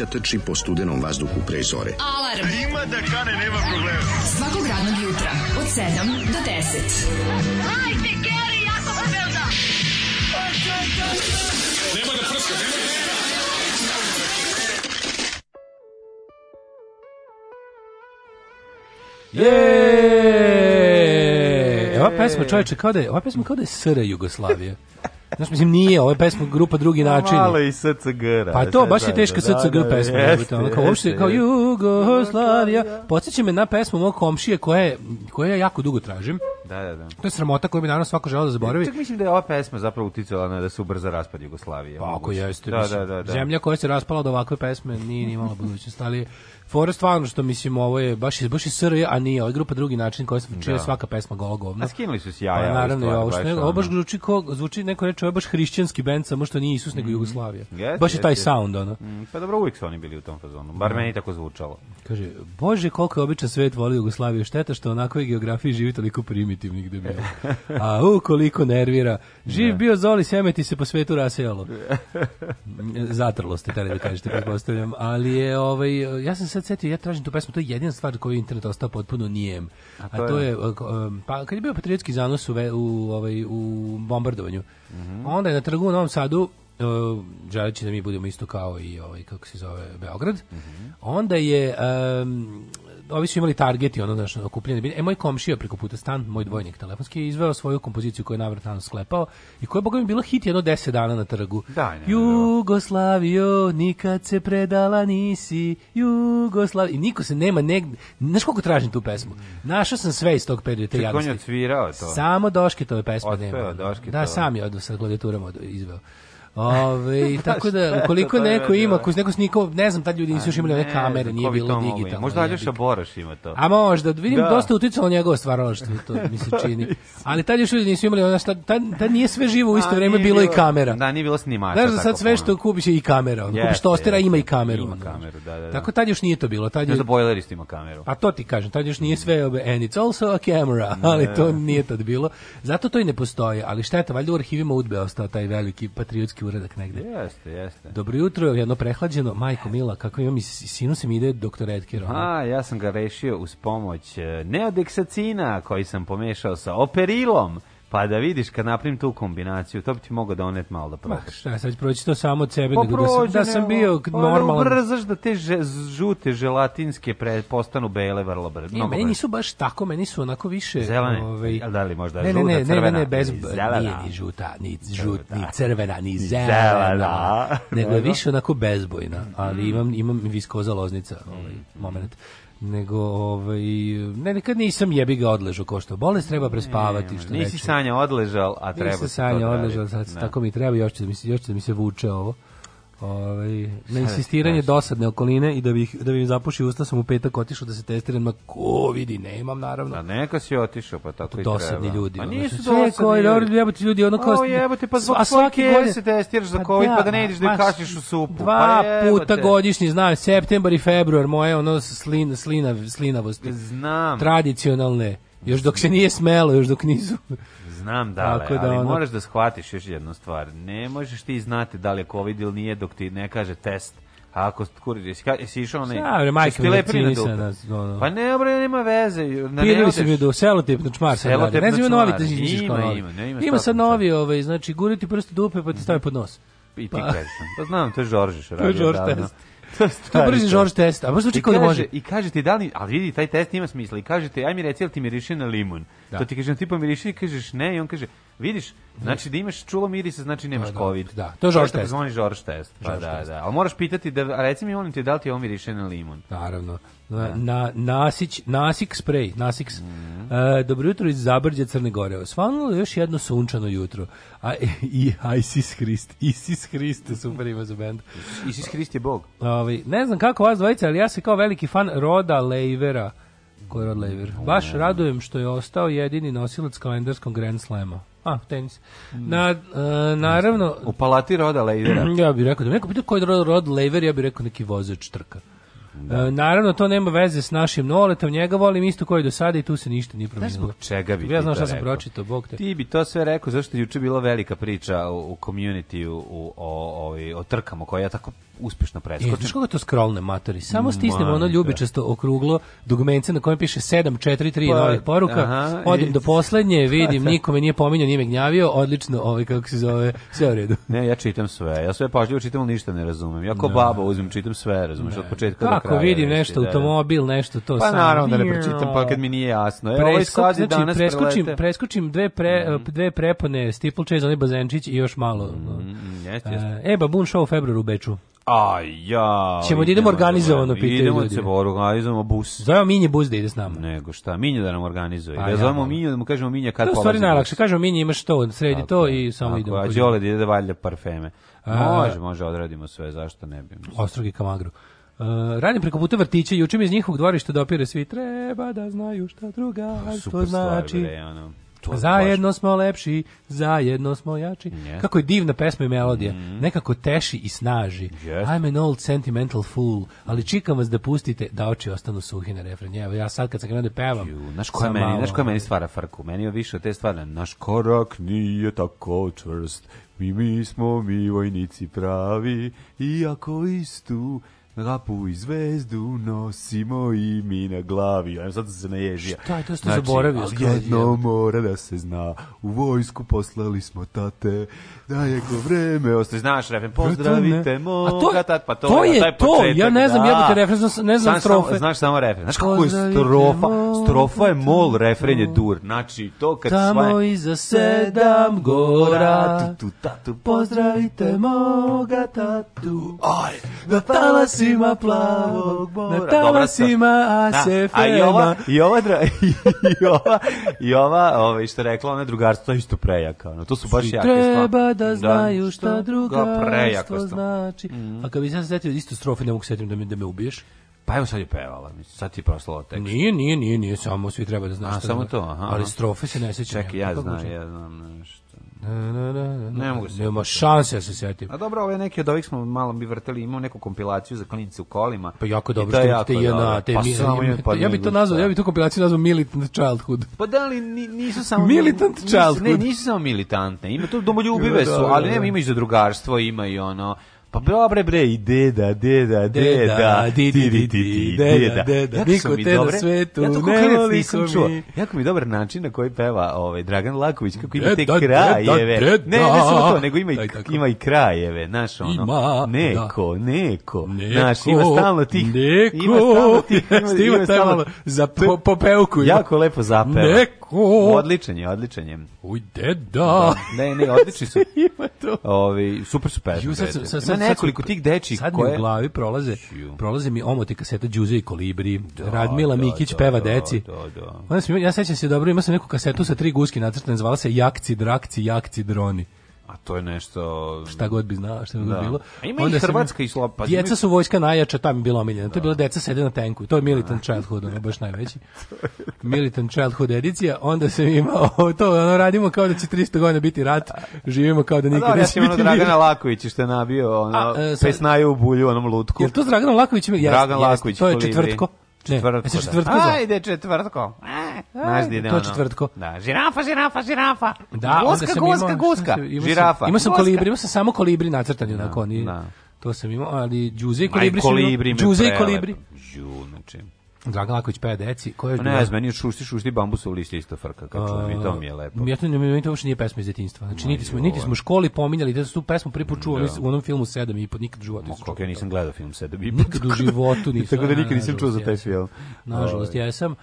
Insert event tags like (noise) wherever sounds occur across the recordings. mladića trči po studenom vazduhu pre zore. Alarm! A ima da kane, nema problema. Svakog radnog jutra, od 7 do 10. Hajde, Geri, jako se velda! Nema da prska, nema da prska! Jeee! Ova pesma, čovječe, kao da je, ova pesma kao da je SR Jugoslavije. Znaš, mislim, nije, ovo je pesma grupa drugi način. Malo i scg Pa to, da, baš je da, teška da, SCG pesma. Jeste, ono, kao, uopšte, kao Jugoslavija. Podsjeća me na pesmu mog komšije koja je, koju ja jako dugo tražim. Da, da, da. To je sramota koju bi naravno svako želeo da zaboravi. Čak mislim da je ova pesma zapravo uticala na da se ubrza raspad Jugoslavije. Pa ako jeste. Da, da, da, da. Zemlja koja se raspala od ovakve pesme nije imala budućnost, ali Fora stvarno što mislim ovo je baš baš je SR, a nije, ovaj grupa drugi način koja da. sam čuje svaka pesma golo govna. A skinuli su se jaja. Pa, naravno, je ovo, što ne, baš zvuči ko zvuči neko reče ovo baš hrišćanski bend samo što nije Isus nego mhm. Jugoslavija. Yes, baš je taj yes. sound ono. Mm, pa dobro uvijek su oni bili u tom fazonu. Bar da. meni tako zvučalo. Kaže, bože, koliko je običan svet voli Jugoslaviju, šteta što onakoj geografiji živi toliko primitivnih debila. Da (laughs) A u, koliko nervira. Živ da. bio Zoli, sjeme ti se po svetu rasejalo. Zatrlo ste, tada da kažete, pretpostavljam. Ali je, ovaj, ja sam sad setio, ja tražim tu pesmu, to je jedina stvar koju internet ostao potpuno nijem. A to, A to je, um, pa kad je bio patriotski zanos u, u, ovaj, u bombardovanju, mm -hmm. onda je na trgu u Novom Sadu E, želeći da mi budemo isto kao i ovaj kako se zove Beograd. Mm -hmm. Onda je um, ovi su imali i ono znači okupljanje. E moj komšija preko puta stan, moj dvojnik telefonski je izveo svoju kompoziciju koju je navratano sklepao i koja boga mi bila hit jedno 10 dana na trgu. Da, ne, Jugoslavio nikad se predala nisi. Jugoslavio i niko se nema negde. Znaš koliko tražim tu pesmu? Našao sam sve iz tog perioda te jagosti. to. Samo Doškitove pesme Otpeo, nema. Doškitove. Da, sam je odnosno sa izveo. Ove, (laughs) tako da, ukoliko neko ima, ako neko snikao, ne znam, tad ljudi nisu još imali ove kamere, nije bilo digitalno. Možda Aljoša Boraš ima to. A možda, da vidim, da. dosta uticalo njegovo stvaralaštvo, to mi se (laughs) da, čini. Ali tad još ljudi nisu imali, ona, tad, tad nije sve živo u isto vreme bilo i kamera. Da, nije bilo snimača. Znaš da sad sve što kupiš je i kamera, ono, kupiš tostera, ima i kameru. Ima kameru, da, da, da, Tako tad još nije to bilo. Tad je... da Bojlerist ima kameru. A to ti kažem, tad još nije sve, and it's also a camera, ali to nije tad bilo. Zato to i ne postoji, ali šta šteta, valjda u arhivima Udbe ostao taj veliki patriotski uradak negde. Jeste, jeste. Dobro jutro, jedno prehlađeno, majko mila, kako imam i sinus mi ide doktor Edkir. A, ja sam ga rešio uz pomoć e, neodeksacina koji sam pomešao sa operilom Pa da vidiš kad napravim tu kombinaciju, to bi ti mogao donet da malo da probaš. Ma šta, sad proći to samo od sebe, pa nego da, sam, da sam bio normalan. Pa brzaš da te žute želatinske pre, postanu bele vrlo brzo. Ne, meni nisu baš tako, meni su onako više... Zelene, ovaj, da li možda ne, žuta, ne, ne, crvena? Ne, ne, bez, ni zelena. nije ni žuta, ni, žut, ni crvena, ni zelena, zelena. nego je više onako bezbojna, ali mm. imam, imam viskoza loznica, ovaj mm. moment nego ovaj ne nekad nisam jebi ga odležao ko što bolest treba prespavati što nisi reče. sanja odležao a treba nisi sanja da odležao sad ne. Da. tako mi treba još će mi još će mi se vuče ovo Ovaj na insistiranje dosadne okoline i da bih da bih im zapuši usta sam u petak otišao da se testiram, ma ko vidi, nemam naravno. Da neka si otišao, pa tako i treba. Pa dosadni ljudi. A nisu dosadni. Sve koji ljudi, ljudi, ono kao. O jebote, pa zbog a svake godine se testiraš za pa COVID, pa da, da ne ideš da kašiš u supu. Pa dva puta godišnji, znaš, septembar i februar, moje ono slina slina slinavosti. Znam. Tradicionalne. Još dok se nije smelo, još dok nisu Znam da, Tako da ali ono... moraš da shvatiš još jednu stvar. Ne možeš ti znati da li je COVID ili nije dok ti ne kaže test. A ako kurir, jesi, jesi išao onaj... Šta, bre, majke, mi vakcinisana. da, da. Pa ne, bre, nema veze. Ne Pirili se mi do selotip na čmar. Selotip ne znam, novi, te ima, novi. Ima, ne, ima, ima sad novi, ovaj, znači, guriti prste dupe pa ti stavi pod nos. I ti pa. kažeš. Pa znam, to je Žoržiš. To je Žorž test. (laughs) To brzi George test, a baš zvuči kao da može. I kaže ti da li, ali vidi, taj test ima smisla. I kaže ti, aj mi reci, jel ti miriši na limun? Da. To ti kaže, ti pomiriši i kažeš ne, i on kaže, Vidiš, znači da imaš čulo mirisa, znači nemaš da, da, covid. Da, to je George test. Zvoni George test. Pa da, da. Ali moraš pitati da reci mi molim te da li ti ovo miriše na limun. Naravno. Na, da. na, nasić, nasik sprej, nasiks. Mm -hmm. e, dobro jutro iz Zabrđa Crne Gore. Osvanulo još jedno sunčano jutro. A, i Isis Hrist. Isis Hrist je super ima za bend. Isis Hrist je bog. Ovi, ne znam kako vas dvojica, ali ja sam kao veliki fan Roda Lejvera. Koji je Rod Lejver? Baš radujem što je ostao jedini nosilac kalendarskog Grand Slema. A, tenis. Na, e, naravno... U palati Roda Lejvera. Mm, ja bih rekao, da neko pitao koji je Rod, Rod Lejver, ja bih rekao neki vozač trka. Da. E, naravno, to nema veze s našim noletom, njega volim isto koji do sada i tu se ništa nije promijenilo. Zbog čega bi Ja znam šta sam pročitao, Bog te. Ti bi to sve rekao, zašto je juče bila velika priča u, u community u, u, o, o, ovaj, o trkama, koja je tako uspešno preskočen. Znaš koga to scrollne matori? Samo stisnem ono ljubičasto okruglo dugmence na kojem piše 743 pa, novih poruka, aha, odim i... do poslednje, vidim, (laughs) da. nikome nije pominjao, nije me gnjavio, odlično, ovaj, kako se zove, sve u redu. Ne, ja čitam sve, ja sve pažljivo čitam, ali ništa ne razumem. Ja ko ne. Da. baba uzmem, čitam sve, razumeš, od da. početka kako do kraja. Kako vidim nešto, automobil, nešto, to pa, sam. Pa naravno da ne pročitam, pa kad mi nije jasno. Evo, Presko, ovaj znači, danas preskočim, prelete. preskočim dve, pre, mm dve prepone, Steeple Chase, onaj Bazenčić i još malo. Mm, -hmm, jest, jest. E, e Babun Show u februaru u Beču. A ja. Ćemo da idemo organizovano da- pitanje. Idemo da se organizujemo bus. Zovemo Minje bus da ide s nama. Nego šta, Minje da nam organizuje. A, pa da ja, Minje da mu kažemo Minje kad da, polazi. To je stvari najlakše. Kažemo Minje imaš to, sredi to i samo idemo. A Đole da ide da valja parfeme. A, može, može, odradimo sve, zašto ne bi. Ostrogi Kamagru. Uh, radim preko puta vrtića, i učim iz njihovog dvorišta dopire svi treba da znaju šta druga, pa, to znači. Stvar, To zajedno baš... smo lepši, zajedno smo jači. Yeah. Kako je divna pesma i melodija. Mm -hmm. Nekako teši i snaži. Yes. I'm an old sentimental fool, ali čikam vas da pustite da oči ostanu suhi na refren. Evo ja sad kad sam krenuo da pevam. Ju, znaš koja meni, znaš koja meni stvara frku. Meni je više od te stvara. Naš korak nije tako čvrst. Mi mi smo mi vojnici pravi, iako istu Lapu i zvezdu nosimo i mi na glavi. Ajmo sad se naježija. Šta je to što znači, zaboravio? Ali jedno mora da se zna. U vojsku poslali smo tate. Da je ko vreme ostaje. Znaš refen, pozdravite moga tat. Pa to, to je, taj to. ja ne znam, da. jebote refen, ne znam Sam, strofe. Samo, znaš samo refren. Znaš kako je strofa? Strofa je mol, refren je dur. Znači, to kad sva... Tamo svaj... iza sedam gora. Tu, tu, tatu, pozdravite moga tatu. Aj, da talasi ima plavog mora. Na talasima Asefema. Da. A i ova, i ova, (laughs) i ova, i ova ovaj, što rekla, ona drugarstvo isto prejaka. No, to su baš Svi jake stvari. Treba da, da znaju da, šta drugarstvo znači. Mm. A kad bi sam se setio isto strofe, ne mogu setim da me, da me ubiješ. Pa evo sad je pevala, mislim, sad ti je proslala tekst. Nije, nije, nije, nije, samo svi treba da znaš. A, samo da- to, aha. Ali strofe se ne sećam. Čekaj, ja, ja znam, ja znam nešto ne mogu se. Nema šanse da se setim. A dobro, ove neke od ovih smo malo bi vrteli, imamo neku kompilaciju za klinice u kolima. Pa jako dobro što imate jedna, te pa mi, samo im, pa ja bih to nazvao, ja bih tu kompilaciju nazvao Militant Childhood. Pa da li nisu samo Militant Childhood? Ne, nisu samo militantne. Ima tu domoljubive da, da, su, da, ali nema ima i za drugarstvo, ima i ono Pa bre, bre, i deda, deda, deda, di, di, di, di, deda, deda, niko te na svetu, ja to ne čuo. Jako mi dobar način na koji peva ovaj, Dragan Laković, kako ima e, te da, e, krajeve. Da, e, da. Ne, ne samo to, nego ima i, ima i krajeve, znaš ono. Ima, neko, neko, znaš, ima stalno tih, neko, ima stalno tih, (laughs) ima, ima stalno, za popevku. Jako lepo zapeva. Neko, O, odličan je, odličan je. Uj, deda. Da. Ne, ne, odlični su. (laughs) Ima to. Ovi, super su pesme. Ju, sad, sad, sad, sad, nekoliko tih dečih sad koje... Sad mi u glavi prolaze, prolaze mi omote kaseta Đuze i Kolibri, da, Radmila da, Mikić da, peva da, deci. Da, da. Onda sam, ja sećam se dobro, imao sam neku kasetu sa tri guski nacrtane, zvala se Jakci, Drakci, Jakci, Droni. A to je nešto... Šta god bi znala, šta bi da. bilo. A ima Onda i Hrvatska i Slopa. Djeca su vojska najjača, tam je bilo omiljeno. To je da. bila deca sede na tenku. To je Militant Childhood, ono baš najveći. (laughs) Militant Childhood edicija. Onda sam imao (laughs) to, ono, radimo kao da će 300 godina biti rat. Živimo kao da pa nikad neće biti ono Dragana Laković što je nabio, ono, e, pesnaju u bulju, onom lutku. Jel to Dragana Laković? Dragan Laković. To je četvrtko. Četvrtko. Ne, da. četvrtko da. Ajde, četvrtko. Znaš gdje ide To četvrtko. Da, žirafa, žirafa, žirafa. Da, guska, onda sam guska, imao, guska. Sam, žirafa. Sam, sam kolibri, imao sam samo kolibri nacrtani, da, onako. Oni, da. To sam imao, ali džuze i kolibri. Aj, kolibri me Džuze i kolibri. Džu, znači. Dragan Laković peva deci. Koja je ne, bila... meni šušti, šušti bambusa u listi isto frka, kad čujem, i to mi je lepo. Ja to, mi to uopšte nije pesma iz detinjstva. Znači, niti smo, niti smo u školi pominjali, da su tu pesmu prvi put čuo da. u onom filmu 7 i pod nikad u životu. Kako ja nisam gledao film 7 i Nikad u životu nisam. Tako da nikad nisam čuo za taj film. Ovaj, nažalost, ja jesam.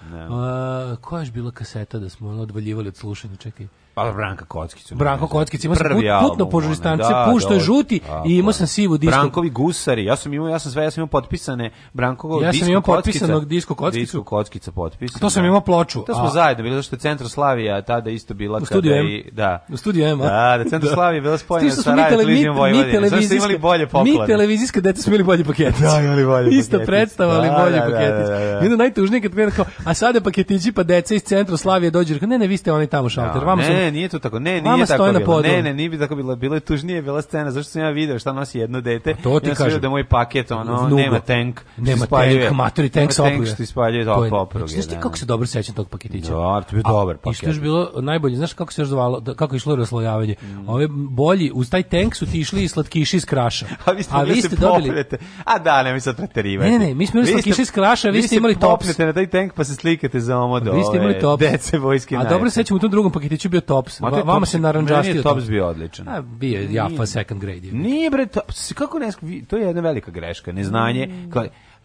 Koja je bila kaseta da smo odvaljivali od slušanja, čekaj. Pa Branka Kockić. Branko Kockić ima sam put, putno po žustance, da, pušto je da, žuti tako. i imao sam sivu disku. Brankovi gusari, ja sam imao, ja sam sve, ja sam imao potpisane Brankovog ja sam imao potpisanog disku Kockicu. Disku Kockica potpisan. To sam da. imao ploču. To smo a... zajedno bili, zašto je Centroslavija tada isto bila u kada M. i... Da. U studiju M, a? Da, da Centroslavija da. je bila spojena sa Radio Televizijom Vojvodine. Zašto imali bolje poklone? Mi televizijska deca smo imali bolje paketice. Da, imali bolje Isto predstavali bolje paketice. Mi najtužnije kad gledam kao, a sada paketići pa deca iz Centra Slavije dođu, ne, ne, vi ste oni tamo šalter, vamo su nije to tako. Ne, nije tako bilo. Ne, ne, nije bi tako bilo. Bilo je tužnije bila scena zašto sam ja video šta nosi jedno dete. A to ti ja kažem da moj paket ono Vnugo. nema tank, nema tank, maturi tank sa opruge. Što ispaljuje to opruge. Znaš ti da. kako se dobro sećam tog paketića? Da, to je dobar paket. I što je bilo najbolje, znaš kako se još zvalo, da, kako je išlo raslojavanje. Mm. Ove bolji uz taj tank su ti išli i slatkiši iz kraša. (laughs) A vi ste da dobili. A da, ne mi sad preterivati. Ne, ne, mi smo imali slatkiši iz kraša, vi ste imali tops. na taj tank pa se slikate za omod. Vi ste imali tops. Dece vojske. A dobro sećam u tom drugom paketiću bio Tops. Ma, to Vama se naranđastio. Meni Tops bio odličan. A, bio ja Jaffa second grade. Nije bre, Tops, kako ne, to je jedna velika greška, neznanje. Mm.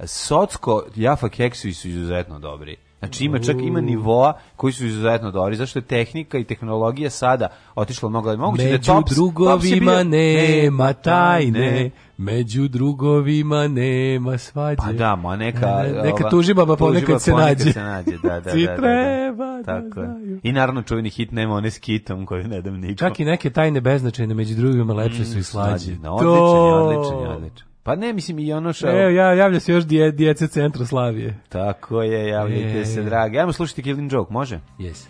Socko, Jafa keksovi su izuzetno dobri. Znači ima čak ima nivoa koji su izuzetno dobri. Zašto je tehnika i tehnologija sada otišla mnogo dalje. Moguće da Među da tops, drugovima tops bio, nema tajne. Ne, Među drugovima nema svađe. Pa da, ma neka... Ne, neka tužibaba pa ponekad, se nađe. se nađe. Da, da, (laughs) da, da, da, treba da Tako da znaju. I naravno čuveni hit nema one s kitom koju ne dam nikom. Čak i neke tajne beznačajne među drugovima lepše su i mm, slađe. to... odličan, odličan, odličan. Pa ne, mislim i ono što... Evo, ja, javlja se još dje, djece centra Slavije. Tako je, javljajte e... se, dragi. Ajmo slušati Killing Joke, može? Jesi.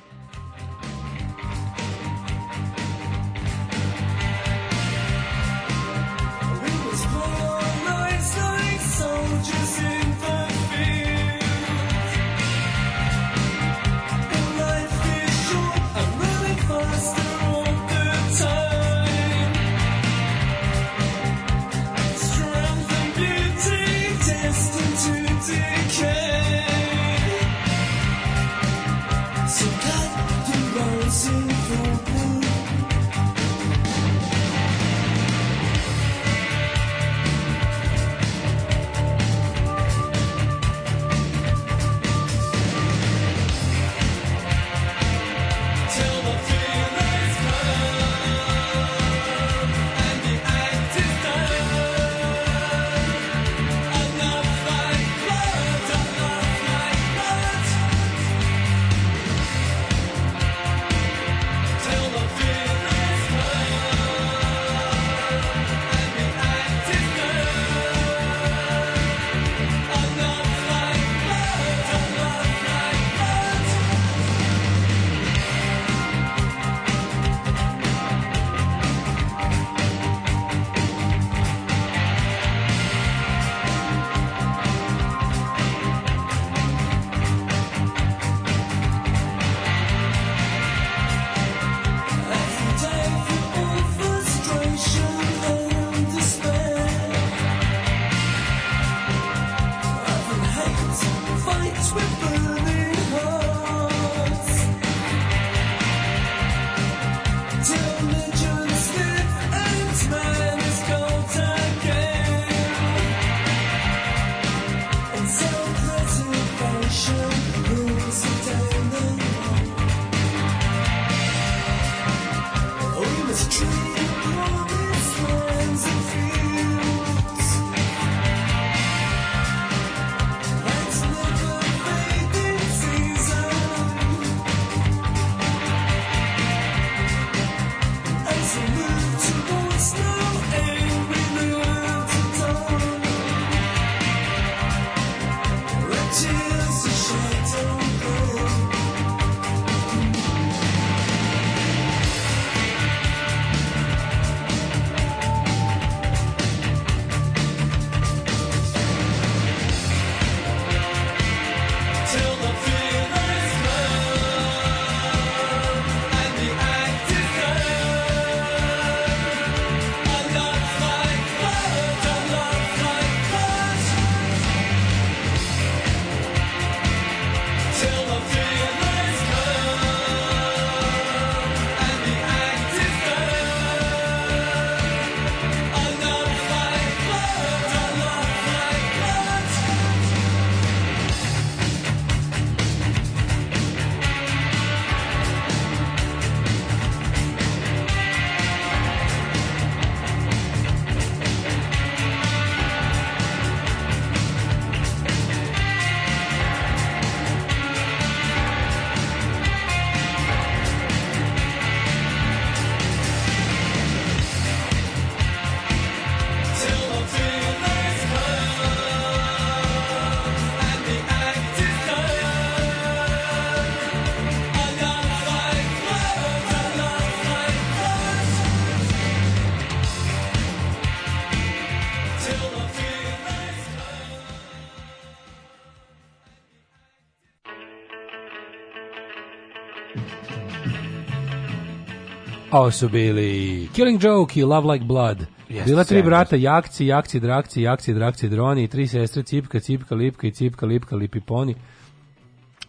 Ovo su bili Killing Joke i Love Like Blood. Yes, Bila tri brata, jakci, jakci, drakci, jakci, drakci, droni, i tri sestre, cipka, cipka, lipka i cipka, lipka, lipiponi.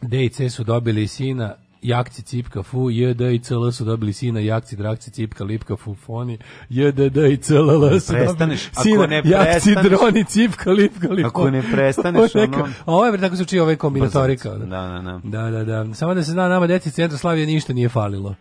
D i C su dobili sina, jakci, cipka, fu, j, d i c, l su dobili sina, jakci, drakci, cipka, lipka, fu, foni, j, d, d i c, l, l su dobili sina, ne jakci, droni, cipka, lipka, lipka. Ako ne prestaneš, ono... A ovo je, tako se čuje, ove kombinatorika. Da. da, da, da. Da, da, da. Samo da se zna, nama deci Centra Slavije ništa nije falilo.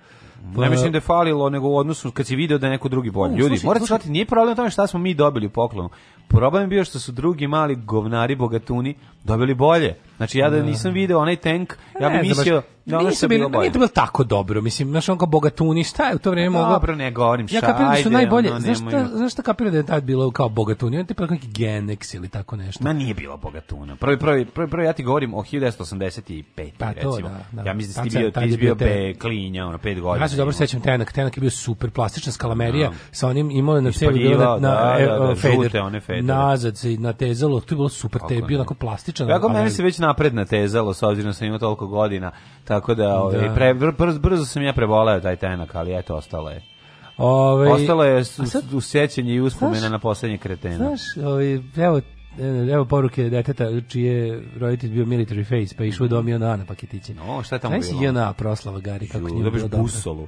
Ne mislim da je falilo, nego u odnosu kad si video da neko drugi bolji. Ljudi, morate shvatiti, nije problem u tome šta smo mi dobili u poklonu. Problem je bio što su drugi mali govnari, bogatuni, dobili bolje. Znači ja da, da nisam video onaj tank, ja bih mislio da ono što bilo bolje. Nije to bilo tako dobro, mislim, znaš on kao bogatuni, šta je u to vrijeme pa mogao? Dobro, ne govorim, šta, ja kapiram da su najbolje, ono, znaš, šta, znaš šta kapiram da je tad bilo kao bogatuni, on tipa neki Genex ili tako nešto. Ma nije bilo bogatuna, prvi, prvi, prvi, prvi ja ti govorim o 1985, pa, recimo. da, da. Ja mislim da ti bio, ti bio be, klinja, ono, pet godina. Ja se dobro sećam Tenak, Tenak je bio super plastična skalamerija, da. sa onim imao na sebi bilo na da, e, e, fader, nazad se natezalo, to je bilo super, te je bio onako plastičan. Kako meni se već na napredna tezalo s obzirom da sam imao toliko godina, tako da, ovaj, da. Pre, brzo, brzo sam ja preboleo taj tenak, ali eto, ostalo je. Ove, ovaj, ostalo je su, sad, u sjećanje i uspomena znaš, na poslednje kretene. Znaš, ovaj, evo, e, evo poruke deteta čije roditelj bio military face, pa išao dom Ana paketiće. No, šta je tamo Znaš bilo? Jona proslava Gari, kako Ju, nije bilo dobro.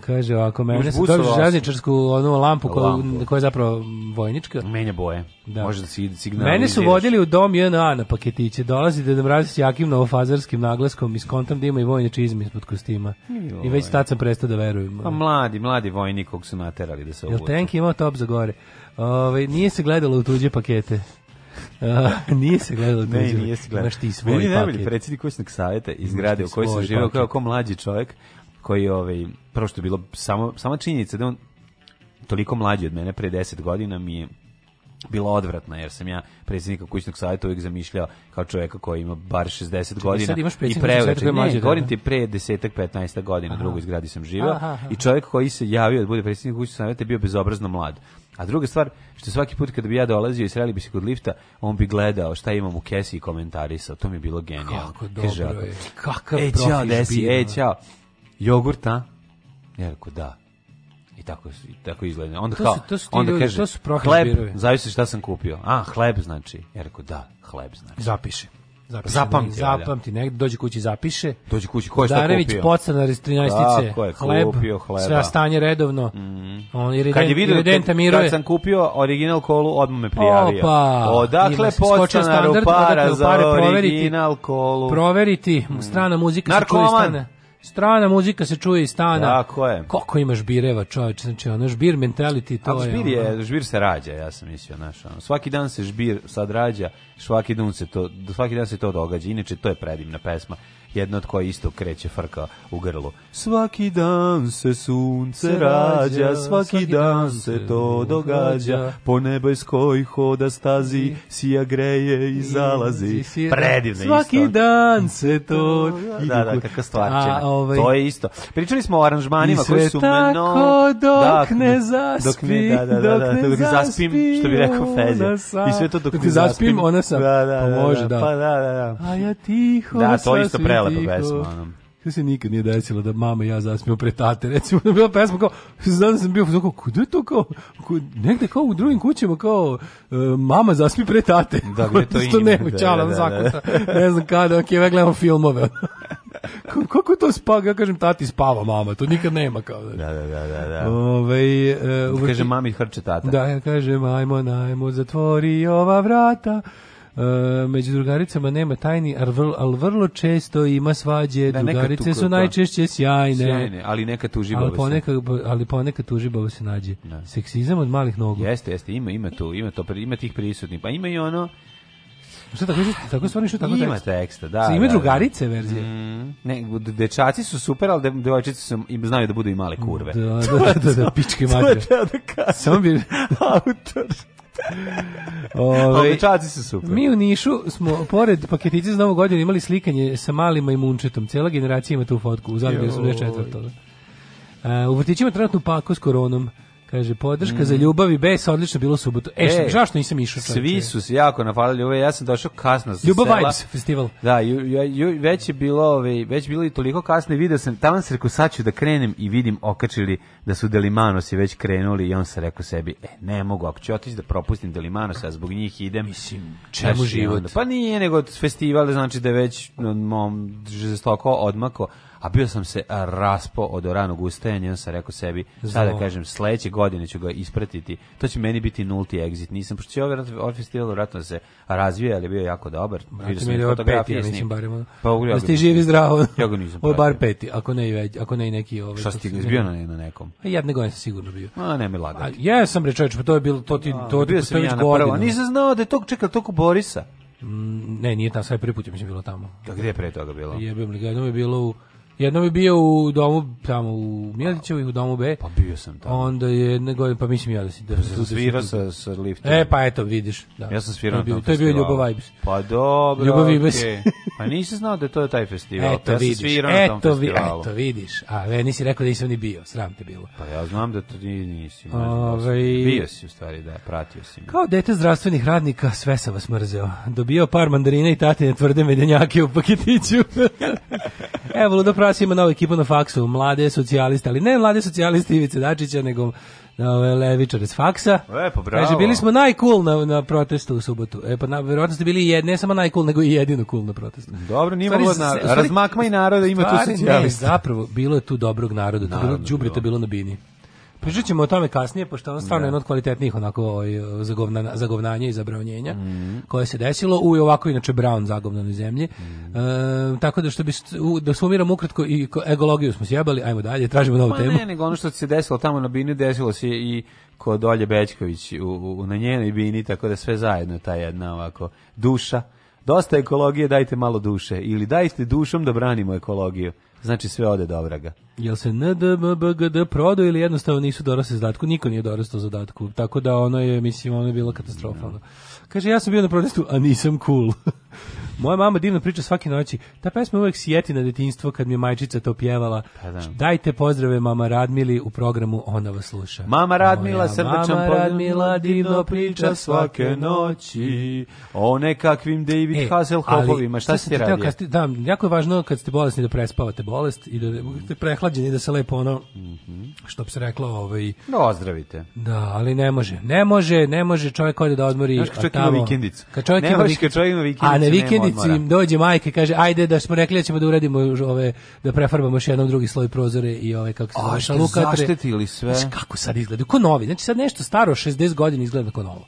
Kaže ovako, mene se dobiš žazničarsku onu lampu koja, lampu. koja je zapravo vojnička. Menja boje. Da. Može da si signal. Mene su vodili u dom JNA na paketiće. Dolazi da mrazi s jakim novofazarskim naglaskom i skontam da ima i vojni čizmi ispod kostima. Joj. I već tad sam prestao da verujem. Pa mladi, mladi vojnik kog su naterali da se obuče. Jel tenki imao top za gore? Ove, ovaj, nije se gledalo u tuđe pakete. Uh, (laughs) nije se gledalo Ne, nije se gledalo. Imaš ti svoj Meni paket. Meni najbolji predsjednik kućnog savjeta iz grade u kojoj sam živeo kao ko mlađi čovjek koji ovaj prvo što je bilo samo sama činjenica da on toliko mlađi od mene pre 10 godina mi je bilo odvratno jer sam ja predsjednika kućnog savjeta uvijek zamišljao kao čovjeka koji ima bar 60 Čekaj, godina sad imaš i preveče. Ne, mlađe, govorim ti pre 10 15 godina aha. drugoj zgradi sam živio i čovjek koji se javio da bude predsjednik kućnog savjeta je bio bezobrazno mlad. A druga stvar, što svaki put kada bi ja dolazio i sreli bi se kod lifta, on bi gledao šta imam u kesi i komentarisao. To mi je bilo genijalno. Kako dobro Kaže, je. Kakav e, profil. Ej, čao, desi, ej, čao jogurta? Ja rekao, da. I tako, i tako izgleda. Onda to kao, su, to su ti onda kaže, to su hleb, zavisi šta sam kupio. A, hleb znači. Ja rekao, da, hleb znači. Zapiši. Zapiše, da zapamti, da. zapamti, negde dođe kući zapiše. Dođe kući, ko je šta Darević, kupio? Darević, 13 Tako je, hleb, kupio hleba. Sve stanje redovno. Mm -hmm. On je redent, kad je vidio, kad, miruje. kad sam kupio original kolu, odmah me prijavio. Opa, odakle podstanaru para za original kolu? Proveriti, strana muzika. Narkoman, Strana muzika se čuje iz stana. Tako je. Koliko imaš bireva, čoveče, znači ono žbir mentality to A, je. Žbir je, ono... žbir se rađa, ja sam mislio, znaš, ono. Svaki dan se žbir sad rađa, svaki dan se to, svaki dan se to događa. Inače to je predivna pesma jedna od koje isto kreće frka u grlu. Svaki dan se sunce rađa, svaki dan se to događa, po nebojskoj hoda stazi, sija greje i zalazi. Predivno isto. Svaki dan se to... Da, da, kakva stvarčina. Ovaj- to je isto. Pričali smo o aranžmanima koji su mnogo... dok da, ne zaspim, dok ne, da, da, da, dok da, zaspim, što bi rekao Fezja. I sve to dok, ne zaspim. ona sam. Da, da, pa da, pa može, da. da. Pa da, da, da. A ja tiho da, to isto pre prelepa pesma. Kako se nikad nije desilo da mama i ja zasmijemo pre tate, recimo, da je bila pesma kao, znam da sam bio, kao, kuda je to kao, kud, negde kao u drugim kućama, kao, uh, mama zasmi pre tate. Da, gde to Što ne, učala, da, da, da, da. ne znam kada, ok, ja gledam filmove. Kako to spava? Ja kažem, tati spava mama, to nikad nema kao da. Da, da, da, da. Ove, e, uh, kaže, mami hrče tata. Da, ja kažem, ajmo, najmo, zatvori ova vrata. E, među drugaricama nema tajni, al vrlo, al vrlo često ima svađe, da, drugarice tukaj, su da. najčešće sjajne. Sjajne, ali neka tužibava ali ponekad, Ali ponekad tužibava se nađe. Da. Seksizam od malih nogu. Jeste, jeste, ima, ima tu, ima, to, ima tih prisutnih. Pa ima i ono, Šta tako što tako stvarno što tako ima teksta, teksta da. Sa ima da, da. drugarice da. verzije. Mm, ne, dečaci su super, al devojčice su im znaju da budu i male kurve. Da, (laughs) da, da, da, da, da pičke mađe. Samo bi (laughs) autor Ove, su super. Mi u Nišu smo, pored paketice za novu godinu, imali slikanje sa malim i munčetom. Cijela generacija ima tu fotku, u Zagrebu 84. Uh, u vrtićima trenutno pako s koronom. Kaže, podrška mm. za ljubav i bes, odlično bilo subotu. E, e zašto nisam išao? Čovječe? Svi su se jako nafalili ove, ja sam došao kasno sa Ljubav sela. Vibes festival. Da, ju, ju, ju, već je bilo, ove, već bilo i toliko kasno i video sam, tamo sam rekao, sad ću da krenem i vidim okačili da su Delimanosi već krenuli i on se rekao sebi, e, ne mogu, ako ću otići da propustim Delimanosa, a zbog njih idem. Mislim, čemu život? Onda, pa nije, nego festival znači da je već mom žestoko odmako a bio sam se raspo od ranog ustajanja i onda sam rekao sebi, sada da kažem, sledeće godine ću ga ispratiti, to će meni biti nulti exit, nisam, pošto će ovaj, ovaj festival vratno da se razvija, ali je bio jako dobar. Vidio sam i fotografije s njim. Barem, pa ugrija, da ste živi zdravo. Ja ga nisam Ovo bar peti, ako ne, već, ako ne i neki... Ovaj, Šta si izbio na, na nekom? A jedne godine sam sigurno bio. A ne mi lagati. Ja sam rečeč, pa to je bilo, to ti, a, to, bio to, sam ja na prvo. Nisam znao da je tog čekao toko Borisa. Mm, ne, nije tamo, sve prvi put je mislim bilo tamo. A pa gde je pre toga bilo? Jebem li, jednom je bilo u Jednom je bio u domu tamo u Mijadićevu u domu B. Pa bio sam tamo. Onda je nego pa mislim ja da, da pa se da, svira sa sa liftom. E pa eto vidiš, da. Ja sam svirao tamo. To je bio Ljubav Vibes. Pa dobro. Ljubav Vibes. Okay. Pa nisi znao da to je taj festival. Eto, pa ja sam svirao na tom festivalu. Eto vidiš. A ve nisi rekao da nisam ni bio, sram te bilo. Pa ja znam da ti nisi. Da Ove... Ovaj- bio si u stvari da pratio si. Me. Kao dete zdravstvenih radnika sve sam vas mrzeo. Dobio par mandarina i tatine tvrde medenjake u paketiću. (laughs) Evo, ludo vas ima novu ekipu na faksu, mlade socijaliste, ali ne mlade socijaliste Ivice Dačića, nego ove, levičare s faksa. Lepo, bravo. Kaže, bili smo najcool na, na protestu u subotu. E, pa na, verovatno ste bili jed, ne samo najcool, nego i jedino cool na protestu. Dobro, nije stvari, na, razmakma i naroda ima tu socijalista. Ne, zapravo, bilo je tu dobrog naroda. Naravno, tu bilo, džubrita bilo na bini. Pričat ćemo o tome kasnije, pošto on stvarno da. jedno od kvalitetnih onako ovaj, zagovna, zagovnanja i zabravnjenja mm. koje se desilo u ovako inače brown zagovnanoj zemlji. Mm. E, tako da što bi, da sumiram ukratko i ekologiju smo sjebali, ajmo dalje, tražimo novu pa temu. Ne, nego ono što se desilo tamo na Bini, desilo se i kod Olje Bećković u, u, na njenoj Bini, tako da sve zajedno ta jedna ovako duša. Dosta ekologije, dajte malo duše. Ili dajte dušom da branimo ekologiju. Znači sve ode dobraga. Jel se NDMBGD prodao ili jednostavno nisu dorasli zadatku? Niko nije dorastao zadatku. Tako da ono je, mislim, ono je bila katastrofalno. Da. Kaže, ja sam bio na protestu, a nisam cool. Moja mama divno priča svake noći. Ta pesma uvek sjeti na detinjstvo kad mi je majčica to pjevala. Pa da. Dajte pozdrave mama Radmili u programu Ona vas sluša. Mama Radmila srdačan Mama Radmila divno priča svake noći o nekakvim David e, Hasselhoffovima. Šta ste radili? Kad ste, da, jako je važno kad ste bolesni da prespavate bolest i da budete prehlađeni da se lepo ono mhm. što bi se reklo ovaj no da ozdravite. Da, ali ne može. Ne može, ne može čovjek ode da odmori. Znaš, kad čovjek ima vikendicu. Kad čovjek ne ima vikendicu. Kad čovjek vikendicu sednici dođe majka kaže ajde da smo rekli da ćemo da uradimo ove da prefarbamo još jednom drugi sloj prozore i ove kako se zove šaluka. Zaštetili sve. Znaš kako sad izgleda? Ko novi. Znači sad nešto staro 60 godina izgleda kao novo.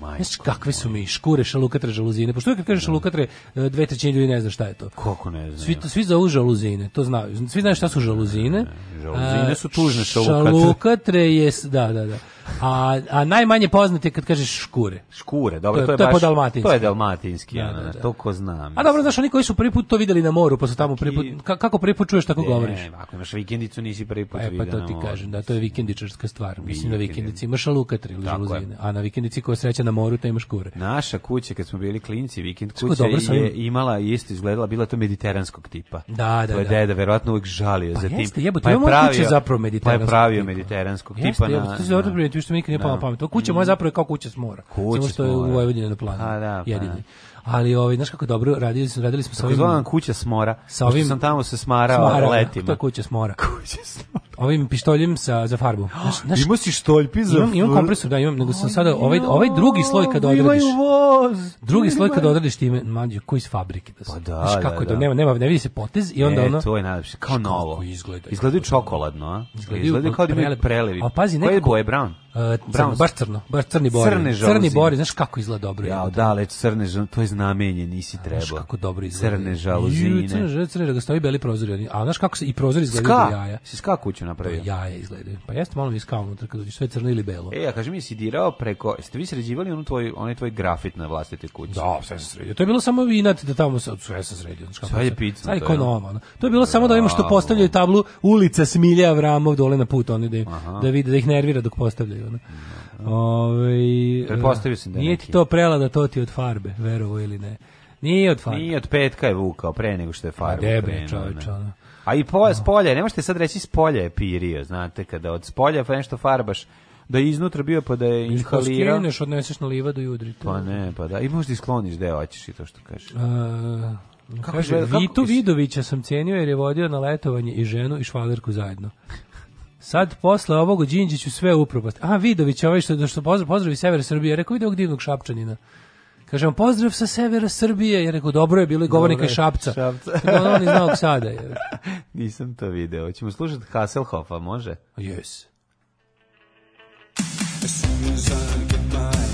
Majko. Znaš kakve su mi škure šalukatre žaluzine. Pošto kad kažeš da. šalukatre, e, dve trećine ljudi ne zna šta je to. Kako ne zna? Svi, svi zovu žaluzine, to znaju. Svi znaju šta su žaluzine. ne, ne. Žaluzine su tužne šalukatre. Šalukatre je, da, da, da. A, a najmanje poznate kad kažeš škure. Škure, dobro, to, to je, to je baš, dalmatinski. To je dalmatinski, da, da, da. to ko znam. A dobro, znaš, oni koji su prvi put to videli na moru, pa su tamo prvi put, kako prvi put čuješ tako ne, govoriš? Ne, ako imaš vikendicu nisi prvi put e, pa to ti kažem, da, to je vikendičarska stvar. Mislim, na vikendici imaš alukatri ili žaluzine, a na vikendici koja sreća na moru, to imaš škure. Naša kuća, kad smo bili klinci, vikend kuća je imala, isto izgledala, bila to mediteranskog tipa. Da, da, da. deda verovatno uvijek žalio pa za tim. Pa jeste, jebote, pa imamo kuće zapravo mediteranskog tipa. Pa je pravio mediteranskog tipa. Jeste, ništa mi nikad nije palo da. na pamet. Kuća moja mm. zapravo je kao kuća s mora. Kuća Samo što je u Vojvodini na planu. A, pa da, pa da, jedini. Ali ovaj znaš kako dobro radili smo, radili smo sa ovim. Zvanan kuća s mora. Sa ovim sam tamo se smarao smara, letima. To je kuća s mora. Kuća s mora. Ovim pištoljem sa za farbu. (gasps) Znaš, znaš, ima si štoljpi za. Imam, imam kompresor, da, imam, nego sam sada ovaj ovaj drugi sloj kad odradiš. voz. Drugi sloj kad odradiš ti mlađe, koji iz fabrike da. Pa da. Znaš da, kako da, nema nema ne vidi se potez i onda ono. to je najlepše, kao novo. Izgleda. Izgleda čokoladno, a? Izgleda kao da ima prelevi. A pazi, nekako je boje brown. Uh, crno, baš crno, baš crni bori. Crne Crni bori, znaš kako izgleda dobro. Ja, odale, crne žaluzi, to je znamenje, nisi trebao. Znaš kako dobro izgleda. Crne žaluzine. Crne žaluzine, crne ga stavi beli prozori. A znaš kako se i prozori izgledaju ska. jaja. Si ska kuću napravio. Jaja izgledaju. Pa jeste malo mi ska unutra, kad uđe sve crno ili belo. E, a kaži mi, si dirao preko, jeste vi sređivali onu tvoj, onaj tvoj grafit na vlastite kući? Da, sve sam sredio. To je bilo samo inat da tamo se, sve sam sredio. Sve je pizno. Sve je konoma. To je bilo samo da ima što postavljaju tablu ulica Smilja Avramov dole na put, oni da, da vide, da ih nervira dok postavljaju postoji. Ono. Da. Da, da. Ove, Prepostavio sam da Nije ti to prelada, to ti od farbe, verovo ili ne. Nije od farbe. Nije od petka je vukao, pre nego što je farbe. Debe, čoveč, ono. A i po, s polja, ne možete sad reći spolje polja je pirio, znate, kada od spolja pa nešto farbaš, da je iznutra bio pa da je inhalirao. Skineš, odneseš na livadu i udri to. Pa ne, pa da. I možda i skloniš deo, hoćeš i to što kažeš. A, e, kako kaže, Vitu kako... Vidovića sam cijenio jer je vodio na letovanje i ženu i švalerku zajedno. Sad posle ovog Đinđiću sve upropast. A Vidović ovaj što da što pozdrav, pozdravi sever Srbije, rekao ide ovog divnog Šapčanina. Kaže on pozdrav sa severa Srbije, je rekao dobro je bilo i govornika Dobre, Šapca. Šapca. Tako da on iz Novog Sada je. (laughs) Nisam to video. Hoćemo slušati Hasselhoffa, može? Yes. As soon as I get my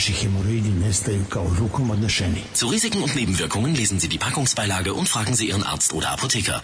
Naši hemoroidi nestaju kao rukom odnešeni. Zu Risiken und Nebenwirkungen lesen Sie die Packungsbeilage und fragen Sie Ihren Arzt oder Apotheker.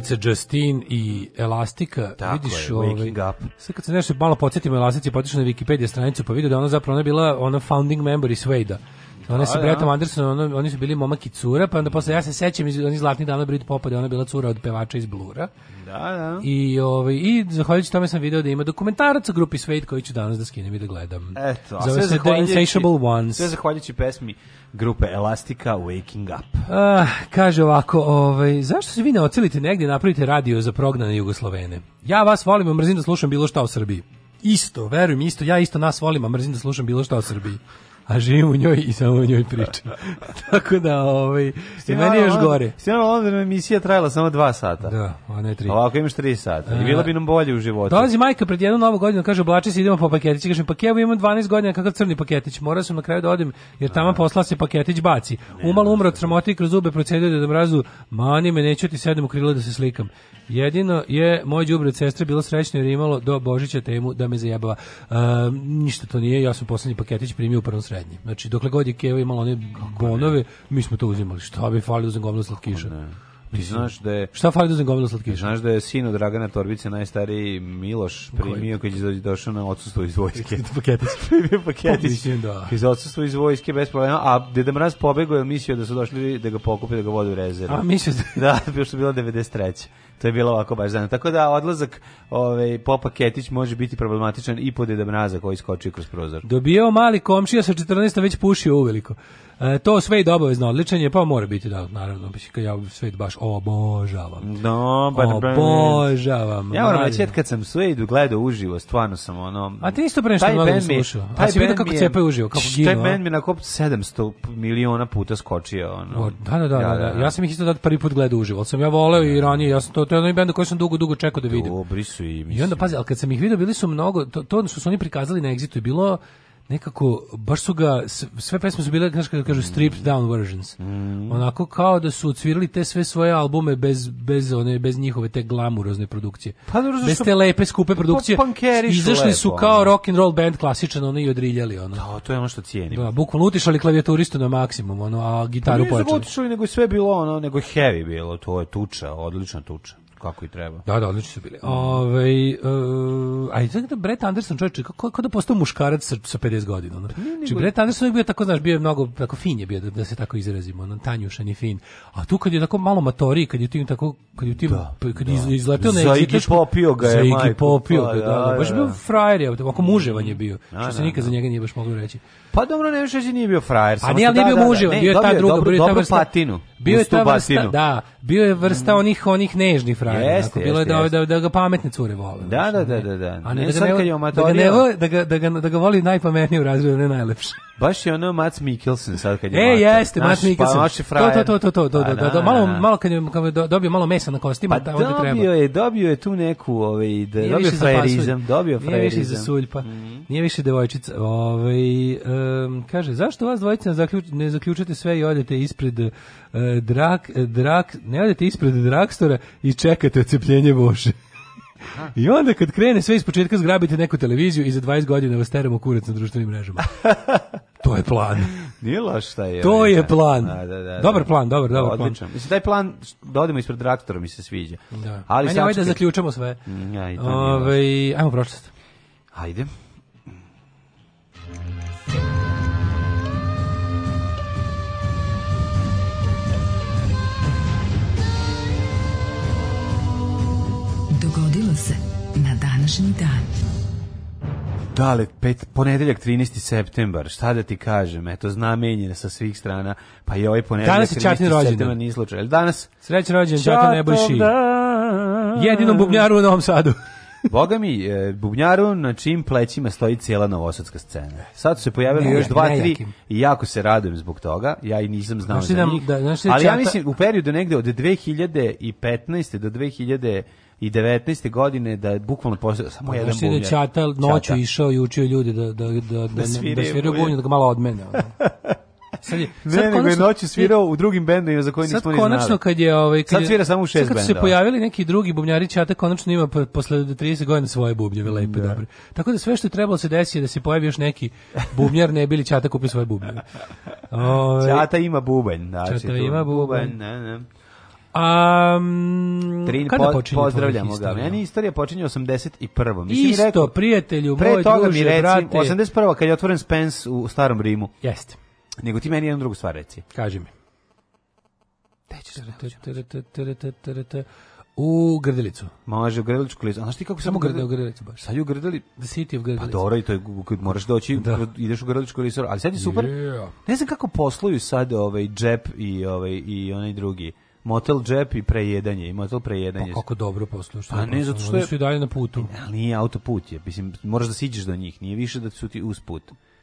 drugarice Justin i Elastika, Tako vidiš, je, ovaj, sad kad se nešto malo podsjetimo Elastici, potišao na Wikipedia stranicu, pa vidio da ona zapravo ona bila ona founding member iz Wade-a. Oni su da. Bretom Andersonom, oni su bili momak i cura, pa onda posle ja se sećam iz onih zlatnih dana Brit Popa, da ona bila cura od pevača iz Blura. Da, da. I ovaj i zahvaljujući tome sam video da ima dokumentarac o grupi Sveit koji ću danas da skinem i da gledam. Eto, a Zove sve se The Insatiable Ones. Sve zahvaljujući pesmi grupe Elastica Waking Up. Ah, kaže ovako, ovaj, zašto se vi ne ocelite negdje napravite radio za prognane Jugoslovene? Ja vas volim, a mrzim da slušam bilo šta o Srbiji. Isto, verujem, isto, ja isto nas volim, a mrzim da slušam bilo šta o Srbiji a živim u njoj i samo o njoj pričam. (laughs) Tako da, ovaj, Stina, meni je još gore. Stina London emisija trajala samo dva sata. Da, a ne tri. Ovako imaš tri sata. I bila bi nam bolje u životu. Dolazi majka pred jednu novu godinu, kaže, oblači se, idemo po paketići. Kaže, pa kevo imam 12 godina, kakav crni paketić. Morao sam na kraju da odim, jer tamo posla se paketić baci. Umalo umro od sramoti kroz zube, procedio da mrazu, mani me, neću da ti sedem u krilo da se slikam. Jedino je moj đubre sestre bilo srećno jer imalo do Božića temu da me zajebava. Uh, ništa to nije, ja sam poslednji paketić primio u prvom sreću srednje. Znači, dokle god je Keva imala one bonove, mi smo to uzimali. Šta bi falio za govno slatkiša? Ti znaš da je... Šta fali dozim gomila slatkiša? Znaš da je sin od Dragana Torbice, najstariji Miloš, primio kad je došao na odsustvo iz vojske. (laughs) paketić. (laughs) primio paketić. Mislim da. Iz odsustvo iz vojske, bez problema. A Deda Mraz pobegao je mislio da su došli da ga pokupi, da ga vode u rezervu. A mislio (laughs) da... da, bio što je bilo 93. To je bilo ovako baš zanimljivo. Tako da odlazak ovaj, Popa Ketić može biti problematičan i po Deda Mraza koji skoči kroz prozor. Dobio mali komšija sa 14 već pušio uveliko. E, to sve i obavezno odličenje, pa mora biti da, naravno, mislim, ja sve baš obožavam. No, bar, obožavam. Ja moram reći, kad sam sve gledao uživo, stvarno sam ono... A ti isto pre nešto mnogo slušao. A si vidio kako cepa uživo, kako gino. Taj men mi na na 700 miliona puta skočio. Ono. da, da, da, da, Ja sam ih isto da prvi put gledao uživo, sam ja voleo i ranije, ja sam to, to je onaj band koji sam dugo, dugo čekao da vidim. Dobri su i, mislim. I onda, pazi, al kad sam ih video, bili su mnogo, to, to što su oni prikazali na Exitu je bilo nekako baš su ga sve pesme su bile kako kažu stripped down versions. Mm. Onako kao da su odsvirali te sve svoje albume bez bez one bez njihove te glamurozne produkcije. Pa dobro bez te lepe skupe produkcije. Izašli su lepo, kao rock and roll band klasičan ono i odriljali ono. Da, to je ono što cijenim. Da, bukvalno utišali klavijaturistu na maksimum, ono a gitaru pa pojačali. Ne utišali nego sve bilo ono, nego heavy bilo, to je tuča, odlična tuča kako i treba. Da, da, odlično su bili. Ovaj uh, a i da Brett Anderson čovjek kako kako da postao muškarac sa, sa 50 godina. Ono. Či znači, Brett Anderson je bio tako znaš, bio je mnogo tako fin je bio da, da se tako izrazimo, on tanjušan i fin. A tu kad je tako malo matori, kad je tim tako kad je tim da, kad da. Iz, izleteo na Iggy popio ga je, Iggy popio ga, da, da, da, baš da, bio da. frajer, je, ovako muževan je bio, mm, što da, se nikad za njega nije baš moglo reći. Pa dobro, ne Šećin nije bio frajer. Pa nije, nije da, bio muživan, da, da. bio je ta druga. Dobro, bio je ta vrsta, patinu. Bio je ta vrsta, da, bio je vrsta mm. onih onih nežnih frajera. Jeste, bilo je da, da, da ga pametne cure vole. Da, da, da, da. da. A ne, da, ga, da, da, da, da, da, da, da, da, da, da, da, da, da, da, da, da, Baš je ono Mats Mikkelsen sad kad je E, mata. jeste, Mats pa- Mikkelsen. Pa, to, to, to, to, do, do, do, do, malo, malo kad je, dobio malo mesa na kostima, pa, pa onda treba. Dobio je, dobio je tu neku, ovaj, da, nije dobio frajerizam. Dobio frajerizam. Nije više za suljpa, mm. nije više devojčica. Ovaj, um, kaže, zašto vas dvojica zaključ, ne zaključate sve i odete ispred uh, drak, drak, ne odete ispred drakstora i čekate ocepljenje voše? Aha. I onda kad krene sve ispočetka zgrabite neku televiziju i za 20 godina vas teramo kurac na društvenim mrežama. (laughs) to je plan. Nije loš šta ovaj je. To je plan. Da, da, da, dobar da. plan, dobar, dobar Odličan. plan. Mislim, taj plan da odemo ispred traktora mi se sviđa. Da. Ali Ajde, ajde da zaključamo sve. Mm, ja, i Ove, ovaj, ajmo pročitati. Ajde. Ajde. dogodilo se na današnji dan. Dale, pet, ponedeljak 13. septembar, šta da ti kažem, eto, znamenje sa svih strana, pa i ovaj ponedeljak danas 13. septembar nije slučaj. Danas Srećan rođen, Čato Nebojši. Jedinom bubnjaru u Novom Sadu. (laughs) Boga mi, e, bubnjaru na čim plećima stoji cijela novosadska scena. Sad su se pojavili još ne, dva, tri i jako se radujem zbog toga. Ja i nisam znao znaš za njih. Da, ali čata... ja mislim, u periodu negde od 2015. do 2000 i 19. godine da je bukvalno postao samo pa, jedan bubnjar. Da Čata noću Čata. išao i učio ljudi da, da, da, da, da sviraju bubnjar, da ga malo odmene. Ono. Sad, je, sad ne, nego konačno, je noću svirao u drugim bendovima za koje nismo ni znali. Sad konačno kad je ovaj kad sad svira samo u šest bendova. Sad kad su se pojavili neki drugi bubnjari čata konačno ima posle 30 godina svoje bubnjeve lepe da. dobro. Tako da sve što je trebalo se desi je da se pojavi još neki bubnjar ne bili čata kupio svoje bubnjeve. Ovaj Čata ima bubanj, znači. Čata ima bubanj, ne, ne. Um, Trin, kada po, pozdravljamo ga. Meni istorija počinje 81. Mislim Isto, rekao, prijatelju, pre moj toga druže, mi reci, brate. 81. kad je otvoren Spence u Starom Rimu. Jeste. Nego ti meni jednu drugu stvar reci. Kaži mi. Te u Grdelicu. Može u Grdeličku lizu. Znaš ti kako samo Grde, u Grdelicu baš. Sad u Grdeli, the city of Grdelicu. Pa dobro, i to je kad moraš doći, da. ideš u Grdeličku lizu, ali sad je super. Yeah. Ne znam kako posluju sad ovaj džep i ovaj i onaj drugi motel džep i prejedanje i motel prejedanje. Pa kako dobro posluju što. A pa ne zato što je... su i dalje na putu. Ali nije autoput je, mislim moraš da siđeš do njih, nije više da su ti uz put.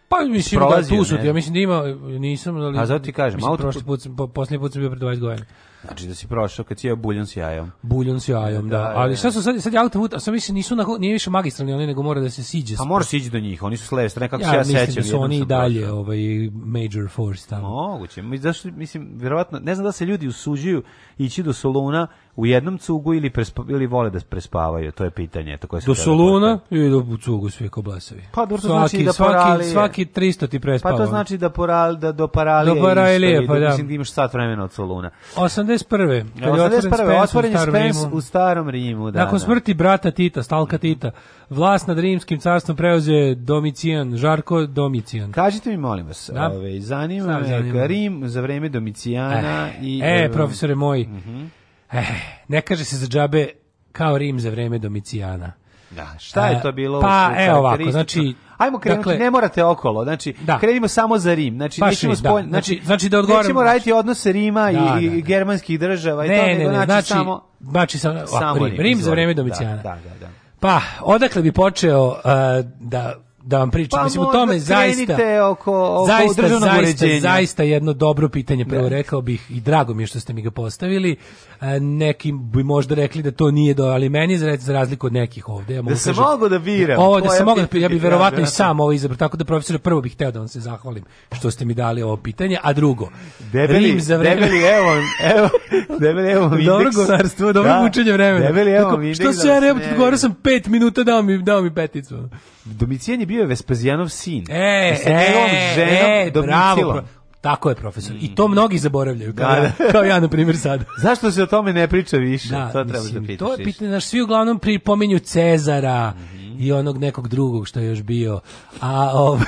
Pa mislim da Prolazio, da tu su ti, ja mislim da ima, nisam ali A zato ti kažem, autoput... prošli put, po, posljednji put sam bio pre 20 godina. Znači da si prošao kad si jeo buljon s jajom. Buljon s jajom, da. da, da ali šta da. su sad, sad autoput, a sam mislim nisu na, nije više magistralni oni, nego mora da se siđe. Pa moraš ići do njih, oni su s leve strane, kako ja, se ja sećam. Ja mislim da su oni i dalje prošao. ovaj, major force tamo. Moguće, Mi, zašto, mislim, vjerovatno, ne znam da se ljudi usuđuju ići do Soluna u jednom cugu ili, prespa, ili vole da prespavaju, to je pitanje. To koje do da Soluna i do cugu svi ko blesavi. Pa dobro, to znači da poralije. Svaki, svaki 300 ti prespava. Pa to znači da, poral, da do paralije. Do paralije, pa da. Mislim da imaš sat vremena od Soluna. 80 81. Kad je otvoren, otvoren Spence, u, starom Rimu. Da, nakon da. smrti brata Tita, Stalka Tita, vlast nad rimskim carstvom preuze Domicijan, Žarko Domicijan. Kažite mi, molim vas, da? ove, zanima Sam me zanima. Rim za vreme Domicijana. Eh, i, e, profesore moji, uh mhm. -huh. eh, ne kaže se za džabe kao Rim za vreme Domicijana. Da, šta je eh, to bilo? Pa, evo ovako, znači, Ajmo krenuti, dakle, ne morate okolo. Znači, da. krenimo samo za Rim. Znači, Baš nećemo spolj... da. Znači, znači, znači da odgovaramo. Nećemo raditi odnose Rima da, i, i da, da. germanskih država i to, ne, ne, znači, znači samo znači samo, samo Rim, Rim, Rim za vreme da, Domiciana. Da, da, da. Pa, odakle bi počeo uh, da da vam pričam. Pa Mislim, o tome zaista, oko, oko zaista, zaista, uređenja. zaista jedno dobro pitanje, prvo rekao bih i drago mi je što ste mi ga postavili. E, neki bi možda rekli da to nije do, ali meni za, za razliku od nekih ovde, Ja da mogu da se mogu da biram. Ovo, da se mogu, da, ja bih verovatno i da, da. sam ovo izabrao, tako da profesore prvo bih hteo da vam se zahvalim što ste mi dali ovo pitanje, a drugo, debeli, Rim za vreme... Debeli, evo, evo, (laughs) debeli, evo, dobro govnarstvo, dobro da, mučenje vremena. Debeli, evo, Kako, što se ja ne, govorio sam pet minuta, dao mi, dao mi peticu. Domicijan je bio bio je Vespazijanov sin. E, sa njegovom e, e, Domitilom. Bravo, tako je, profesor. I to mm. mnogi zaboravljaju, kao, da, Ja, da. kao ja, na primjer, sad. (laughs) Zašto se o tome ne priča više? Da, to treba da mislim, da pitaš. To je pitanje, naš svi uglavnom pripominju Cezara, mm -hmm i onog nekog drugog što je još bio. A ovaj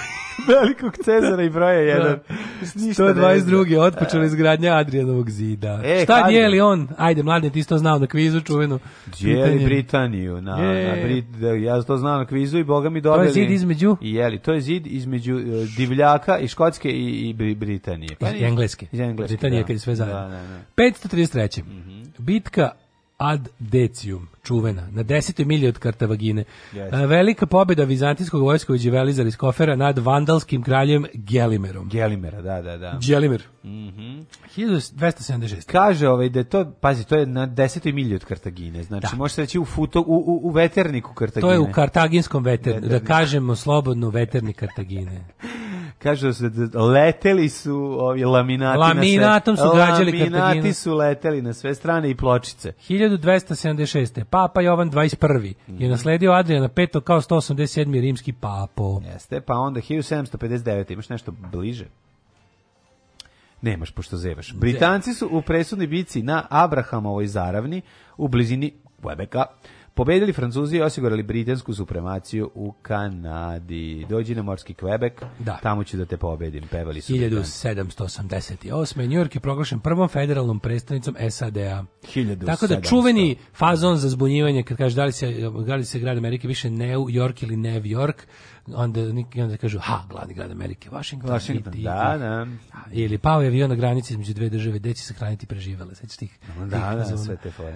(laughs) velikog Cezara i broja 1. Da. 122. otpočela e. izgradnja Adrijanovog zida. E, Šta kad... dijeli on? Ajde, mladen, ti to znao na kvizu čuvenu. Dijeli Britaniju. Na, je. na Brit... Da, ja to znao na kvizu i boga mi dobili. To je zid između? I jeli. To je zid između uh, Divljaka i Škotske i, i Britanije. Pa, iz, Engleske. Iz Engleske. Britanije, da. kad je sve zajedno. Da, da, da. 533. Mm -hmm. Bitka Ad Decium, čuvena, na desetoj milji od Kartavagine. Yes. Velika pobjeda vizantijskog vojska u Đevelizar iz Kofera nad vandalskim kraljem Gelimerom. Gelimera, da, da, da. Gelimer. Mm -hmm. 1276. Kaže ovaj da to, pazi, to je na desetoj milji od Kartagine, znači da. možete reći u, futo, u, u, u veterniku Kartagine. To je u kartaginskom veterniku, da, da, da, da kažemo slobodno veternik Kartagine. (laughs) Kaže se da leteli su ovi laminati Laminatom na sve, su građali Laminati su leteli na sve strane i pločice. 1276. Papa Jovan 21. je mhm. nasledio Adriana V kao 187. rimski papo. Jeste, pa onda 1759. Imaš nešto bliže? Nemaš, pošto zevaš. Britanci su u presudni bici na Abrahamovoj zaravni u blizini Quebeca Pobedili Francuzi i osigurali britansku supremaciju u Kanadi. Dođi na morski Quebec, da. tamo ću da te pobedim, pevali su. 1788. New York je proglašen prvom federalnom predstavnicom SAD-a. Tako da čuveni fazon za zbunjivanje, kad kaže da li se, da li se grad Amerike više New York ili New York, onda, onda kažu, ha, glavni grad Amerike, Washington. Washington, i, da, i, da. Ili pao je avion na granici između dve države, deci će sahraniti preživele, sveći tih. Da, tih da, sve te fore.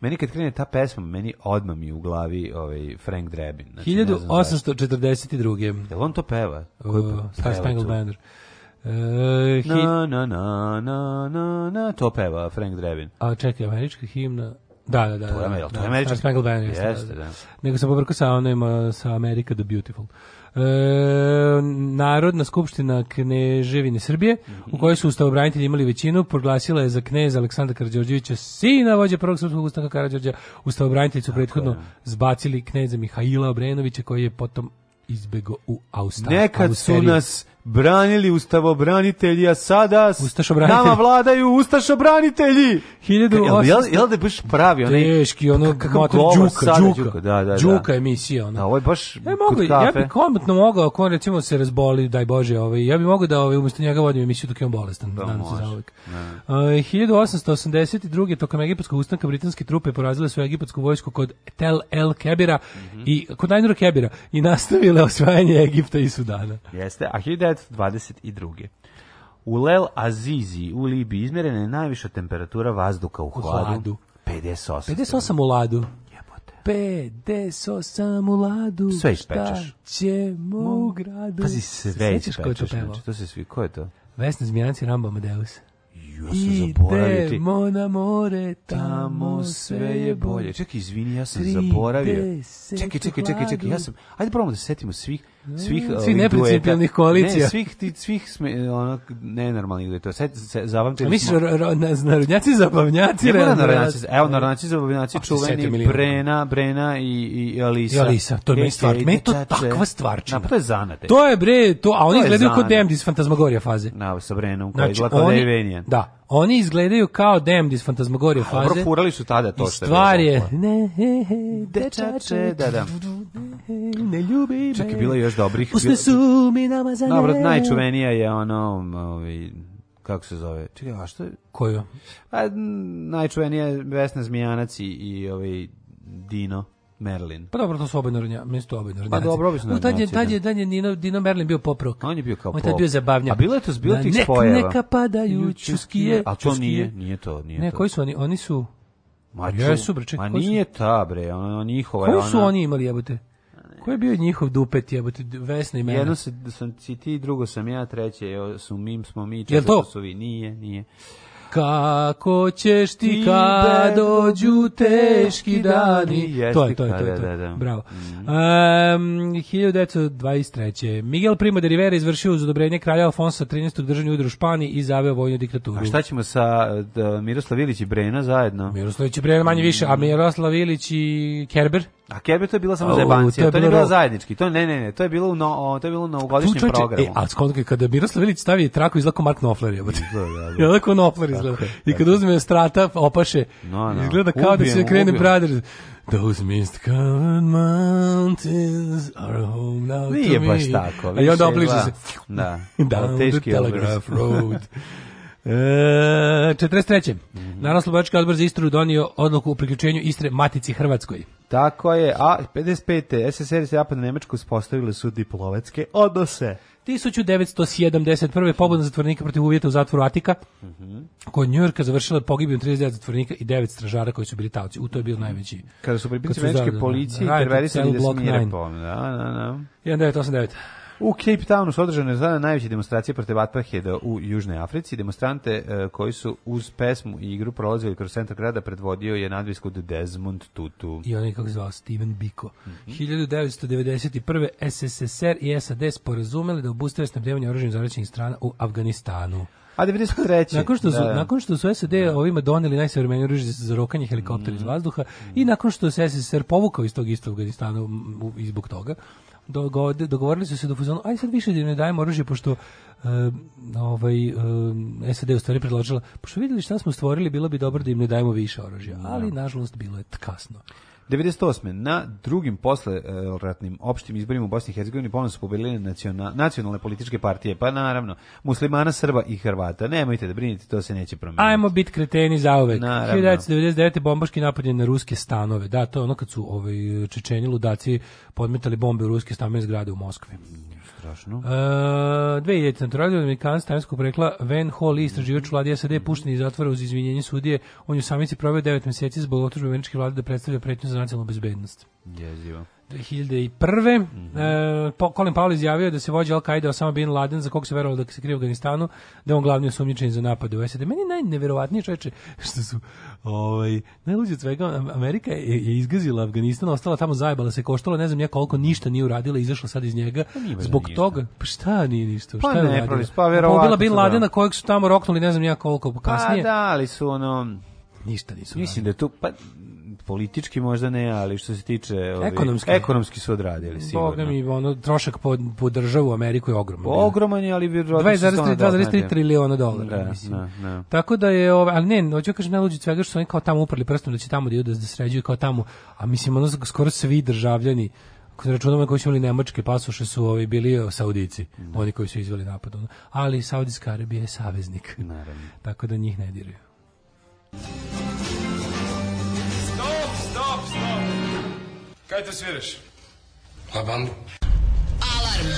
Meni kad krene ta pesma, meni odmah mi u glavi ovaj Frank Drebin. Znači, 1842. Jel on to peva? Uh, Koji uh, pa- Star Spangled Banner. Uh, na, na, na, na, na, na, to peva Frank Drebin. A čekaj, američka himna, da, da, da. To je, da, to je američka. Star Spangled Banner. Jeste, da. da. Nego sam pobrkao sa onim, sa America the Beautiful. E, Narodna skupština Kneževine Srbije, u kojoj su ustavobranitelji imali većinu, proglasila je za kneza Aleksandra Karđorđevića, sina vođe prvog srpskog ustanka Karđorđa, ustavobranitelji su prethodno zbacili kneza Mihajla Obrenovića, koji je potom izbego u Austriju. Nekad su nas branili ustavobranitelji, a sada nama vladaju ustašobranitelji. 1800... Jel, jel da je baš pravi onaj... Teški, ono, mater, džuka, džuka, da, da, džuka da. emisija. Ona. Da, ovo je baš ne, mogu, Ja bi komotno mogao, ako on recimo se razboli, daj Bože, ovaj, ja bi mogao da ovaj, umjesto njega vodim emisiju dok je on bolestan. Da, nadam se za uvijek. Uh, 1882. tokom egipatskog ustanka britanske trupe porazile su egipetsku vojsku kod Tel El Kebira mm -hmm. i kod Ainur Kebira i nastavile (laughs) osvajanje Egipta i Sudana. Jeste, a 1900 1922. U Lel Azizi u Libiji izmerena je najviša temperatura vazduha u hladu. hladu. 58. 58 u ladu. 58 u ladu. Sve ispečeš. Šta ćemo u gradu? Pazi, sve ispečeš. Znači, to se svi, ko je to? Vesna Zmijanci, Rambo Amadeus. Ja sam zaboravio ti. Idemo na more, tamo sve je bolje. Čekaj, izvini, ja sam zaboravio. Čekaj, čekaj, čekaj, čekaj, ja sam... Ajde probamo da se setimo svih svih mm, eh, svih neprincipijalnih koalicija. Ne, svih ti svih sme ono nenormalnih da to se zapamtili. Misliš narodnjaci zabavnjaci, ne, narodnjaci. Evo narodnjaci zabavnjaci čuveni Brena, Brena i i Alisa. I Alisa, to je stvar, me to takva stvarčina. Na, pa to je zanate. To je bre, to, a oni gledaju kod DMD iz faze. Na, sa Brenom koji znači, je Vlada Da. Oni izgledaju kao Damned iz Fantasmagorije faze. Dobro, furali su tada to što je. Stvar je, ne, he, he, dečače, da, da. Ne ljubi me. Čekaj, bilo je još dobrih. Usne su mi nama Dobro, najčuvenija je ono, ovi, ovaj, kako se zove? Čekaj, a što je? Koju? A, najčuvenija je Vesna Zmijanac i, i ovi ovaj Dino. Merlin. Pa dobro, to su obojno rodnjaci, mesto obojno rodnjaci. Pa dobro, obično rodnjaci. Tad je, tad je, da. tad je Nino, Dino Merlin bio pop On je bio kao pop. On je tad bio zabavnjak. A bilo je to s zbilo tih nek, spojeva. Neka padaju čuskije. A to nije, nije to, nije ne, to. Ne, koji su oni? Oni su... Ma, su jesu, bre, čekaj, ma nije ta, bre, ona njihova... Koji su oni imali, jebote? Ko je bio njihov dupet jebote Vesna i mene? Jedno se, sam ti, drugo sam ja, treće su mim smo mi, četvrto su vi, nije, nije. Kako ćeš ti kad dođu teški dani? to je, to je, to je. Da, to je. Da, da. Bravo. Mm. Um, 1923. Miguel Primo de Rivera izvršio uz kralja Alfonsa 13. držanju udru Španiji i zaveo vojnu diktaturu. A šta ćemo sa da, Miroslav Ilić i Brena zajedno? Miroslav Ilić i Brena manje više, a mhm. Miroslav Ilić i Kerber? A Kerber to je bila samo za zebancija, to, to, je bilo zajednički. To ne, ne, ne, to je bilo no, to je bilo na novogodišnjem programu. E, a skon kada Miroslav Ilić stavi traku izlako Mark Knopfler je. Da, da, da. Izlako Knopfler izgleda. I kad uzme strata opaše, no, no. izgleda kao ubijem, da se krene brother. Those mist covered mountains are home now Nije to me. baš tako. Više, I onda obliže se. Da, (laughs) down teški the telegraph road. E, 43. Mm -hmm. Narodno slobodački odbor za Istru donio odluku o priključenju Istre Matici Hrvatskoj. Tako je, a 55. SSR i na Nemačka uspostavile su diplomatske odnose. 1971. pobuna zatvornika protiv uvjeta u zatvoru Atika, mm -hmm. kod Njujorka završila pogibijom 39 zatvornika i 9 stražara koji su bili tavci. U to je bio najveći. Kada su pripadnici američke policije intervenisali da se mire pom. Da, da, da. 1989. U Cape Townu su održane sada najveće demonstracije protiv apartheida u Južnoj Africi. Demonstrante e, koji su uz pesmu i igru prolazili kroz centar grada predvodio je nadvisku Desmond Tutu. I onaj kako zvao Steven Biko. Mm -hmm. 1991. SSSR i SAD sporazumeli da obustave snabdevanje oružjem zaraćenih strana u Afganistanu. A 93. nakon što su da, da. nakon što su SAD da. ovima doneli najsavremenije oružje za rokanje helikoptera mm. iz mhm. vazduha i nakon što se SSSR povukao iz tog istog Afganistana i zbog toga dogovorili su se do fuzonu, aj sad više da ne dajemo oružje, pošto uh, ovaj, uh, eh, SAD u stvari predložila, pošto videli šta smo stvorili, bilo bi dobro da im ne dajemo više oružja, da. ali nažalost bilo je kasno. 98. na drugim posle ratnim opštim izborima u Bosni i Hercegovini ponovno su nacional, nacionalne političke partije, pa naravno muslimana, Srba i Hrvata. Nemojte da brinite, to se neće promeniti. Ajmo bit kreteni zauvek. Naravno. 1999. bombaški napad na ruske stanove. Da, to je ono kad su ovaj, Čečeni ludaci podmetali bombe u ruske stambene zgrade u Moskvi. Strašno. Uh, dve je radio Amerikanac tajemskog prekla Van Hall istraživač mhm. vlade SAD pušten iz zatvora uz izvinjenje sudije. On je u samici proveo 9 meseci zbog otužbe američke vlade da predstavlja pretnju za nacionalnu bezbednost. Jezivo. 2001. Mm -hmm. e, Colin Powell izjavio da se vođa Al-Qaida Osama Bin Laden, za kog se verovalo da se krije u Afganistanu, da je on glavni osumnjičen za napade u SAD. Meni je najneverovatnije čoveče (laughs) što su ovaj, najluđe od svega, Amerika je, je izgazila Afganistan, ostala tamo zajebala se koštala, ne znam ja koliko ništa nije uradila, izašla sad iz njega. Pa Zbog ništa. toga, pa šta nije ništa? Pa šta je ne, provis, pa verovatno. Pobila Bin da. Ladena kojeg su tamo roknuli, ne znam ja koliko pa kasnije. Pa da, ali su ono... Ništa nisu. Mislim da tu, pa politički možda ne, ali što se tiče ovi, ovaj, ekonomski, ekonomski su odradili sigurno. Boga mi, ono, trošak po, po državu Ameriku je ogroman. Ogroman je, ali bi 2,3 triliona dolara, da, mislim. Da, da. Tako da je, ovaj, ali ne, hoću da kažem, ne luđi svega što su oni kao tamo uprli prstom da će tamo da idu da, da sređuju kao tamo, a mislim, ono, skoro svi državljani kod računamo koji su imali nemačke pasoše su ovi bili e, Saudici, da. oni koji su izveli napad. Ali Saudijska Arabija je saveznik. Naravno. Tako da njih ne diraju. Kaj te sviraš? Labandu. Alarm!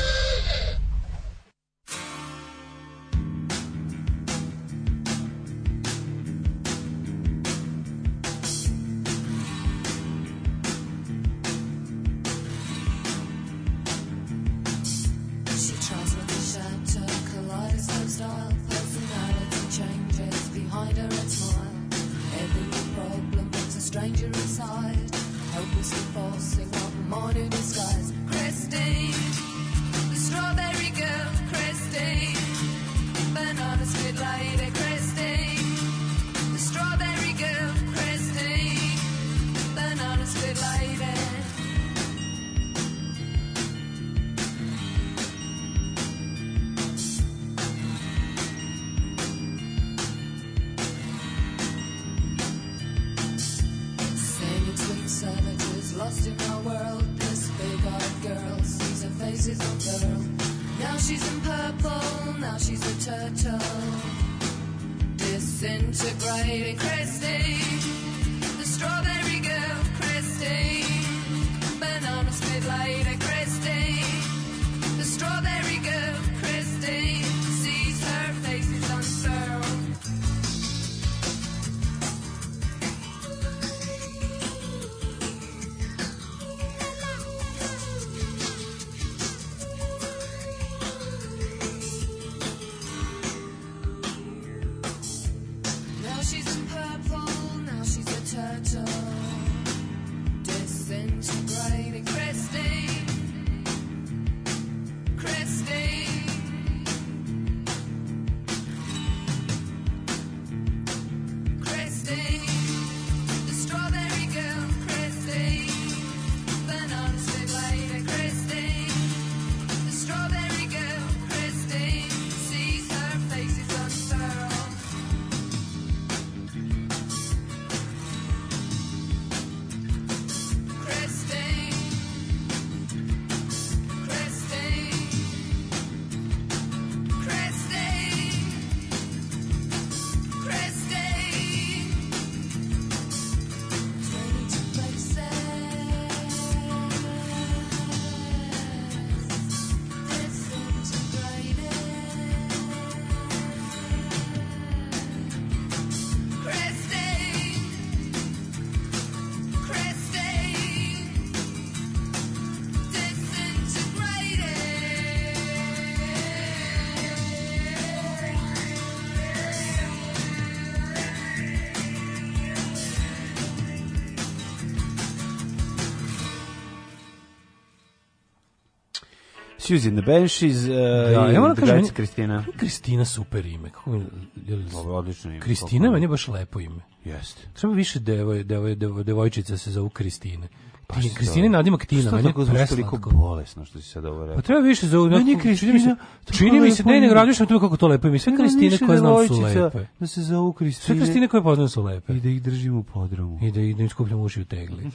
Susie and the Banshees uh, da, i ja kažem, Kristina. Kristina super ime. Kako je, je Dobro, odlično ime. Kristina meni je baš lepo ime. Jeste. Treba više devoj, devoj, devoj, devojčica se zovu Kristine. Pa ti, Kristina nadimak Tina, meni je toliko bolesno što si sad ovo rekao. Pa treba više za meni je Kristina. Čini mi se ne ne razmišljam tu kako to lepo mi sve Kristine koje znam su lepe. Da se zovu Kristine. Sve Kristine koje poznajem su lepe. I da ih držimo u podrumu. I da ih ne da skupljamo uši u tegli.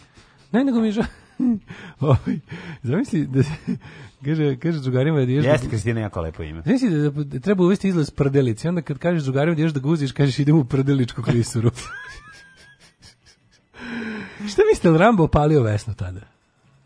Ne nego mi je (laughs) Ovaj, zamisli da se, kaže, kaže drugarima da ješ... Da Jeste, Kristina, jako lepo ime. Zamisli da, da, da treba uvesti izlaz prdelici, onda kad kažeš drugarima da ješ da guziš, kažeš idem u prdeličku klisuru. (laughs) Šta mislite, Rambo palio vesno tada?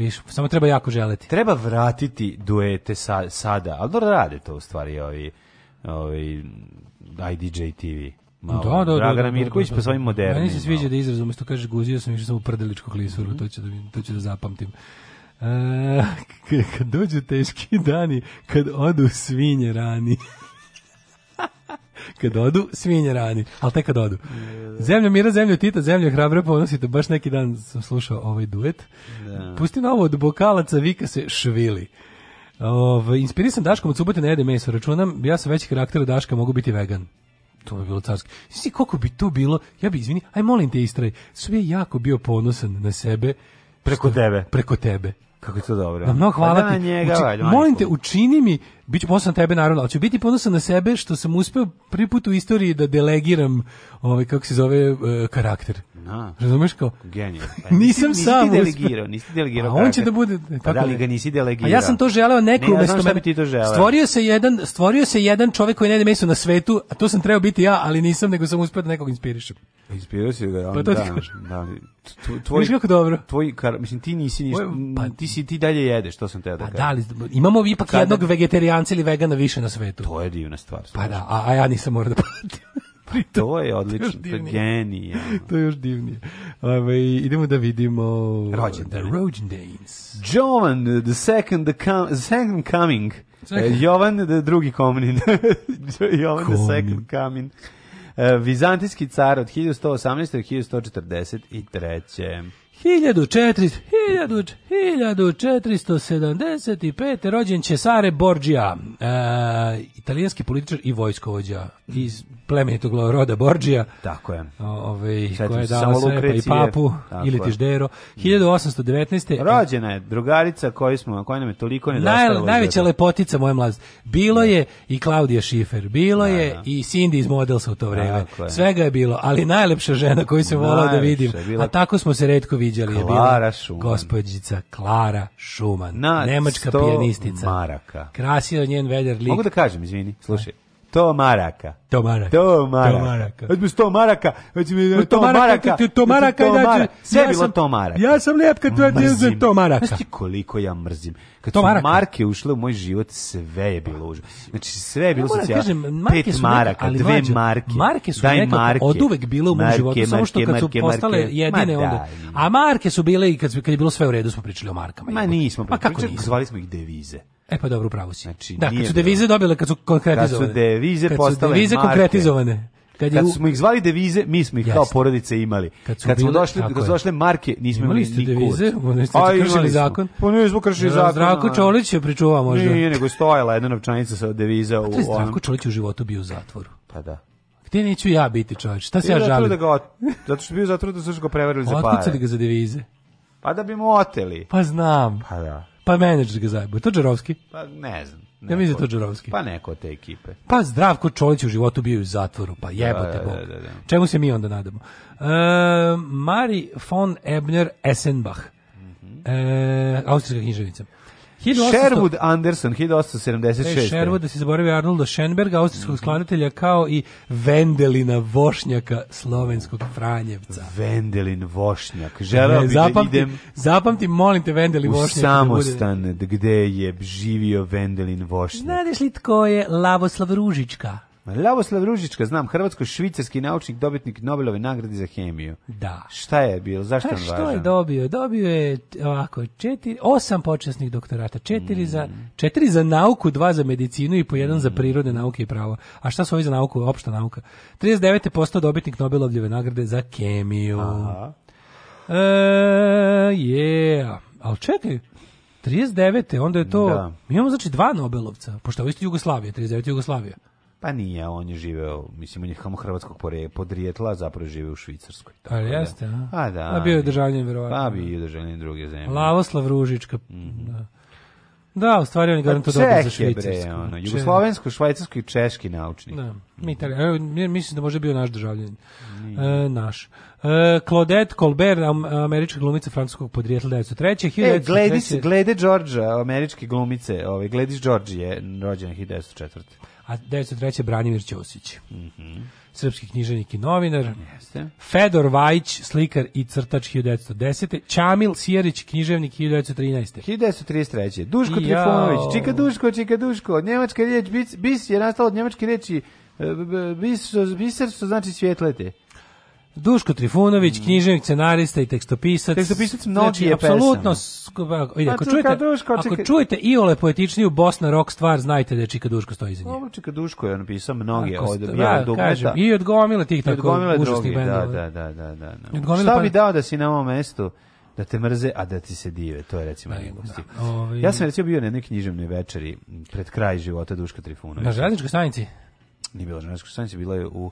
Viš, samo treba jako želeti. Treba vratiti duete sa, sada, ali dobro rade to u stvari ovi, ovi IDJ TV. Malo. Da, da, da Dragana da, da, Mirković da, da, da. pa svojim modernim. Meni se sviđa da izraz umjesto kažeš guzio sam išao samo u prdeličku klisuru, mm -hmm. to, ću da, to ću da zapamtim. E, (laughs) kad dođu teški dani, kad odu svinje rani kad odu, svinje rani, ali tek kad odu. Da. Zemlja mira, zemlja Tita, zemlja hrabra, ponosite, baš neki dan sam slušao ovaj duet. Da. Pusti novo od bokalaca, vika se švili. Ov, ovaj, inspirisan Daškom od subote ne jede meso, računam, ja sam veći karakter od Daška, mogu biti vegan. To bi bilo carski. Svi koliko bi to bilo, ja bi, izvini, aj molim te istraj, sve jako bio ponosan na sebe. Preko što, tebe. Preko tebe. Kako je to dobro. Pa da mnogo hvala pa ti. Njega, Uči, valjda, molim te, učini mi Biću ponosan tebe naravno, ali ću biti ponosan na sebe što sam uspeo prvi put u istoriji da delegiram ovaj kako se zove uh, karakter. Na. Razumeš kao? Genije. (laughs) Pa, nisam nisi, sam nisi delegirao, nisi delegirao. A karakter. on će da bude pa da li ga nisi delegirao? A ja sam to želeo nekom ne, ja znam bi ti to želeo. Stvorio se jedan, stvorio se jedan čovek koji ne ide mesto na svetu, a to sam trebao biti ja, ali nisam, nego sam uspeo da nekog inspirišem. Pa Inspirirao si ga, pa to da, da, tvoj kako dobro. Tvoj kar, mislim ti nisi nisi pa, ti si ti dalje jedeš, to sam te da pa kažem. Pa da, ali imamo ipak jednog vegetarijana vegetanca ili vegana više na svetu. To je divna stvar. Pa da, a, a ja nisam morao da platim. (laughs) Pa to, je (laughs) odlično, to je genijalno. to je još divnije. Ove, ovaj, idemo da vidimo... Rođendan. The da, Jovan, the second, the, com, the second coming. Second. E, Jovan, the drugi komnin. (laughs) Jovan, Komin. the second coming. E, vizantijski car od 1118. do 1143. 1400, 1475. rođen Cesare Borgia, uh, italijanski političar i vojskovođa iz plemenitog roda Borgia. Tako je. Ove, koja je dala sve, pa i papu, ili tiždero. 1819. Rođena je drugarica koju smo, koja nam je toliko nedostala. Naj, najveća lepotica moje mladosti. Bilo da. je i Klaudija Šifer, bilo da, je da. i Cindy iz Modelsa u to vreme. Svega je bilo, ali najlepša žena koju sam volao da vidim. Bila... A tako smo se redko vidjeli viđali Klara je bila Schumann. gospođica Klara Schumann, nemačka pijanistica. maraka. Krasio njen veder lik. Mogu da kažem, izvini, slušaj. To maraka. To maraka. To maraka. To maraka. To maraka. Hoće mi to maraka. To maraka. Sve bilo to maraka. Ja sam lep kad to to maraka. Znaš ti koliko ja mrzim. Kad to su marke ušle u moj život, sve je bilo užasno. Znači sve je bilo ja, socijal. Kažem, marke Pet su maraka, ali dve marke. Marke su nekako marke. od uvek bile u mom marke, životu, samo što kad su marke, postale marke, jedine ma onda. A marke su bile i kad, kad je bilo sve u redu smo pričali o markama. Ma nismo, pa kako nismo? Zvali smo ih devize. E pa dobro, pravo si. Znači, da, kad su devize dobile, kad su konkretizovane. Kad su devize kad postale su devize marke. konkretizovane. Kad, je u... smo ih zvali devize, mi smo ih Jasne. kao porodice imali. Kad, su kad smo bile, došli, kad su došle marke, nismo imali ste devize, oni kršili zakon. Pa nismo kršili zakon. Zdravko da. Čolić je pričuvao možda. Nije, nego stojala jedna novčanica sa deviza. U, pa Zdravko Čolić u životu bio u zatvoru. Pa da. Gde neću ja biti čovječ? Šta se ja žalim? Da ga, zato što je bio zatvoru da su ga prevarili za pare. Otkucali ga za devize. Pa da bi mu oteli. Pa znam. Pa da. Pa menadžer ga zajebao. To Džarovski? Pa ne znam. Neko, ja mislim da to Džarovski. Pa neko od te ekipe. Pa Zdravko Čolić u životu bio u zatvoru, pa da, jebote da, Bog. Da, da, Čemu se mi onda nadamo? E, Mari von Ebner Essenbach. Mm -hmm. e, austrijska književnica. 1800... Sherwood Anderson, 1876. E, Sherwood, da se zaboravio Arnolda Schenberga, austrijskog skladatelja, kao i Vendelina Vošnjaka, slovenskog Franjevca. Vendelin Vošnjak. Želeo bi da zapamti, da idem... Zapamti, molim te, Vendelin Vošnjak. Da u samostan da gde je živio Vendelin Vošnjak. Znadeš li tko je Lavoslav Ružička? Lavoslav Ružička, znam, hrvatsko-švicarski naučnik, dobitnik Nobelove nagrade za hemiju. Da. Šta je bilo? Zašto A pa on važan? Što je dobio? Dobio je ovako, četiri, osam počasnih doktorata, četiri, mm. za, četiri za nauku, dva za medicinu i po jedan mm. za prirodne nauke i pravo. A šta su ovi za nauku? Opšta nauka. 39. je postao dobitnik Nobelovljeve nagrade za hemiju. Aha. E, yeah. Ali čekaj, 39. onda je to... Da. imamo znači dva Nobelovca, pošto je isto Jugoslavija, 39. Jugoslavija. Pa nije, on je živeo, mislim, on je samo hrvatskog pore, podrijetla, zapravo žive u Švicarskoj. Tako Ali da. jeste, a? A pa da. A bio je državljen, verovatno. Pa bio je državljen druge zemlje. Lavoslav Ružička, mm -hmm. da. Da, u stvari on je pa garanto dobro za švicarsku. Bre, ono, jugoslovensko, švajcarsko i češki naučnik. Da, mi Italija. mislim da može bio naš državljanin. E, naš. E, Claudette Colbert, američka glumica francuskog podrijetla 1903. E, gledi, glede Đorđa, američke glumice, ovaj, glediš Đorđe je rođena 1904 a 1903. Branimir Ćosić. Mm Srpski književnik i novinar. Jeste. Fedor Vajić, slikar i crtač 1910. Čamil Sjerić, književnik 1913. 1933. Duško Trifunović, Čika Duško, Čika Duško, njemačka riječ, bis, bis je nastala od njemačke riječi, bis, e, biser, što znači svjetlete. Duško Trifunović, mm. književnik, scenarista i tekstopisac. Tekstopisac mnogi znači, je apsolutno, ide, pa ako, čujete, Duško, ako čujete i iole poetičniju Bosna rock stvar, znajte da je Čika Duško stoji iza nje. Ovo Čika Duško je napisao mnoge ako, od ja, da, kažem, I od gomile tih tako užasnih da, bendova. Da, da, da, da. da. Šta pa- bi dao da si na ovom mestu? da te mrze, a da ti se dive. To je recimo da, da, da. Ovi... Ja sam recimo bio na jednoj književnoj večeri pred kraj života Duška Trifunovića. Na železničkoj stanici? Nije bilo na železničkoj stanici, bilo je u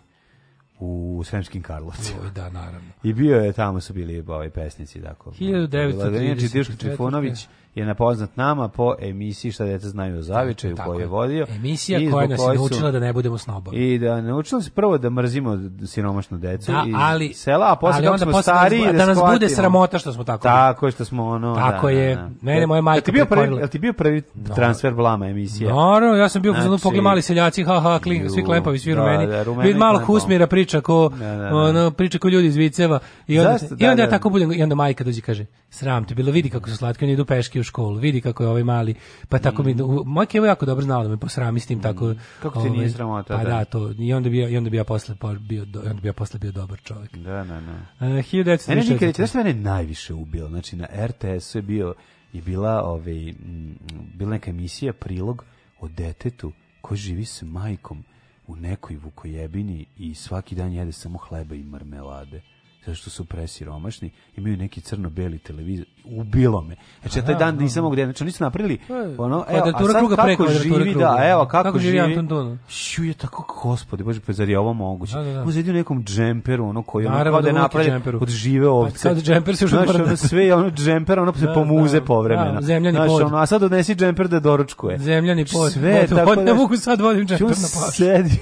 u Sremskim Karlovcima. da, naravno. I bio je, tamo su bili ovaj pesnici, tako. Dakle, 1934. Znači, Diško Trifunović, je napoznat nama po emisiji šta deca znaju o zavičaju Tako koju je vodio. Emisija koja nas je naučila da ne budemo snobovi. I da naučila se prvo da mrzimo siromašnu decu da, ali, sela, a posle kako smo stariji da, da, nas bude sramota što smo tako. Tako je što smo ono. Tako da, da je. Da, da. Mene moja majka ti bio prvi, jel ti bio prvi no. transfer blama emisija? Naravno, ja sam bio znači, znači pogled mali seljaci, ha ha, kling, svi klempavi, svi da, rumeni. Da, Vid malo husmira priča ko da, ono priča ko ljudi iz Viceva i onda i onda tako budem i onda majka dođe kaže: "Sram te bilo, vidi kako su slatki, oni idu peške u školu, vidi kako je ovaj mali. Pa tako mi, moj mm. kevo jako dobro znao da me posrami s tim, mm, tako... Kako ovaj, ti nije sramota? Pa da. da, to, i onda bi, i onda bi ja posle, bio, do, onda bi ja posle bio dobar čovjek. Da, da, da. Uh, 1936. Mene nikad, mene najviše ubilo? Znači, na RTS-u je bio je bila ovaj mm, bila neka emisija prilog o detetu ko živi s majkom u nekoj vukojebini i svaki dan jede samo hleba i marmelade zato što su presiromašni, imaju neki crno-beli televizor ubilo me. Znači, ja taj dan nisam mogu gde, znači, oni su napravili, pa ono, evo, a sad kako preko, živi, da, evo, kako, kako živi Anton Dun. Šu je tako, gospode, bože, pa zar je ovo moguće? Da, da, da. Uzedi u nekom džemperu, ono, koji ono, kao da, da je od žive ovce. Pa sad džemper se još odmrde. Znaš, sve je ono džemper, ono se da, pomuze da. povremeno. Zemljani pod. Ono, a sad odnesi džemper da doručkuje. Zemljani znači, pod. Sve, tako da. Ne mogu sad vodim znači, džemper na pašu. Sedi,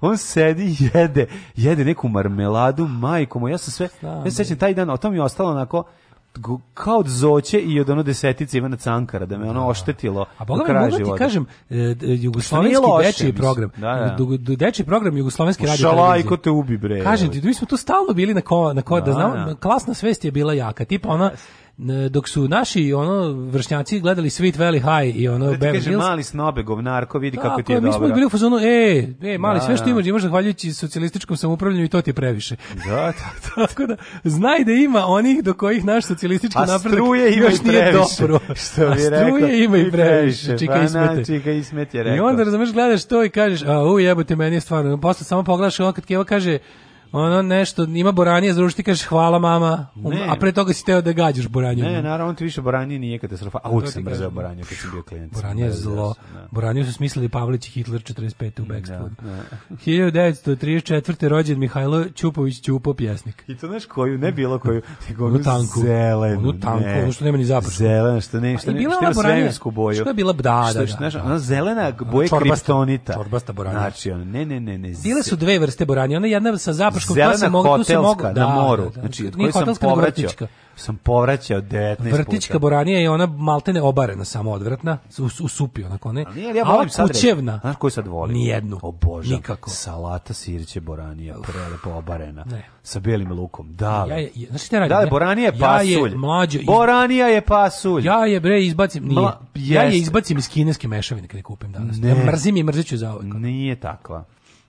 on sedi, jede, jede neku marmeladu, majkom, ja sam sve, ja sećam taj dan, o tom je ostalo onako, kao od Zoće i od ono desetice Ivana Cankara, da me ono da. oštetilo A boga me, mogu ti kažem, e, e jugoslovenski dečiji program, da, da. dečiji program jugoslovenski radio televizije. ko te ubi, bre. Kažem ti, da mi smo tu stalno bili na ko, na ko, da, da znam, da. klasna svest je bila jaka, tipa ona, dok su naši ono vršnjaci gledali Sweet Valley High i ono da Beverly Hills. mali snobe govnarko vidi da, kako ti je dobro. Mi smo bili u fazonu e, e mali da, sve što da. imaš imaš zahvaljujući socijalističkom samoupravljanju i to ti je previše. Da, da, da. (laughs) tako da znaj da ima onih do kojih naš socijalistički napredak još nije dobro. (laughs) Što bi rekao? Struje ima i previše. Čika pa ismete. Čika ismet je rekao. I onda razumeš gledaš to i kažeš a u jebote meni je stvarno. Posle samo pogledaš ono kad Keva kaže ono nešto, ima boranije, zaruši ti kažeš hvala mama, um, ne. a pre toga si teo da gađaš boranju. Ne, naravno, ti više boranije nije katastrofa. A uvijek sam mrzeo boranju kad sam bio klijent. Boranje je zlo. Da. Boranju su smislili Pavlić i Hitler 45. u da, Backspoodu. Da. 1934. rođen Mihajlo Ćupović Ćupo, pjesnik. I to znaš koju, ne bilo koju, nego onu tanku. Zelenu. Onu tanku, ono što nema ni zaprašno. Zelena, što ne, što ne, što ima svemirsku boju. Što je bila, da, da, da, da. ona zelena boje kriptonita. Čorbasta boranja. Znači, ne, ne, ne, ne. Bile su dve vrste boranja, ona jedna sa zaprašno autorskog koja se mogu, tu se mogu, da, na moru, da, da, znači od koje sam povraćao, sam povraćao 19 vrtička puta. Vrtička boranija je ona maltene obarena, samo odvratna, u, u supi onako, ne? Ali, ali ja volim sad kućevna. Znaš koju sad volim? Nijednu. Obožam. Nikako. Salata sirće boranija, prelepo obarena. Ne. Sa belim lukom. Da li? Ja je, znaš te radim? Da li, boranija je pasulj. Ja je mlađo. Iz... Boranija je pasulj. Ja je, bre, izbacim, nije. Mla, ja je izbacim iz kineske mešavine kada kupim danas. Ne. Ja mrzim i mrzit ću za ovaj. Nije takva.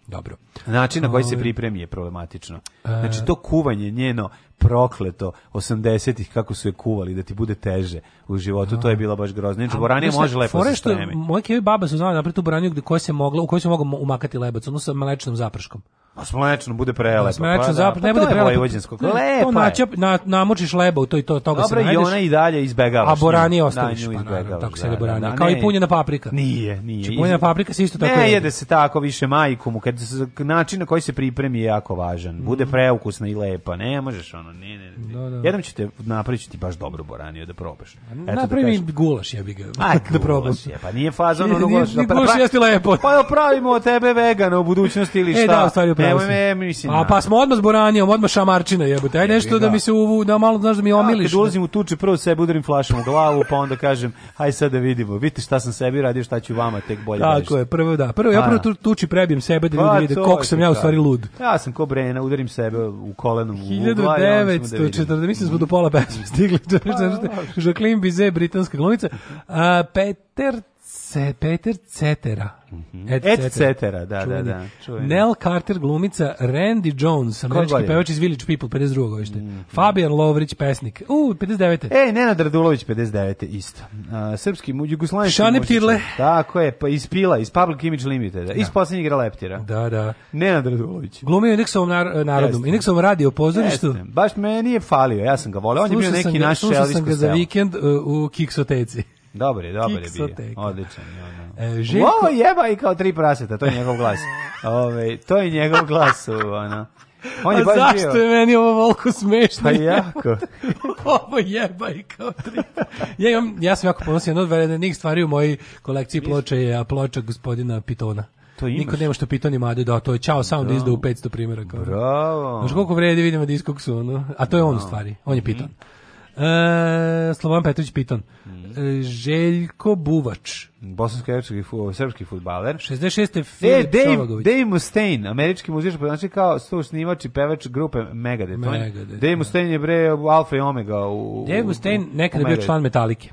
Dobro. Način na koji se ovaj- pripremi je problematično. E. Znači to kuvanje njeno prokleto 80-ih kako su je kuvali da ti bude teže u životu, to je bilo baš grozno. Znači boranija može lepo se spremi. Moje keve baba su znala da tu boraniju gde koja se mogla, u kojoj se mogla umakati lebac, ono sa mlečnom zaprškom. A s bude prelepo. S mlečnom pa, da, zapravo, pa ne pa bude prelepo. To je vojvođansko. Lepo načap, na, namočiš leba u to i to, toga Dobre, se najdeš. Dobro, i ona i dalje izbegavaš. A borani ostaviš, pa naravno, tako se jede da, da, borani. Kao i punjena paprika. Nije, nije. Či znači, punjena paprika se isto tako jede. Ne jede se tako više majkom, kad način na koji se pripremi je jako važan. Bude mhm. preukusna i lepa, ne možeš ono, ne, ne. ne. Jednom ćete napraviti ti baš dobro boraniju da probaš. Pa Eto Napravi gulaš, ja bih ga. (laughs) da probam. Pa nije fazon (laughs) ono gulaš. Gulaš pa- jeste lepo. Pa pravimo tebe vegana u budućnosti ili e, šta? E, da, stvari nemoj me, mislim. A da- pa smo odmah zboranijom, odmah šamarčina jebote. Aj nešto da mi se uvu, da malo znaš da mi omiliš. Kad ulazim u tuče, prvo sebe udarim flašom u glavu, pa onda kažem, aj sad da vidimo. Vidite šta sam sebi radio, šta ću vama tek bolje. Tako je, prvo da. Prvo ja pa prvo da. tuči prebijem sebe da pa ljudi vide koliko sam ja u stvari da. lud. Ja sam ko Brena, udarim sebe u koleno u glavu. 1940, mislim smo do pola pesme stigli. Jacqueline pa, Bizet, britanska glumica. Peter C, Peter Cetera. Mm -hmm. Et, Et cetera. cetera, da, da čuveni. da, da. Čuveni. Nell Carter, glumica, Randy Jones, američki pevač iz Village People, 52. godište. Mm -hmm. Fabian Lovrić, pesnik. U, 59. E, Nenad Radulović, 59. Isto. Uh, srpski, jugoslavijski Šane Pirle. Tako je, pa iz Pila, iz Public Image Limited, da. iz posljednjeg leptira. Da, da. Nenad Radulović. Glumio indeksovom nar narodnom, indeksovom radio pozorištu. Jeste. Baš me nije falio, ja sam ga volio. On je bio neki naš Elvis Slušao sam ga za vikend uh, u Kiksoteci. Dobar je, dobar je bio. Odličan je. Ono. E, Željko... Ovo jeba i kao tri praseta, to je njegov glas. (laughs) Ove, to je njegov glas. Ono. On je A baš zašto bio... je meni ovo volko smešno? Pa jako. (laughs) ovo jeba i kao tri. Ja, imam, ja sam jako ponosan, jedna od veredenih stvari u mojoj kolekciji ploče je ploča gospodina Pitona. To imaš. Niko nema što Piton ima, da, to je Ćao Sound izdao u 500 primjeraka. Bravo. Znaš koliko vredi vidimo diskoksu, ono? A to je on u stvari, on je Piton. Mm. E, Slobodan Petrović Piton. Mhm. E, Željko Buvač. Bosansko-evropski fu, srpski futbaler. 66. Filip Dave, Čovagović. Dave Mustaine, američki muzičar, pa znači kao sto snimač i pevač grupe Megadeth. Megadeth Dave da. Mustaine je bre alfa i omega. U, Dave Mustaine nekada bio član Metalike.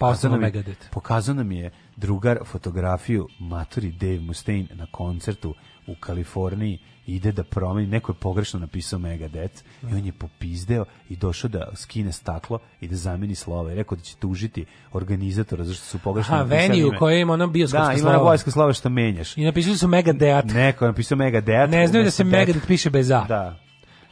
Pa ostalo Megadeth. Pokazao nam je drugar fotografiju maturi Dave Mustaine na koncertu u Kaliforniji ide da promeni, neko je pogrešno napisao Megadeth i on je popizdeo i došao da skine staklo i da zameni slova i rekao da će tužiti organizatora zašto su pogrešno Aha, napisali. veniju koja ima ono bioskopsko slovo. Da, ima na vojsko slovo što menjaš. I napisali su Megadeth. Neko je napisao Megadeth. Ne znaju da se Megadeth piše bez A. Da.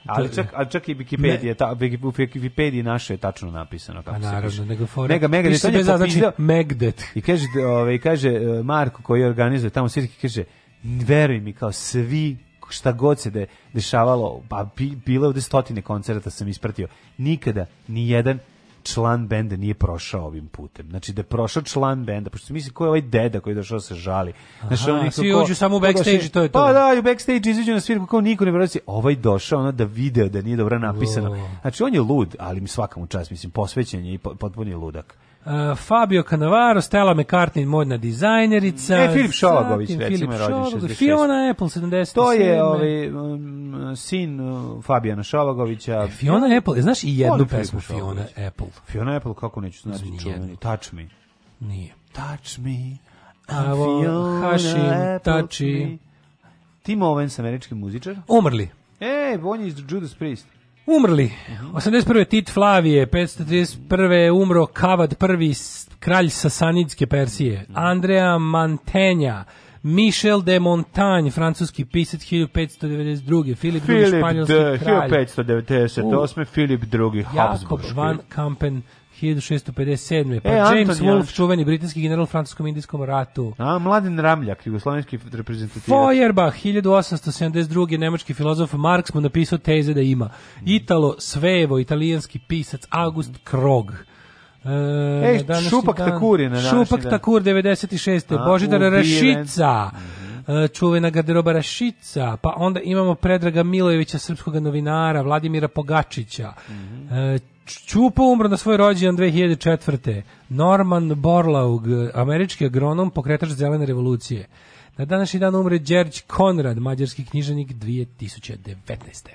Ali čak, ali čak i Wikipedia, ta, u Wikipediji našo je tačno napisano kako A pa naravno, se kaže. nego fora. Nega Megadeth, on je znači Megdet. I kaže, ove, ovaj, kaže eh, Marko koji organizuje tamo svirke, kaže, veruj mi, kao svi šta god se de, dešavalo, pa bile ovde stotine koncerta sam ispratio, nikada ni jedan član benda nije prošao ovim putem. Znači da je prošao član benda, pošto se misli ko je ovaj deda koji došao da se žali. Znači, Aha, svi uđu samo u backstage i to je to. Pa da, u backstage izađu na svirku, kao niko ne vjeruje da ovaj došao ono da video da nije dobro napisano. Znači on je lud, ali mi svakam čast, mislim, posvećen je i potpuni ludak. Eh, Fabio Cannavaro, Stella McCartney, modna dizajnerica. E, Filip Šolagović, zatim, recimo, je rođen Fiona Apple, 77. To je ovaj, um, sin uh, Fabijana Šolagovića. E, Fiona Apple, e, znaš i jednu On pesmu Fiona Apple. Fiona Apple, kako neću znači čuveni? Touch me. Nije. Touch me. Avo, Hašim, Tači. Tim Owens, američki muzičar. Umrli. Ej, on je iz Judas Priest. Umrli. 81. Tit Flavije, 531. umro Kavad prvi kralj Sasanidske Persije. Andrea Mantegna, Michel de Montaigne, francuski pisac 1592. Filip II, španjolski kralj. 1598. Filip II, Habsburg. Jakob van Kampen, 1657. Pa e, James Anton Wolfe, čuveni britanski general u francuskom-indijskom ratu. A, Mladen Ramljak, jugoslovenski reprezentativac. Feuerbach, 1872. nemački filozof Marx mu napisao teze da ima. Italo Svevo, italijanski pisac August Krog. E, Ej, Šupak dan, Takur je na Šupak dan. Takur, 96. A, Božidar ubijen. Rašica. Mhm. E, čuvena garderoba Rašica, pa onda imamo Predraga Milojevića, srpskog novinara, Vladimira Pogačića, mm -hmm. Čupo umro na svoj rođendan 2004. Norman Borlaug, američki agronom, pokretač zelene revolucije. Na današnji dan umre Đerđ Konrad, mađarski književnik 2019.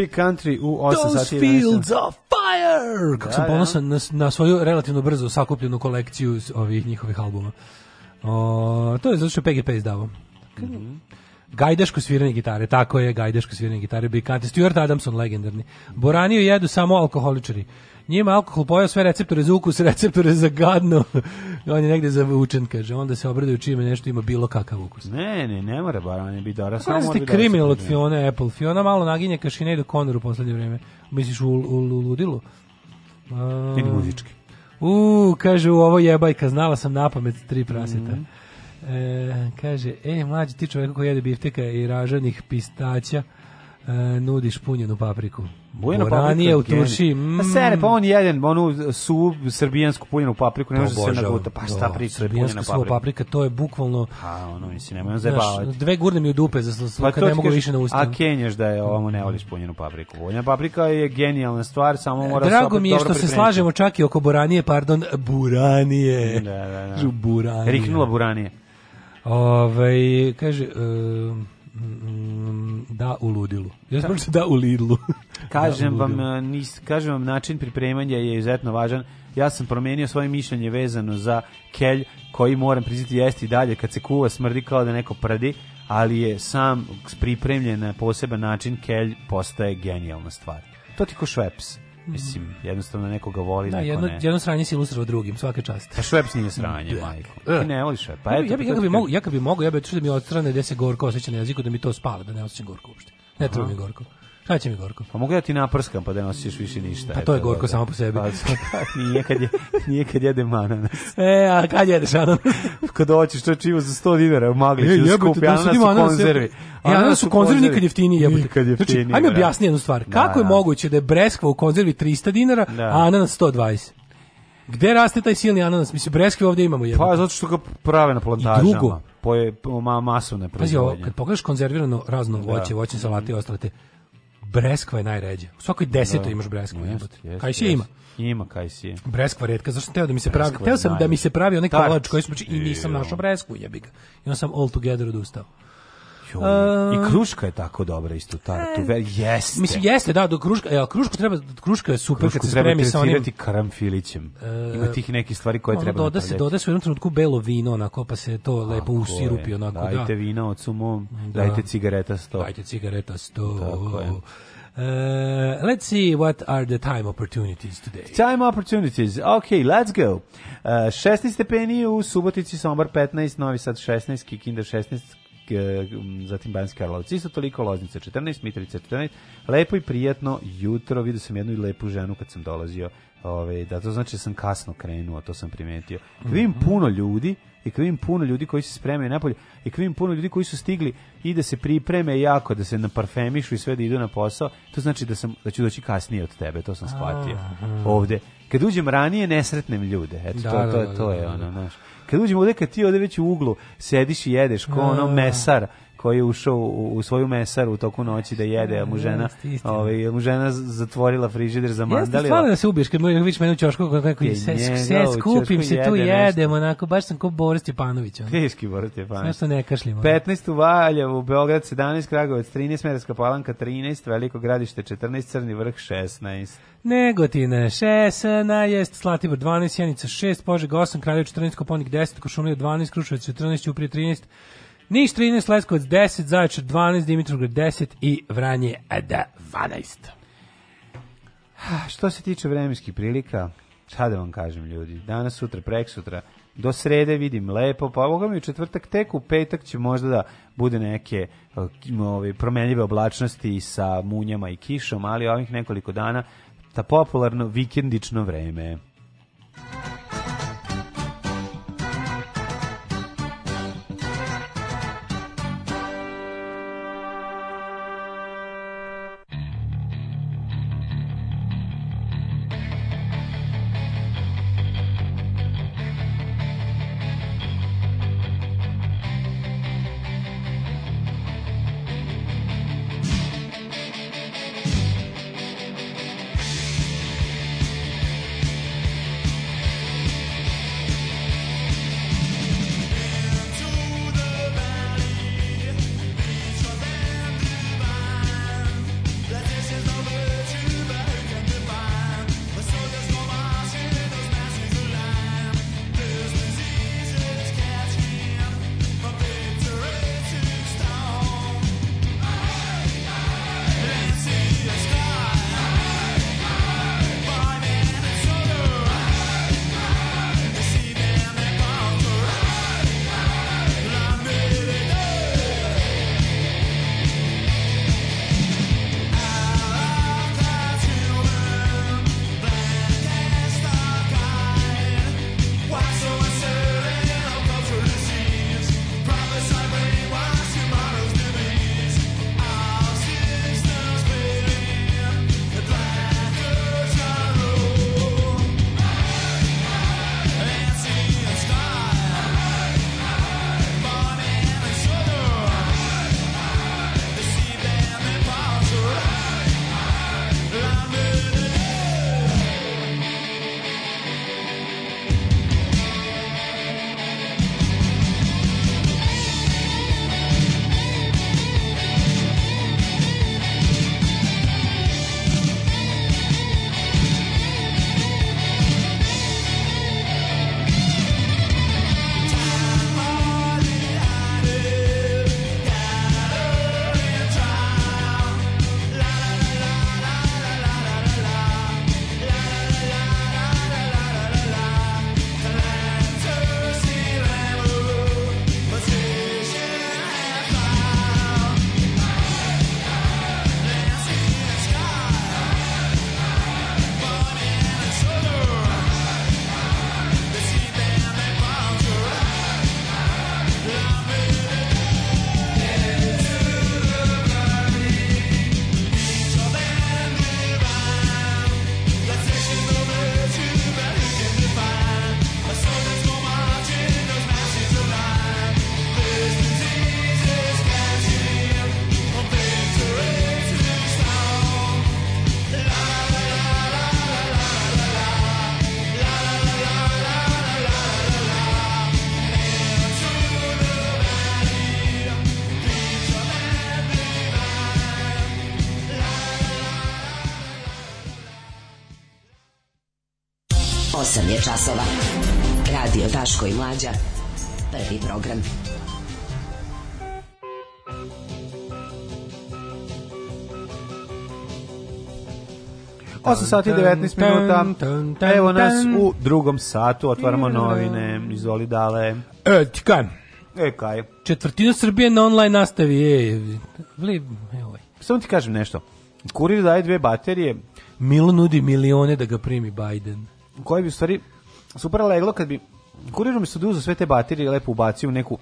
Big Country u 8 Those sati. Those fields of fire! Kako da, sam da, da. ponosan na, na svoju relativno brzo sakupljenu kolekciju ovih njihovih albuma. O, to je zato što PGP izdavao. Mm -hmm. Gajdeško sviranje gitare, tako je, gajdeško sviranje gitare, Bikante, Stuart Adamson, legendarni. Boraniju jedu samo alkoholičari. Njima alkohol pojao sve receptore za ukus, (laughs) receptore za gadno. On je negde zavučen, kaže. Onda se obraduju čime nešto ima bilo kakav ukus. Ne, ne, ne mora baranje biti dara. Kako samo da kriminal od Fiona Apple? Fiona malo naginje ka Sineadu Connoru u poslednje vreme. Misliš u, u, u ludilu? Uh, Ili muzički. U, kaže, u ovo jebajka, znala sam na pamet tri praseta. Mm -hmm. E, kaže, e, mlađi ti čovjek koji jede bifteka i raženih pistaća, e, nudiš punjenu papriku. paprika. Boranije u tuši. Pa mm. A sere, pa on jedan, onu su srbijansku punjenu papriku, ne može se naguta. Pa šta da, priča, srbijanska paprika. paprika, to je bukvalno... A, pa, ono, mislim, nemoj zajebavati. Dve gurne mi u dupe, za pa kad ne mogu više na usta. A kenješ da je ovamo ne voliš punjenu papriku. Punjena paprika je genijalna stvar, samo mora se Drago mi je što se slažemo čak i oko Boranije, pardon, Buranije. Da, da, da. Buranije. Riknula Buranije. Ove, ovaj, kaže, um, da u ludilu. Ja sam da u Lidlu. (laughs) Kažem da, vam eh, nis, kažem vam način pripremanja je izuzetno važan. Ja sam promenio svoje mišljenje vezano za kelj koji moram priznati jesti dalje kad se kuva smrdi kao da neko prdi, ali je sam pripremljen na poseban način kelj postaje genijalna stvar. To ti ko šveps. Mhm. Mislim, jednostavno nekoga voli, da, neko jedno, ne. jedno sranje si ilustrao drugim, svaka čast. A Šveps nije sranje, da. majko. E, ne voliš Švep. Pa eto, ja, bi, ja, bi, mogu, ja bi mogu, ja bi otišao da mi odstrane gde se gorko osjeća na jeziku, da mi to spale, da ne osjećam gorko uopšte. Ne treba mi gorko. Šta će mi gorko? Pa mogu da ti naprskam pa da nosiš više ništa. Pa to je gorko da. samo po sebi. Pa, (laughs) pa, nije, kad je, nije kad jedem ananas. E, a kad jedeš ananas? (laughs) kad hoćeš to čivo za 100 dinara, magli ću da e, skupi pa e, ananas u konzervi. Ja ananas su konzervi nikad jeftini je. Nikad jeftiniji. Znači, ajme objasni jednu stvar. Da, Kako da, je moguće da je breskva u konzervi 300 dinara, da. a ananas 120? Gde raste taj silni ananas? Mislim, breskve ovde imamo jebote. Pa zato što ga prave na plantažama. I drugo, Po, ma, masovne proizvodnje. Pazi, ovo, kad pogledaš konzervirano razno voće, da. voće, salate i ostale Breskva je najređa. U svakoj 10 da. imaš Breskvu. Yes, yes, Kaj si yes. ima? Ima Kajsije. Breskva retka, zašto sam teo da mi se pravi? teo sam da mi se pravi onaj kolač koji smo znači, i nisam našao Breskvu, jebi ga. I on sam all together odustao. Jo, I kruška je tako dobra isto ta e. tu ver jeste. Mislim jeste da do kruška, ja e, krušku treba kruška je super krušku kad se spremi sa onim karamfilićem. Uh, e. Ima tih neki stvari koje ono, treba doda napravljati. se doda se u jednom trenutku belo vino onako pa se to tako lepo usirupi je. onako dajte da. Dajte vino od sumo, da. dajte cigareta sto. Dajte cigareta sto. Tako je. Uh, let's see what are the time opportunities today. Time opportunities. Okay, let's go. Uh, 16 stepeni u Subotici, Sombor 15, Novi Sad 16, Kikinda 16, zatim Banjski Karlovac. Isto toliko Loznica 14, Mitrica 14. Lepo i prijatno jutro. Vidio sam jednu lepu ženu kad sam dolazio. Ove, ovaj, da to znači da sam kasno krenuo, to sam primetio. Kad vidim mhm. puno ljudi, i kad vidim puno ljudi koji se spremaju napolje, i kad vidim puno ljudi koji su stigli i da se pripreme jako, da se naparfemišu i sve da idu na posao, to znači da, sam, da ću doći kasnije od tebe, to sam shvatio ovde. Kad uđem ranije, nesretnem ljude. Eto, da, to, to, da, to, to da, je da, ono, znaš kad uđemo ovde, kad ti ovde već u uglu sediš i jedeš ko ono da. mesar koji je ušao u, u svoju mesaru u toku noći da jede, a mu žena, ovaj, mu žena zatvorila frižider za mandalila. Jeste stvarno da se ubiješ kad vidiš mene u čošku kako je, se, njega, se skupim se tu jedemo, nešto. onako, baš sam ko Boris Stjepanović. Ono. Kiški Boris Stjepanović. Nešto ne kašljimo. 15 u Valjevu, Beograd 17, Kragovac 13, Merska Palanka 13, Veliko gradište 14, Crni vrh 16. Negotina 16, Slatibor 12, Sjenica 6, Požeg 8, Kraljev 14, Koponik 10, Košumlija 12, Kruševac 14, Uprije 13, Niš 13, Leskovac 10, Zaječar 12, Dimitrovgrad 10 i Vranje 12. Da Što se tiče vremenskih prilika, šta da vam kažem ljudi, danas, sutra, prek sutra, do srede vidim lepo, pa ovoga mi u četvrtak tek u petak će možda da bude neke eh, ove, promenljive oblačnosti sa munjama i kišom, ali ovih nekoliko dana ta popularno vikendično vreme. 8 je časova. Radio Daško i Mlađa. Prvi program. Osam sati i 19 minuta. Evo nas u drugom satu. Otvaramo novine. Izvoli dale. E, ti kaj? E, kaj? Četvrtina Srbije na online nastavi. E, vli, evo. Ovaj. Samo ti kažem nešto. Kurir daje dve baterije. Milo nudi milione da ga primi Biden koji bi u stvari super leglo kad bi kurirom se duzo da sve te baterije lepo ubacio u neku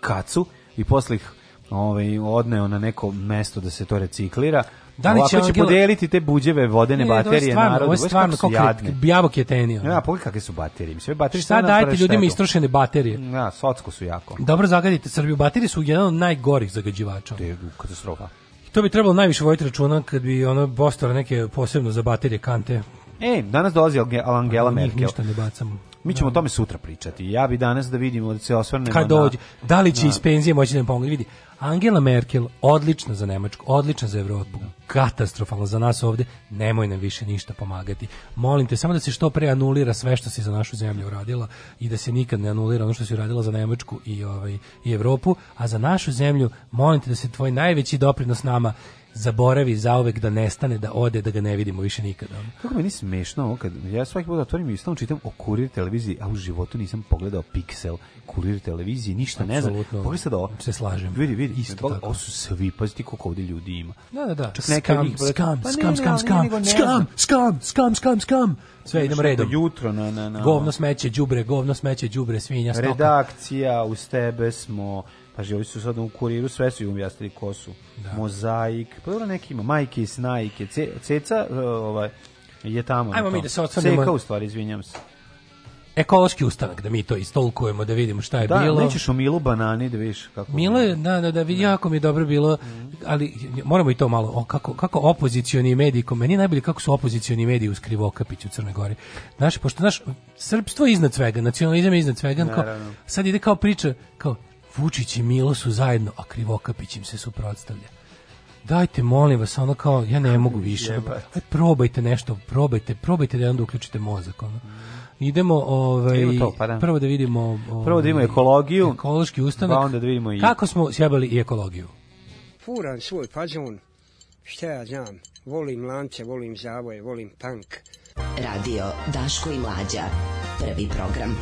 kacu i posle ih ovaj, odneo na neko mesto da se to reciklira. Da li će, će podeliti te buđeve vodene ne, baterije ovo je stvarno, Ovo je stvarno kako bjavok je tenio. Ja, pogledaj pa kakve su baterije. Sve baterije Šta dajte ljudima istrošene baterije? Ja, socko su jako. Dobro zagadite Srbiju. Baterije su jedan od najgorih zagađivača. To je katastrofa. To bi trebalo najviše vojiti računa kad bi ono postale neke posebno za baterije kante E, danas dolazi pa Angela Merkel. Ništa ne bacamo. Mi ćemo o da. tome sutra pričati. Ja bi danas da vidimo da se osvrnemo Kad dođe, da li će na... Da. iz penzije moći da nam pomogne? Vidi, Angela Merkel odlična za Nemačku, odlična za Evropu, da. katastrofalno za nas ovde, nemoj nam više ništa pomagati. Molim te, samo da se što pre anulira sve što si za našu zemlju uradila i da se nikad ne anulira ono što si uradila za Nemačku i, ovaj, i Evropu, a za našu zemlju molim te da se tvoj najveći doprinos nama zaboravi zaovek da nestane, da ode, da ga ne vidimo više nikada. Kako meni smešno ovo kad ja svaki put otvorim i stalno čitam o kurir televiziji, a u životu nisam pogledao piksel kurir televiziji, ništa Absolutno. ne znam. Pogledaj sad ovo. Se slažem. Vidi, vidi, isto tako. Ovo su svi, paziti koliko ovde ljudi ima. Da, da, da. Čak skam, njih, skam, skam, skam, skam, skam, skam, skam, skam, skam. Sve idemo redom. Jutro na na na. Govno smeće đubre, govno smeće đubre, svinja stoka. Redakcija, uz tebe smo Paži, ovi su sad u kuriru, sve su im objasnili kosu. Da. Mozaik, pa dobro neki ima, majke i snajke, ceca, e, ovaj, je tamo. Ajmo mi da se Ceka u stvari, izvinjam se ekološki ustanak da mi to istolkujemo da vidimo šta je da, bilo. Da, nećeš o Milu banani da vidiš kako. Milo je da da da vidi jako mi je dobro bilo, mhm. ali moramo i to malo o, kako kako opozicioni mediji, ko meni najbolje kako su opozicioni mediji uz Krivokapić u Crnoj Gori. Znaš, pošto naš srpstvo je iznad svega, nacionalizam je iznad svega, kao, sad ide kao priča kao Vučić i Milo su zajedno, a Krivokapić im se suprotstavlja. Dajte, molim vas, ono kao, ja ne mogu više. Aj, probajte nešto, probajte, probajte da onda uključite mozak. Ono. Mm. Idemo ovaj to, pa da. prvo da vidimo ovaj, prvo da vidimo ekologiju, ekološki pa ustanak. Pa onda da vidimo i kako smo sjebali i ekologiju. Furan svoj fazon. Šta ja znam? Volim lance, volim zavoje, volim tank. Radio Daško i mlađa. Prvi program.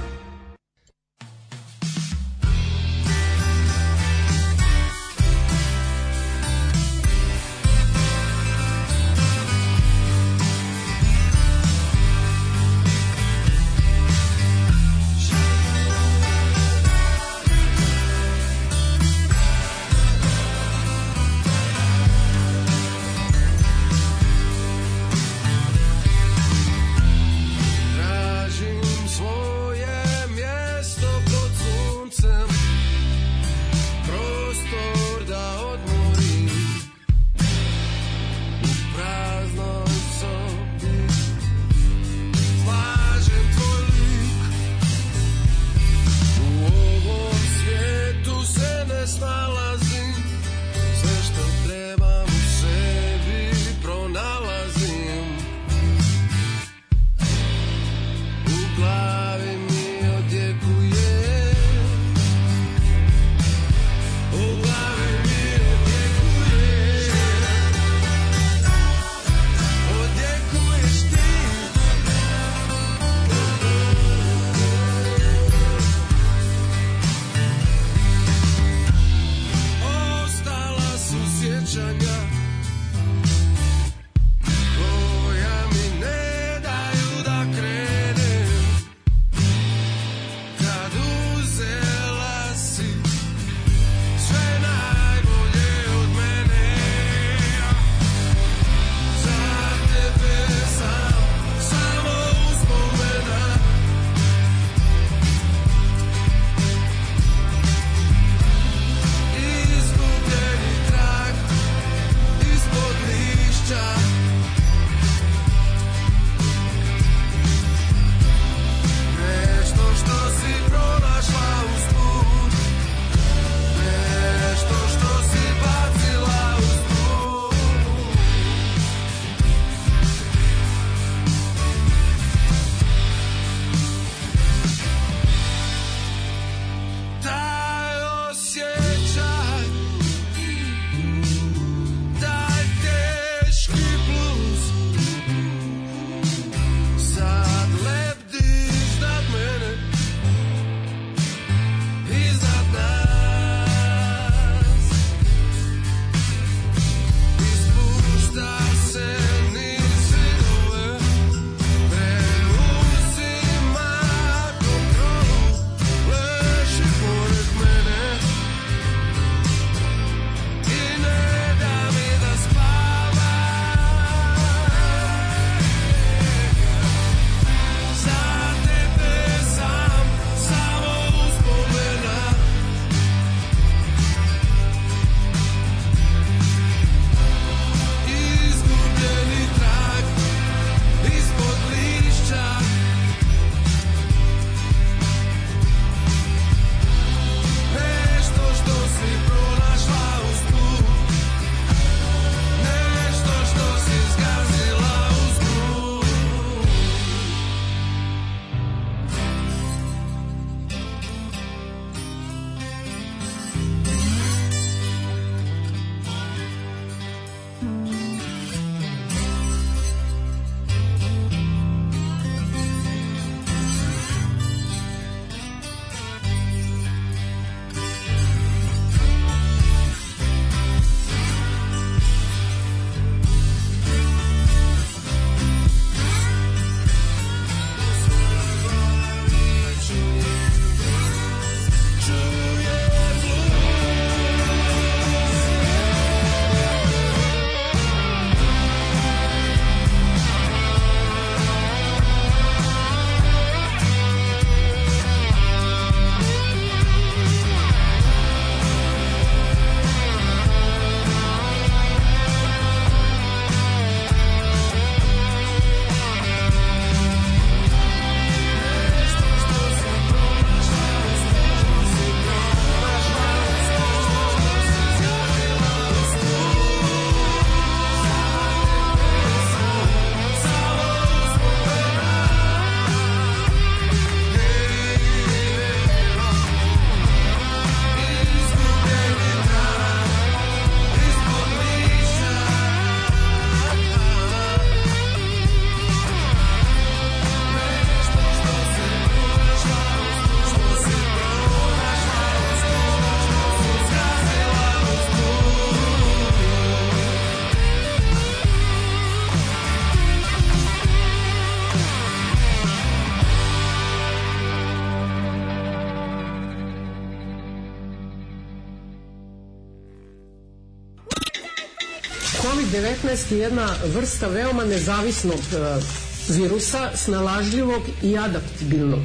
19 je jedna vrsta veoma nezavisnog e, virusa, snalažljivog i adaptibilnog.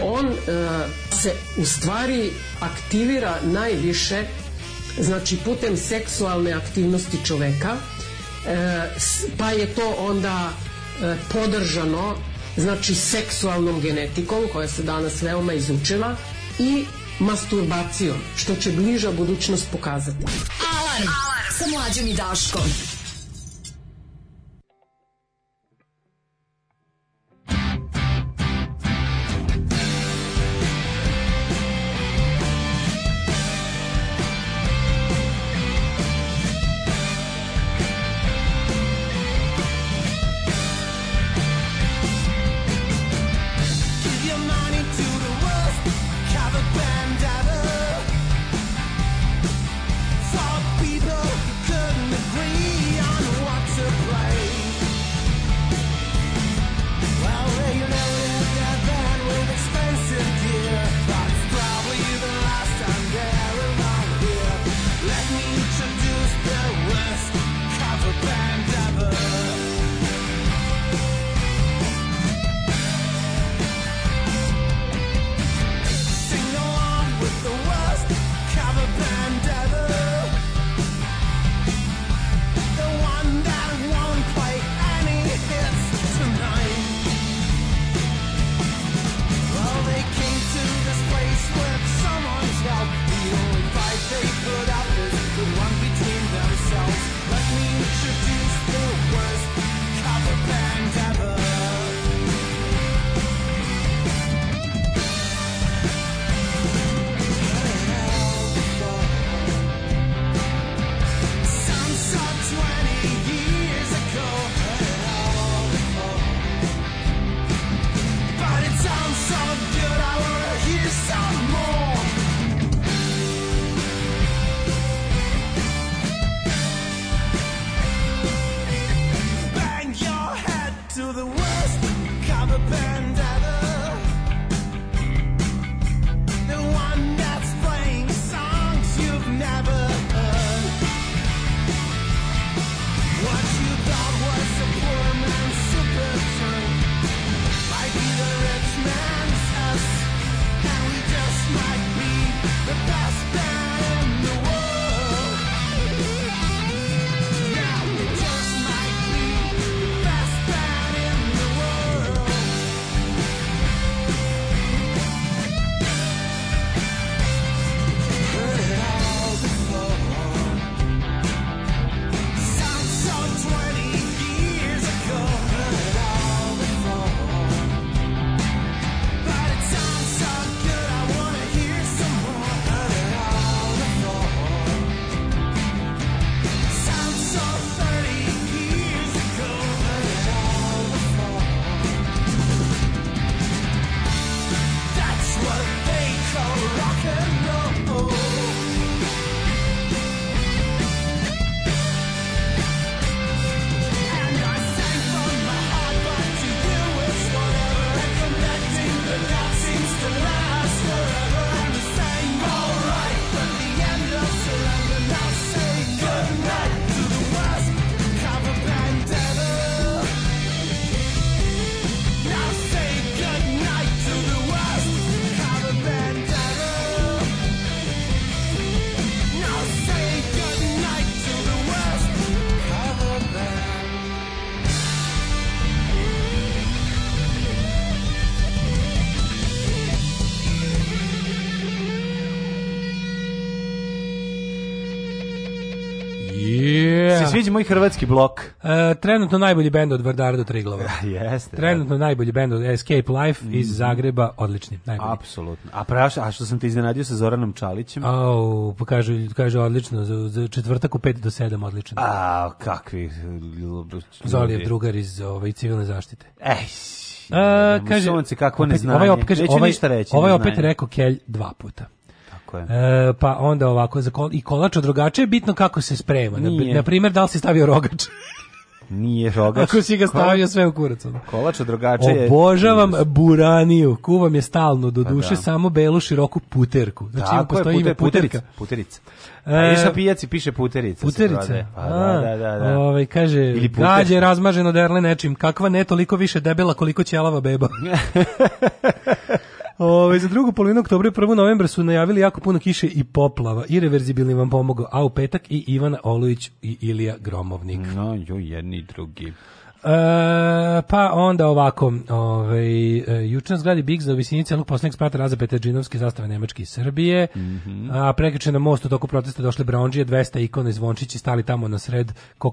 On e, se u stvari aktivira najviše znači putem seksualne aktivnosti čoveka, e, pa je to onda podržano znači seksualnom genetikom koja se danas veoma izučila i masturbacijom, što će bliža budućnost pokazati. Alarm, Alarm. sa mlađom i Daškom. moj hrvatski blok? E, trenutno najbolji bend od Vardara do Triglava. (laughs) Jeste. Da. Trenutno da. najbolji bend od Escape Life mm. iz Zagreba, odlični, najbolji. Apsolutno. A praš, a što sam te iznenadio sa Zoranom Čalićem? Au, pa kaže, kaže odlično, za, za četvrtak u 5 do 7 odlično. A, kakvi ljudi. Zoli je drugar iz ovaj, civilne zaštite. Ej, Uh, kaže, sunce, kakvo opet, neznanje. Ovaj opet, kaže, Neću ovaj, ništa reći. Ovaj opet rekao Kelj dva puta. E, pa onda ovako, za kol, i kolač od rogača je bitno kako se sprema. Na, Na primjer, da li si stavio rogač? Nije rogač. Ako si ga stavio Kol... sve u kurac. Kolač od rogača je... Obožavam buraniju. Kuvam je stalno, do pa duše, da. samo belu široku puterku. Znači, Tako postoji je, puter, puterka. Puterica. E, A I šta pijaci piše puterica. Puterica. Pa, A, da, da, da, da. Ovaj, kaže, Ili gađe je razmaženo derle nečim. Kakva ne toliko više debela koliko ćelava beba. (laughs) Ove, za drugu polovinu oktobra i 1. novembra su najavili jako puno kiše i poplava. I Irreverzibilni vam pomogao, a u petak i Ivana Olović i Ilija Gromovnik. No, jo, jedni drugi. E, pa onda ovako, ovaj e, juče na zgradi Big za visini celog poslednjeg sprata razapete džinovske zastave Nemačke i Srbije. Mm -hmm. A prekrče na mostu toku protesta došle Brownđije, 200 ikona i zvončići stali tamo na sred ko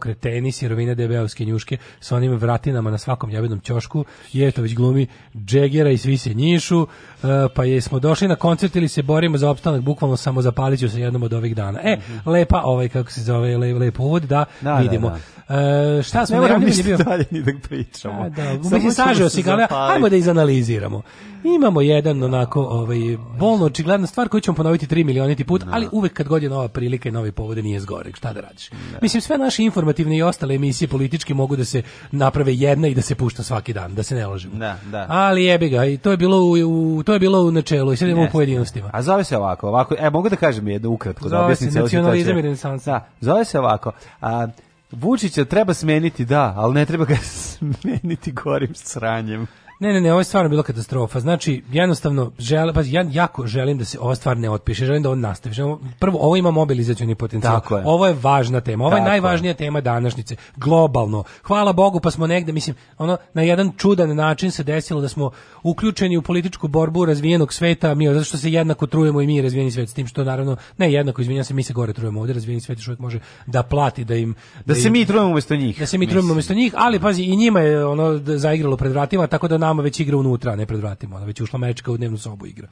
sirovine debeovske njuške sa onim vratinama na svakom jabenom ćošku. Je Jetović glumi Džegera i svi se njišu. E, pa jesmo došli na koncert ili se borimo za opstanak, bukvalno samo zapalit ću se jednom od ovih dana. E, mm -hmm. lepa ovaj, kako se zove, lepo lep uvod, da, da, da vidimo. Da, da. E, šta smo ne, ne radili, bio naredni da pričamo. A, da, Samo sažeo si ga, ajmo da izanaliziramo. Imamo jedan onako ovaj, bolno očigledna stvar koju ćemo ponoviti 3 milioniti put, da. ali uvek kad god je nova prilika i novi povode nije zgorek, šta da radiš. Da. Mislim, sve naše informativne i ostale emisije političke mogu da se naprave jedna i da se pušta svaki dan, da se ne ložimo. Da, da. Ali jebi ga, i to je bilo u, u to je bilo u načelu i sad idemo u pojedinostima. A zove se ovako, ovako, e, mogu da kažem jedno ukratko, da zove da objasnim se nacionalizam i renesansa. Da, zove se ovako, a, Vučića treba smeniti, da, ali ne treba ga (laughs) smeniti gorim sranjem. Ne, ne, ne, ovo je stvarno bila katastrofa. Znači, jednostavno, žele, pa ja jako želim da se ova stvar ne otpiše, želim da on nastavi. Želim, prvo, ovo ima mobilizacioni potencijal. Tako je. Ovo je važna tema, ovo je najvažnija je. tema današnjice, globalno. Hvala Bogu, pa smo negde, mislim, ono, na jedan čudan način se desilo da smo uključeni u političku borbu razvijenog sveta, mi, zato što se jednako trujemo i mi razvijeni svet, s tim što naravno, ne jednako, izvinjam se, mi se gore trujemo ovdje, razvijeni svet još može da plati, da im... Da, da im, se mi trujemo umjesto njih. Da se mi mislim. trujemo umjesto njih, ali pazi, i njima je ono da, zaigralo pred vratima, tako da nam tamo već igra unutra, a ne pred vratima, ona već ušla mečka u dnevnu sobu igra.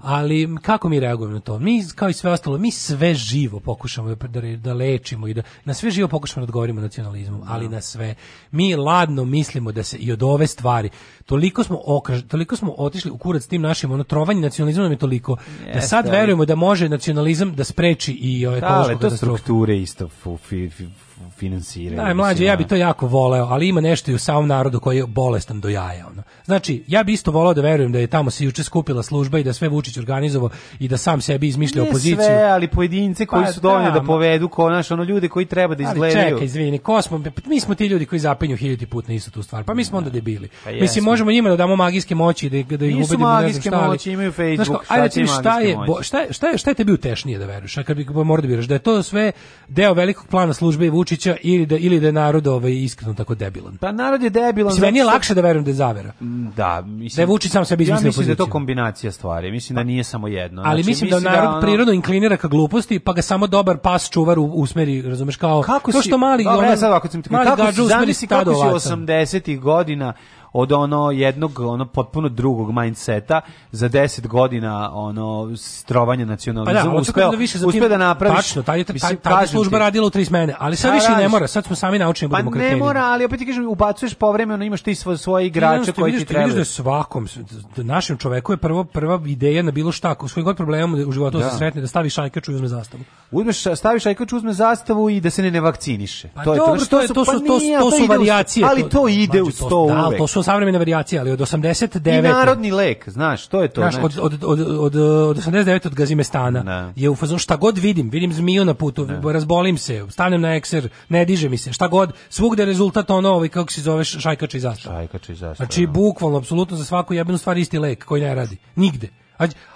Ali kako mi reagujemo na to? Mi kao i sve ostalo, mi sve živo pokušamo da, da, da lečimo i da na sve živo pokušamo da odgovorimo nacionalizmom, da. ali na sve. Mi ladno mislimo da se i od ove stvari toliko smo okaž, toliko smo otišli u kurac s tim našim ono trovanje nacionalizmom je toliko da sad verujemo da može nacionalizam da spreči i ovaj, da, ekološku katastrofu. Da, to strukture isto finansiraju. Da, mlađe, ja bi to jako voleo, ali ima nešto i u samom narodu koji je bolestan do jaja. Ono. Znači, ja bi isto voleo da verujem da je tamo se juče skupila služba i da sve Vučić organizovao i da sam sebi izmišlja opoziciju. Ne sve, ali pojedince koji pa, su dovoljni da, povedu ko naš, ono ljudi koji treba da izgledaju. Ali čekaj, izvini, ko smo, mi smo ti ljudi koji zapinju hiljati put na istu tu stvar, pa mi smo da. onda debili. Pa Mislim, možemo njima da damo magijske moći, da, da ih Nisu ubedimo, magijske ne znam šta, moći, imaju Facebook, znaš, šta, šta, šta, šta, je, šta, je, šta, je, šta je tebi utešnije da veruješ? A Kad bi morao da biraš, da je to sve deo velikog plana službe i Vučića ili da ili da je narod ovaj iskreno tako debilan. Pa narod je debilan. Sve nije lakše da verujem da je zavera. Mm, da, mislim. Da je Vučić sam sebi izmislio Ja mislim da je to kombinacija stvari. Mislim da pa- nije samo jedno. Ali znači, mislim, da, da narod da ono... prirodno inklinira ka gluposti, pa ga samo dobar pas čuvar usmeri, razumeš kao kako to što si, mali, dobro, ona, e, sad, ako sam ti, kako si, zamisli kako si 80-ih godina od ono jednog ono potpuno drugog mindseta za 10 godina ono strovanja nacionalizma pa da, uspeo da više uspeo da napraviš tačno taj ta, ta, ta, služba radila u tri smene ali sad pa više ne mora sad smo sami naučeni da pa budemo pa ne mora ali opet ti kažem ubacuješ povremeno imaš ti svoje, svoje igrače koji ti trebaju da svakom našem čoveku je prvo prva ideja na bilo šta ako svoj god problem u životu da. se da. sretne da staviš šajkač i uzme zastavu uzmeš staviš šajkač uzme zastavu i da se ne ne vakciniše pa to je to što to su to su pa varijacije ali to ide u sto da, uvek to su to savremena varijacija, ali od 89. I narodni lek, znaš, to je to. Znaš, od, od, od, od, od 89. od Gazimestana ne. Da. je u fazon šta god vidim, vidim zmiju na putu, ne. Da. razbolim se, stanem na ekser, ne diže mi se, šta god, svugde rezultat ono, ovaj, kako se zove, šajkač i zastav. Šajkač i zastav. Znači, da. bukvalno, apsolutno za svaku jebenu stvar isti lek koji ne radi. Nigde.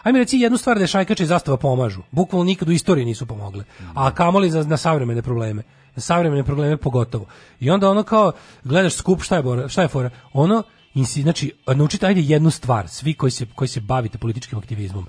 Ajme reci jednu stvar da šajkače i zastava pomažu. Bukvalno nikad u istoriji nisu pomogle. A kamoli za, na savremene probleme savremene probleme pogotovo. I onda ono kao, gledaš skup, šta je, bora, šta je fora? Ono, insi, znači, naučite ajde jednu stvar, svi koji se, koji se bavite političkim aktivizmom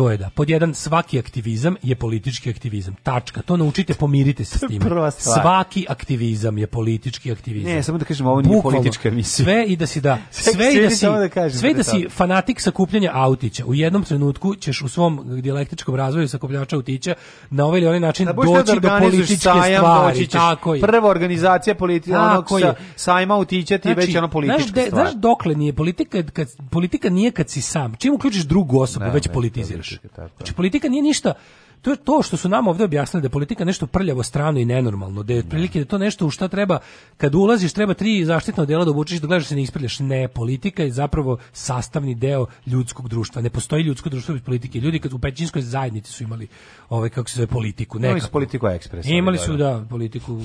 to je da pod jedan svaki aktivizam je politički aktivizam. Tačka. To naučite, pomirite se s tim. Svaki aktivizam je politički aktivizam. Ne, samo da kažem, ovo nije politička emisija. Sve i da si da (laughs) sve i da si da kažem, sve da, da si fanatik sakupljanja autića. U jednom trenutku ćeš u svom dijalektičkom razvoju sakupljača autića na ovaj ili onaj način da doći da do političke stvari. Tako je. Prva organizacija politi onog sa, sajma autića ti znači, već ono politička znaš, de, Znaš dokle nije politika kad politika nije kad si sam. Čim uključiš drugu osobu, ne, već politiziraš. Znači, znači politika nije ništa To je to što su nam ovdje objasnili da je politika nešto prljavo, strano i nenormalno, da je prilike da to nešto u šta treba kad ulaziš treba tri zaštitna dela da obučeš da gledaš da se ne isprljaš. Ne, politika je zapravo sastavni deo ljudskog društva. Ne postoji ljudsko društvo bez politike. Ljudi kad u pećinskoj zajednici su imali ovaj kako se zove politiku, ne. Imali su politiku ekspres. Imali da, su da, da politiku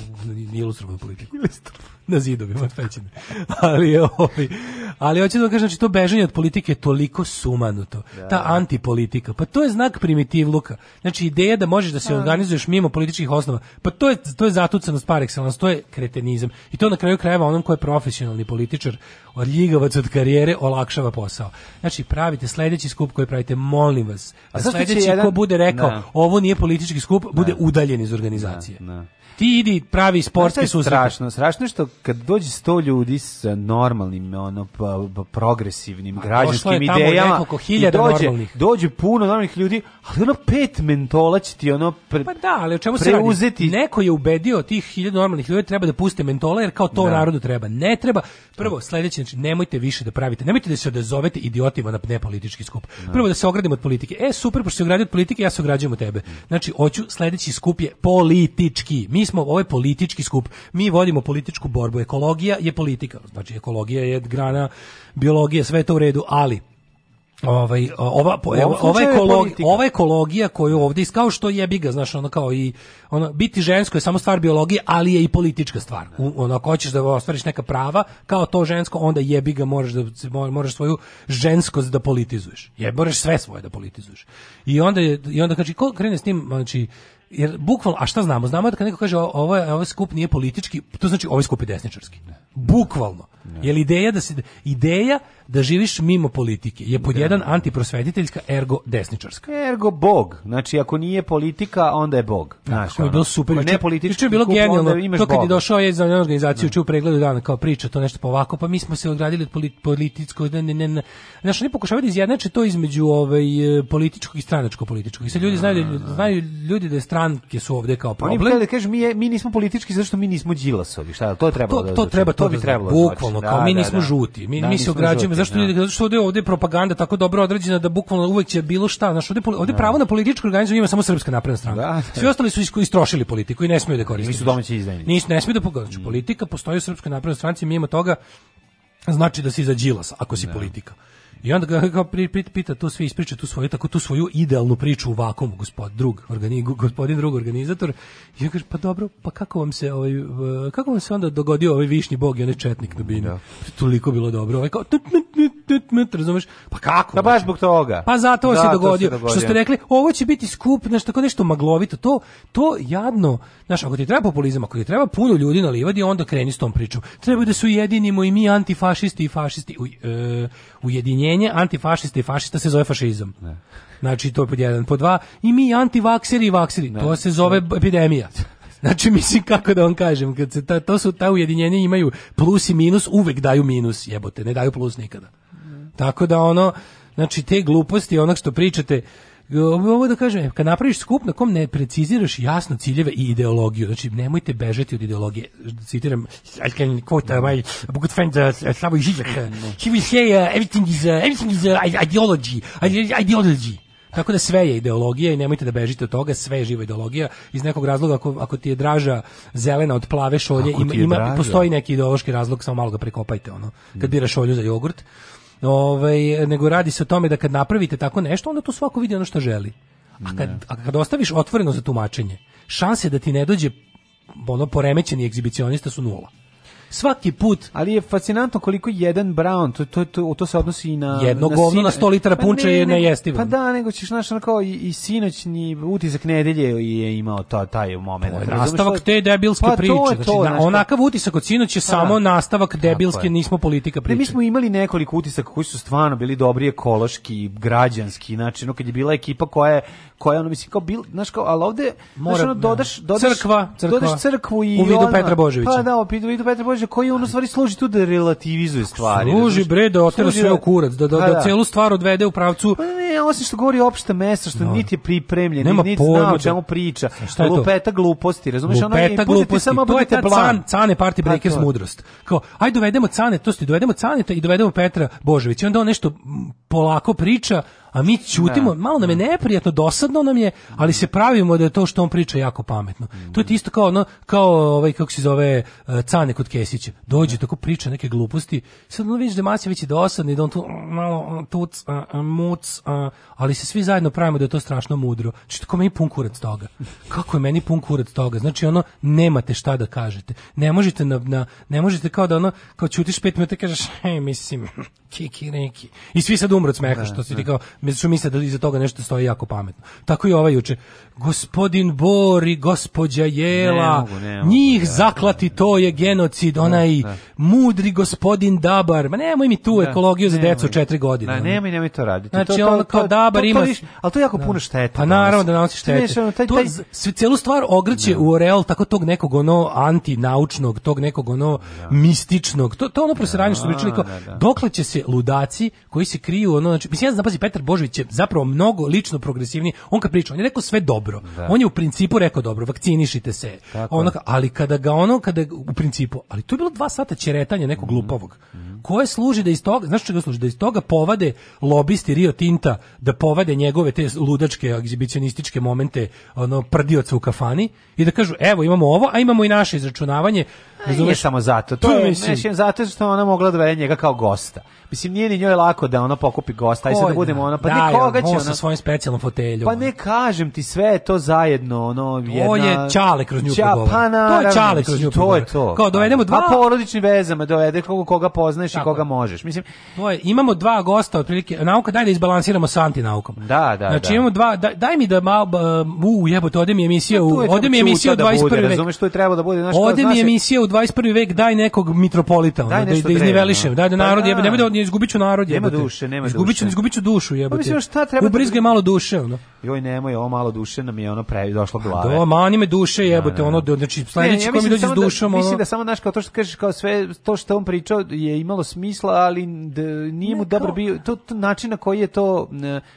ilustrovanu politiku. (laughs) na zidovima od pećine. ali ovaj ali hoću da kažem znači to bežanje od politike je toliko sumanuto. Ta antipolitika, pa to je znak primitivluka. Znači ideja da možeš da se da. organizuješ mimo političkih osnova, pa to je to je zatucanost par excellence, to je kretenizam. I to na kraju krajeva onom ko je profesionalni političar, od ljigavac od karijere olakšava posao. Znači pravite sledeći skup koji pravite, molim vas. A da sledeći jedan... ko bude rekao ne. Da. ovo nije politički skup, ne. Da. bude udaljen iz organizacije. Ne, ti idi pravi sportski znači, susret. Strašno, strašno što kad dođe 100 ljudi sa normalnim ono pa, progresivnim građanskim idejama, dođe, dođe puno normalnih ljudi, ali ono pet mentora mentola će ti ono pre, pa da, ali o čemu se radi? Neko je ubedio tih hiljadu normalnih ljudi da treba da puste mentola jer kao to da. narodu treba. Ne treba. Prvo, sledeće, znači nemojte više da pravite, nemojte da se odazovete idiotima na nepolitički skup. Da. Prvo da se ogradimo od politike. E, super, pošto se ogradio od politike, ja se ograđujem od tebe. Znači, hoću sledeći skup je politički. Mi smo, ovo je politički skup. Mi vodimo političku borbu. Ekologija je politika. Znači, ekologija je grana biologije, sve to u redu, ali ovaj ova ova ekologija ova ekologija koju ovde kao što jebi ga znaš ono kao i ona biti žensko je samo stvar biologije ali je i politička stvar U, ono ako hoćeš da ostvariš neka prava kao to žensko onda jebi ga možeš da možeš svoju ženskost da politizuješ je možeš sve svoje da politizuješ i onda je, i onda kaže ko krene s tim znači jer bukvalno, a šta znamo? Znamo da kad neko kaže ovo, ovaj skup nije politički, to znači ovaj skup je desničarski. Bukvalno. Jer ideja da se ideja da živiš mimo politike je pod da. jedan antiprosvetiteljska ergo desničarska. Ergo bog. Znači ako nije politika onda je bog. Znaš, ono. je bilo super. ne politički. je bilo genijalno. To kad je došao je za organizaciju da. ču pregledu dana kao priča to nešto povako, pa mi smo se ogradili od polit, političkog ne ne ne. ne. Znaš, oni pokušavaju da izjednače to između ovaj e, političkog i stranačko političkog. I sad ljudi da, znaju znaju ljudi da je stranke su ovde kao problem. Oni da kažu mi je, mi nismo politički zato što mi nismo Đilasovi. Šta to je trebalo to, da to treba to, to bi trebalo. Bukvalno bukvalno da, kao mi da, nismo da. žuti. Mi da, mi se ograđujemo zašto da. ljudi zato što ovde ovde propaganda tako dobro određena da bukvalno uvek će bilo šta, znači ovde ovde da. pravo na političku organizaciju ima samo srpska napredna stranka. Svi ostali su istrošili politiku i ne smeju da koriste. Nisu domaći izdajnici. Nisu ne smeju da pogađaju. Mm. Znači, politika postoji u srpskoj naprednoj stranci mimo toga znači da si za Đilas ako si politika. I onda ga kao pita to sve ispriča tu svoju tako tu svoju idealnu priču u vakumu gospod drug organi, gospodin drug organizator i on kaže pa dobro pa kako vam se ovaj kako vam se onda dogodio ovaj višnji bog i onaj četnik na bini da. toliko bilo dobro ovaj kao razumeš pa kako pa baš znači? zbog toga pa zato se dogodio. što ste rekli ovo će biti skup nešto tako nešto maglovito to to jadno znaš ako ti treba populizam ako ti treba puno ljudi na livadi onda kreni s tom pričom treba da se ujedinimo i mi antifašisti i fašisti u, e, ujedinjenje objedinjenje antifašista i fašista se zove fašizam. Ne. Znači, to je pod jedan. Pod dva, i mi antivakseri i vakseri, ne. to se zove epidemija. (laughs) Znači, mislim, kako da vam kažem, kad se ta, to su ta ujedinjenja imaju plus i minus, uvek daju minus, jebote, ne daju plus nikada. Tako da ono, znači, te gluposti, onak što pričate, ovo da kažem, kad napraviš skup na kom ne preciziraš jasno ciljeve i ideologiju, znači nemojte bežati od ideologije. Citiram, I can quote my good friend uh, uh, Slavoj Žižek, uh, he will say everything is, everything is ideology, ideology. Tako da sve je ideologija i nemojte da bežite od toga, sve je živa ideologija. Iz nekog razloga ako, ako ti je draža zelena od plave šolje, ima, ima postoji neki ideološki razlog, samo malo ga prekopajte ono. Kad biraš šolju za jogurt, ovaj, nego radi se o tome da kad napravite tako nešto, onda to svako vidi ono što želi. A kad, a kad ostaviš otvoreno za tumačenje, šanse da ti ne dođe ono poremećeni egzibicionista su nula svaki put. Ali je fascinantno koliko jedan brown, to, to, to, to se odnosi i na... Jedno na govno na 100 litara punča pa je nejestivo. Pa da, nego ćeš, znaš, onako, i, i sinoćni utisak nedelje je imao to, taj moment. To je nastavak te debilske pa, priče. Znači, to je to, znači, na, onakav utisak od sinoć je pa samo da. nastavak debilske, nismo politika priče. Ne, mi smo imali nekoliko utisaka koji su stvarno bili dobri ekološki, građanski, znači, no, kad je bila ekipa koja je koja ono mislim kao bil, znaš kao, al ovde Mora, znaš, ono, da. dodaš, dodaš, crkva, crkva, dodaš crkvu i u vidu Petra Božovića. Pa da, u vidu Petra Božovića koji ono stvari služi tu da relativizuje stvari. Služi da, bre da otera sve da- u kurac, da da, pa da, da, celu stvar odvede u pravcu. Pa ne, osim što govori opšta mesa što no. Da. niti je pripremljen, Nema niti zna o čemu priča. Šta je to? Lupeta gluposti, razumeš? Lupeta ono, i gluposti, samo to je ta can, cane party pa breakers mudrost. Kao, aj dovedemo cane, to ste, dovedemo cane i dovedemo Petra Božovića. onda on nešto polako priča, a mi ćutimo, da. malo nam je da. neprijatno, dosadno nam je, ali se pravimo da je to što on priča jako pametno. Mm. To je isto kao ono, kao ovaj kako se zove uh, Cane kod Kesića. Dođe tako priča neke gluposti. Sad ono vidiš da Masić već je i da on tu mm, malo tuc, a, a, muc, a, ali se svi zajedno pravimo da je to strašno mudro. Znači tako meni pun kurac toga. Kako je meni pun kurac toga? Znači ono nemate šta da kažete. Ne možete na, na ne možete kao da ono kao ćutiš 5 minuta kažeš, hej, mislim, kiki neki. I svi sad umru od smeha da, što si ti da. kao, su misle da iza toga nešto stoji jako pametno. Tako i ova juče gospodin Bor i gospođa Jela, ne mogu, ne mogu, njih da, zaklati to je genocid, da, onaj da. mudri gospodin Dabar. Ma nemoj mi tu da, ekologiju za decu četiri godine. Da, nemoj, nemoj to raditi. Znači, to, to, on kao to, Dabar ima... ali to je jako da. puno štete. Pa naravno da nanosi štete. Ono, taj, taj... To, celu stvar ogrće u oreal tako tog nekog ono antinaučnog, tog nekog ono mističnog. To, to ono presiranje što bi čuli kao, dokle će se ludaci koji se kriju, ono, znači, mislim, ja znam, pazi, Petar Božović je zapravo mnogo lično progresivniji. On kad priča, on je rekao sve dobro dobro. Da. On je u principu rekao dobro, vakcinišite se. Tako. ali kada ga ono, kada u principu, ali to je bilo dva sata ćeretanja nekog mm -hmm. glupavog. Mm -hmm koje služi da iz toga, znaš čega služi, da iz toga povade lobisti Rio Tinta, da povade njegove te ludačke, egzibicionističke momente, ono, prdioca u kafani i da kažu, evo, imamo ovo, a imamo i naše izračunavanje. Razumeš? samo zato, to je, mislim, zato što ona mogla dovede da njega kao gosta. Mislim, nije ni njoj lako da ona pokupi gosta, aj sad da budemo pa ona, pa da, nikoga će ona... sa svojim specijalnom foteljom. Pa ne kažem ti, sve je to zajedno, ono, jedna... To je čale kroz nju Ča, pa, naravno, to je čale kroz nju To je to. Kao dovedemo pa dva... A porodičnim vezama dovede koga poznaješ i koga možeš. Mislim, to je, imamo dva gosta otprilike. Nauka daj da izbalansiramo sa antinaukom. Da, da, znači, da. imamo dva daj, daj mi da malo u jebote ode mi emisija u ode mi emisija u 21. Da Razumeš što je trebalo da bude, znači Ode mi emisija u 21. vek daj nekog mitropolita, da, da iznivelišem, daj da pa narod da. jebote, nemoj da izgubiću narod jebote. Nema duše, nema duše. Izgubiću, dušu pa jebote. Mislim šta treba? Da Ubrizgaj malo duše, ono. Joj nemoj, ovo malo duše nam je ono previ došlo glave. Do, mani me duše da, jebote, ono znači sledeći ko mi dođe s dušom, ono. Mislim da samo znaš kao to što kažeš kao sve to što on pričao je imalo smisla, ali nije mu dobro bio to, to, način na koji je to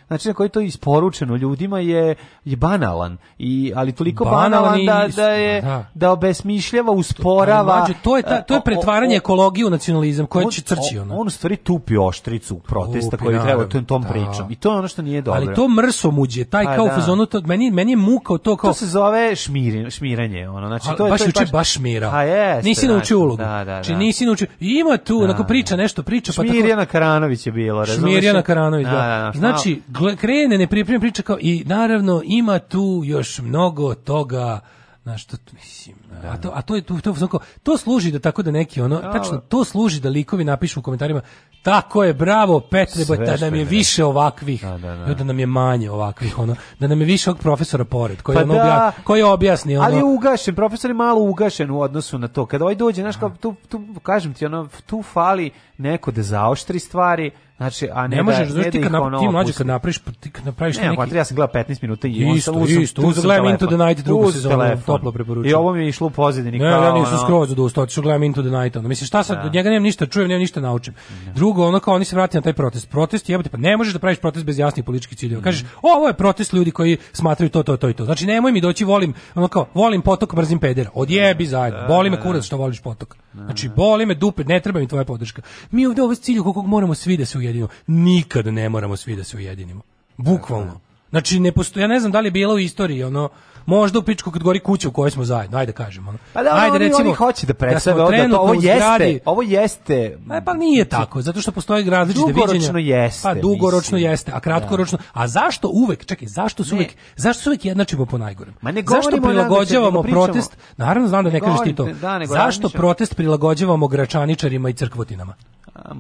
način na koji je to isporučeno ljudima je je banalan i ali toliko banalan, banalan da, da je da, da obesmišljava, usporava. To, to je ta, to je pretvaranje ekologije u nacionalizam koje on, će crći ono. On u stvari tupi oštricu protesta koji da, treba tom tom da. pričom. I to je ono što nije dobro. Ali to mrso muđe, taj A, pa kao da. fazonu to meni meni je muka to kao to se zove šmirenje, šmiranje, ono. Znači to je baš to je baš, baš šmira. A jeste. Nisi naučio znači, ulogu. Da, da, znači, da. Či nisi naučio. Ima tu, onako da. pri priča nešto, priča pa tako. Šmirjana Karanović je bila razumeš? Šmirjana Karanović, da. da, da, da znači, krene ne nepripremljena priča kao i naravno ima tu još mnogo toga na što mislim. Da. A to a to je to to, to, služi da tako da neki ono da, tačno da. to služi da likovi napišu u komentarima Tako je, bravo Petre, Sve da nam je više ovakvih, da, da, da, da. da, nam je manje ovakvih, ono, da nam je više ovog profesora pored, koji, pa ono da. obja, koji objasni. Ono... Ali je ugašen, profesor je malo ugašen u odnosu na to. Kada ovaj dođe, znaš, tu, tu, kažem ti, ono, tu fali neko da zaoštri stvari, Znači, a ne, ne da možeš, da, znaš, ti kad napraviš, ti mlađe kad napraviš, ti kad napraviš ne, neki... Ne, ja sam gledao 15 minuta i on sam uzem, isto, uzem gledam Into the Night drugu sezonu, toplo preporučujem. I ovo mi je išlo u pozadini. Ne, kao, ja nisam ono... skroz odustao, otišao gledam Into the Night, ono, mislim, šta sad, da. od njega nemam ništa, čujem, nemam ništa naučim. Ne. Drugo, ono kao oni se vrati na taj protest. Protest, jebote, pa ne možeš da praviš protest bez jasnih političkih ciljeva. Mm. Kažeš, ovo je protest ljudi koji smatraju to, to, to i to. Znači, nemoj mi doći, volim, ono kao, volim potok, brzim pedera. Odjebi da, zajedno. Da, boli me kurac što voliš potok. Znači, boli me dupe, ne treba mi tvoja podrška. Mi ovde ovo ovaj cilju kog moramo svi da se ujedinimo. Nikad ne moramo svi da se ujedinimo. Bukvalno. Znači, ne postoji, ja ne znam da li je bilo u istoriji, ono, možda u pičku kad gori kuća u kojoj smo zajedno, ajde kažemo. Pa da, ajde, recimo, oni hoće da, da predstave, da to, ovo jeste, ovo jeste. Pa, pa nije znači, tako, zato što postoje različite viđenja. Dugoročno jeste. Pa dugoročno mislim. jeste, a da. kratkoročno, a zašto uvek, čekaj, zašto su ne. uvek, zašto su uvek jednačimo po najgorem? Ma ne zašto da prilagođavamo da protest, naravno znam da ne, ne kažeš ti to, da, zašto protest prilagođavamo gračaničarima i crkvotinama?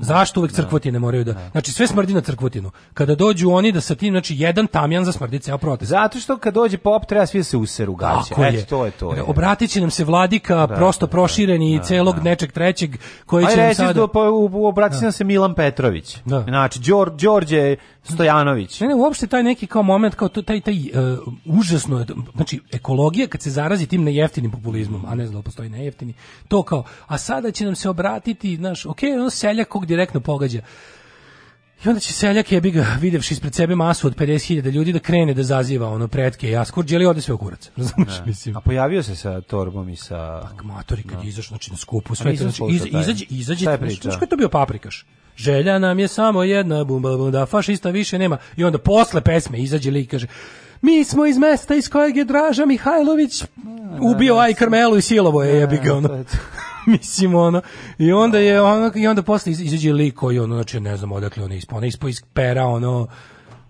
Zašto uvek da. crkvotine moraju da-, da... Znači sve smrdi na crkvotinu. Kada dođu oni da sa tim, znači jedan tamjan za smrdi ceo protest. Zato što kad dođe pop treba svi da se useru gaće. Tako je. to je to. Je. Obratit će nam se vladika da, prosto prošireni i celog nečeg trećeg koji će nam sada... Do, pa obratit će nam se Milan Petrović. Da. Znači, Đorđe Stojanović. Ne, ne, uopšte taj neki kao moment, kao taj, taj uh, užasno, znači, ekologija kad se zarazi tim nejeftinim populizmom, a ne znam da postoji nejeftini, to kao, a sada će nam se obratiti, znaš, ok, on seljak nekog direktno pogađa. I onda će seljak jebi ga, videvši ispred sebe masu od 50.000 ljudi, da krene da zaziva ono pretke i askurđe, ali ode sve u kurac. (laughs) Razumiješ, da. mislim. A pojavio se sa torbom i sa... Pak matori kad no. Da. je znači na skupu, sve to, znači, iz, izađe, izađe, šta je priča? Znači, je to bio paprikaš? Želja nam je samo jedna, bum, bumba, da fašista više nema. I onda posle pesme izađe lik i kaže, mi smo iz mesta iz kojeg je Draža Mihajlović ubio da, Aj Karmelu i silovo je, jebi ga ono. (laughs) mislim ono i onda je ono i onda posle izađe lik koji ono znači ne znam odakle on je ispo, ispo iz pera ono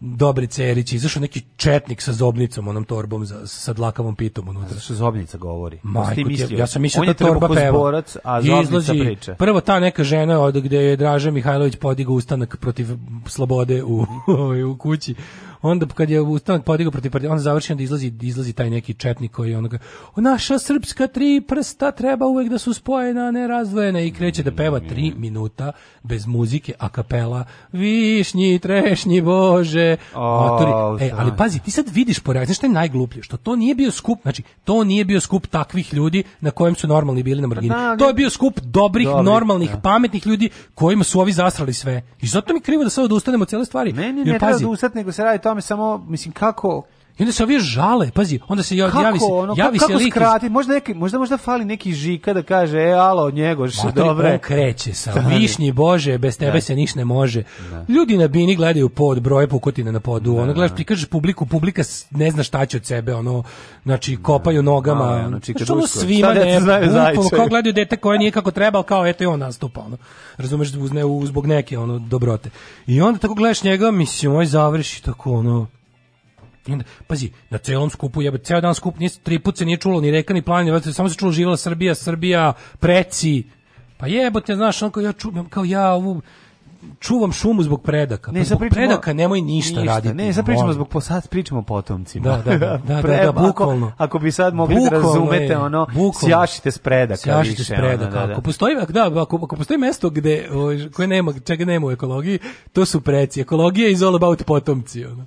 Dobri Cerić, izašao neki četnik sa zobnicom, onom torbom za, sa dlakavom pitom unutra. Zašto zobnica govori? Majko, ti, ja sam mislio da torba peva. Borac, a zobnica izlazi, priča. Prvo ta neka žena od gde je Draža Mihajlović podigao ustanak protiv slobode u, (laughs) u kući onda kad je ustanak podigao protiv partizana, onda završi da izlazi, izlazi taj neki četnik koji onoga, naša srpska tri prsta treba uvek da su spojena, ne razdvojena i kreće da peva tri minuta bez muzike, a kapela višnji, trešnji, bože oh, e, ali pazi, ti sad vidiš po reakciji, što je najgluplje, što to nije bio skup, znači, to nije bio skup takvih ljudi na kojem su normalni bili na margini. Pa da, to je bio skup dobrih, Dobri, normalnih, da. pametnih ljudi kojima su ovi zasrali sve. I zato mi krivo da sad odustanemo od cijele stvari. Meni ne, Jer, ne pazi, treba da ustati, nego se radi to tome samo, mislim, kako, I onda se ovi žale, pazi, onda se javi, javi se, ono, javi kako, se lik. Skrati? Možda neki, možda možda fali neki žika da kaže, e, alo, njego, što dobre. On kreće sa višnji bože, bez da. tebe da. se niš ne može. Da. Ljudi na bini gledaju pod broje pukotine na podu. Da, ono gledaš prikažeš publiku, publika ne zna šta će od sebe, ono znači kopaju da. nogama. A, znači ono svima ne, bukvalno kao gledaju dete koje nije kako treba, al kao eto i on nastupa, ono. Razumeš, uz ne, zbog neke ono dobrote. I onda tako gledaš njega, mislim, on završi tako ono I onda, pazi, na celom skupu jebe, ceo dan skup, nije, tri put se nije čulo ni reka ni planina, samo se čulo živela Srbija, Srbija, preci. Pa jebote, znaš, on kao ja čuvam, kao ja ovu čuvam šumu zbog predaka. Ne, pa zbog pričamo, predaka nemoj ništa, ništa raditi. Ne, sad pričamo zbog sad pričamo potomcima. Da, da, da, da, Preba, da, (laughs) da bukvalno. Ako, ako bi sad mogli da bukvalno, da razumete je, ono, bukvalno. sjašite s predaka sjašite više. s predaka. Ono, da, da. Ako postoji, da, ako, ako postoji mesto gde, ovaj, koje nema, čega nema u ekologiji, to su preci. Ekologija is all about potomci. Ono.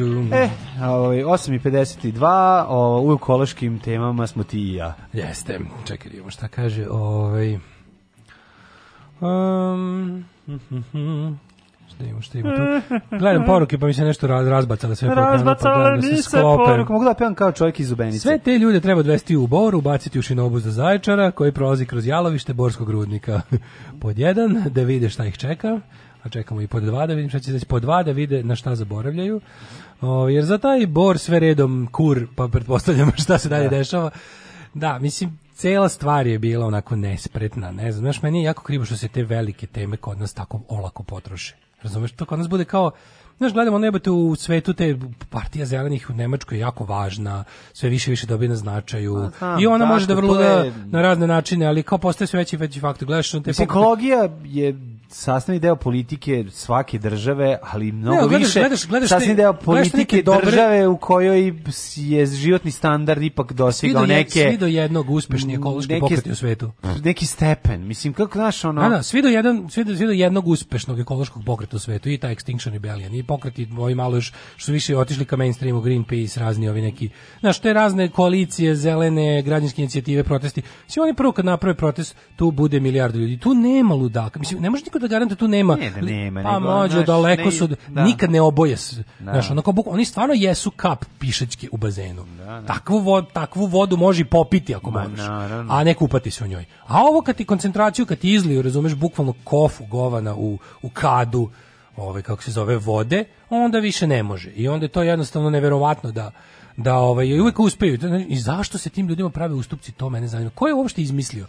E, ovaj, 8.52, o, u ekološkim temama smo ti i ja. Jeste, čekaj, imamo šta kaže, ovaj... Um, šta ima, šta ima tu? Gledam (laughs) poruke pa mi se nešto raz, razbacala sve pa Razbacala mi da se poruke. Mogu da pevam kao čovjek iz Ubenice. Sve te ljude treba odvesti u bor, ubaciti u šinobu za zaječara, koji prolazi kroz jalovište Borskog rudnika. (laughs) pod jedan, da vide šta ih čeka a čekamo i pod dva da vidim šta će znači pod dva da vide na šta zaboravljaju. O, ovaj, jer za taj bor sve redom kur, pa pretpostavljamo (laughs) šta se dalje da. dešava. Da, mislim, cela stvar je bila onako nespretna, ne znam, znaš, meni je jako krivo što se te velike teme kod nas tako olako potroše. Razumeš, to kod nas bude kao, znaš, gledamo nebate u svetu te partija zelenih u Nemačkoj je jako važna, sve više i više dobije na značaju Aha, i ona tako, da, može da vrlo je... na razne načine, ali kao postaje sve veći i veći faktor. Gledaš, te Mislim, ekologija je sastavni deo politike svake države, ali mnogo ne, gledaš, više gledaš, gledaš sastavni deo politike dobre... države u kojoj je životni standard ipak dosegao do neke... Svi do jednog uspešni ekološki pokreti u svetu. Neki stepen, mislim, kako znaš ono... Da, da, svi do, jedan, svi, do, svi do jednog uspešnog ekološkog pokreta u svetu, i ta Extinction Rebellion, i pokreti ovi malo još što više otišli ka mainstreamu, Greenpeace, razni ovi neki... Znaš, te razne koalicije, zelene, građanske inicijative, protesti. Svi oni prvo kad naprave protest, tu bude milijardu ljudi. Tu nema ludaka. Mislim, ne može niko teško da garantuje da tu nema. Ne, da nema. Pa mlađe, daleko su, da. nikad ne oboje. Da. Znaš, onako, oni stvarno jesu kap pišačke u bazenu. Da, da. Takvu, vodu, takvu vodu može popiti ako Ma, možeš, a ne kupati se u njoj. A ovo kad ti koncentraciju, kad ti izliju, razumeš, bukvalno kofu govana u, u kadu, ove, kako se zove, vode, onda više ne može. I onda je to jednostavno neverovatno da da ovaj uvek uspeju i zašto se tim ljudima prave ustupci to mene zanima ko je uopšte izmislio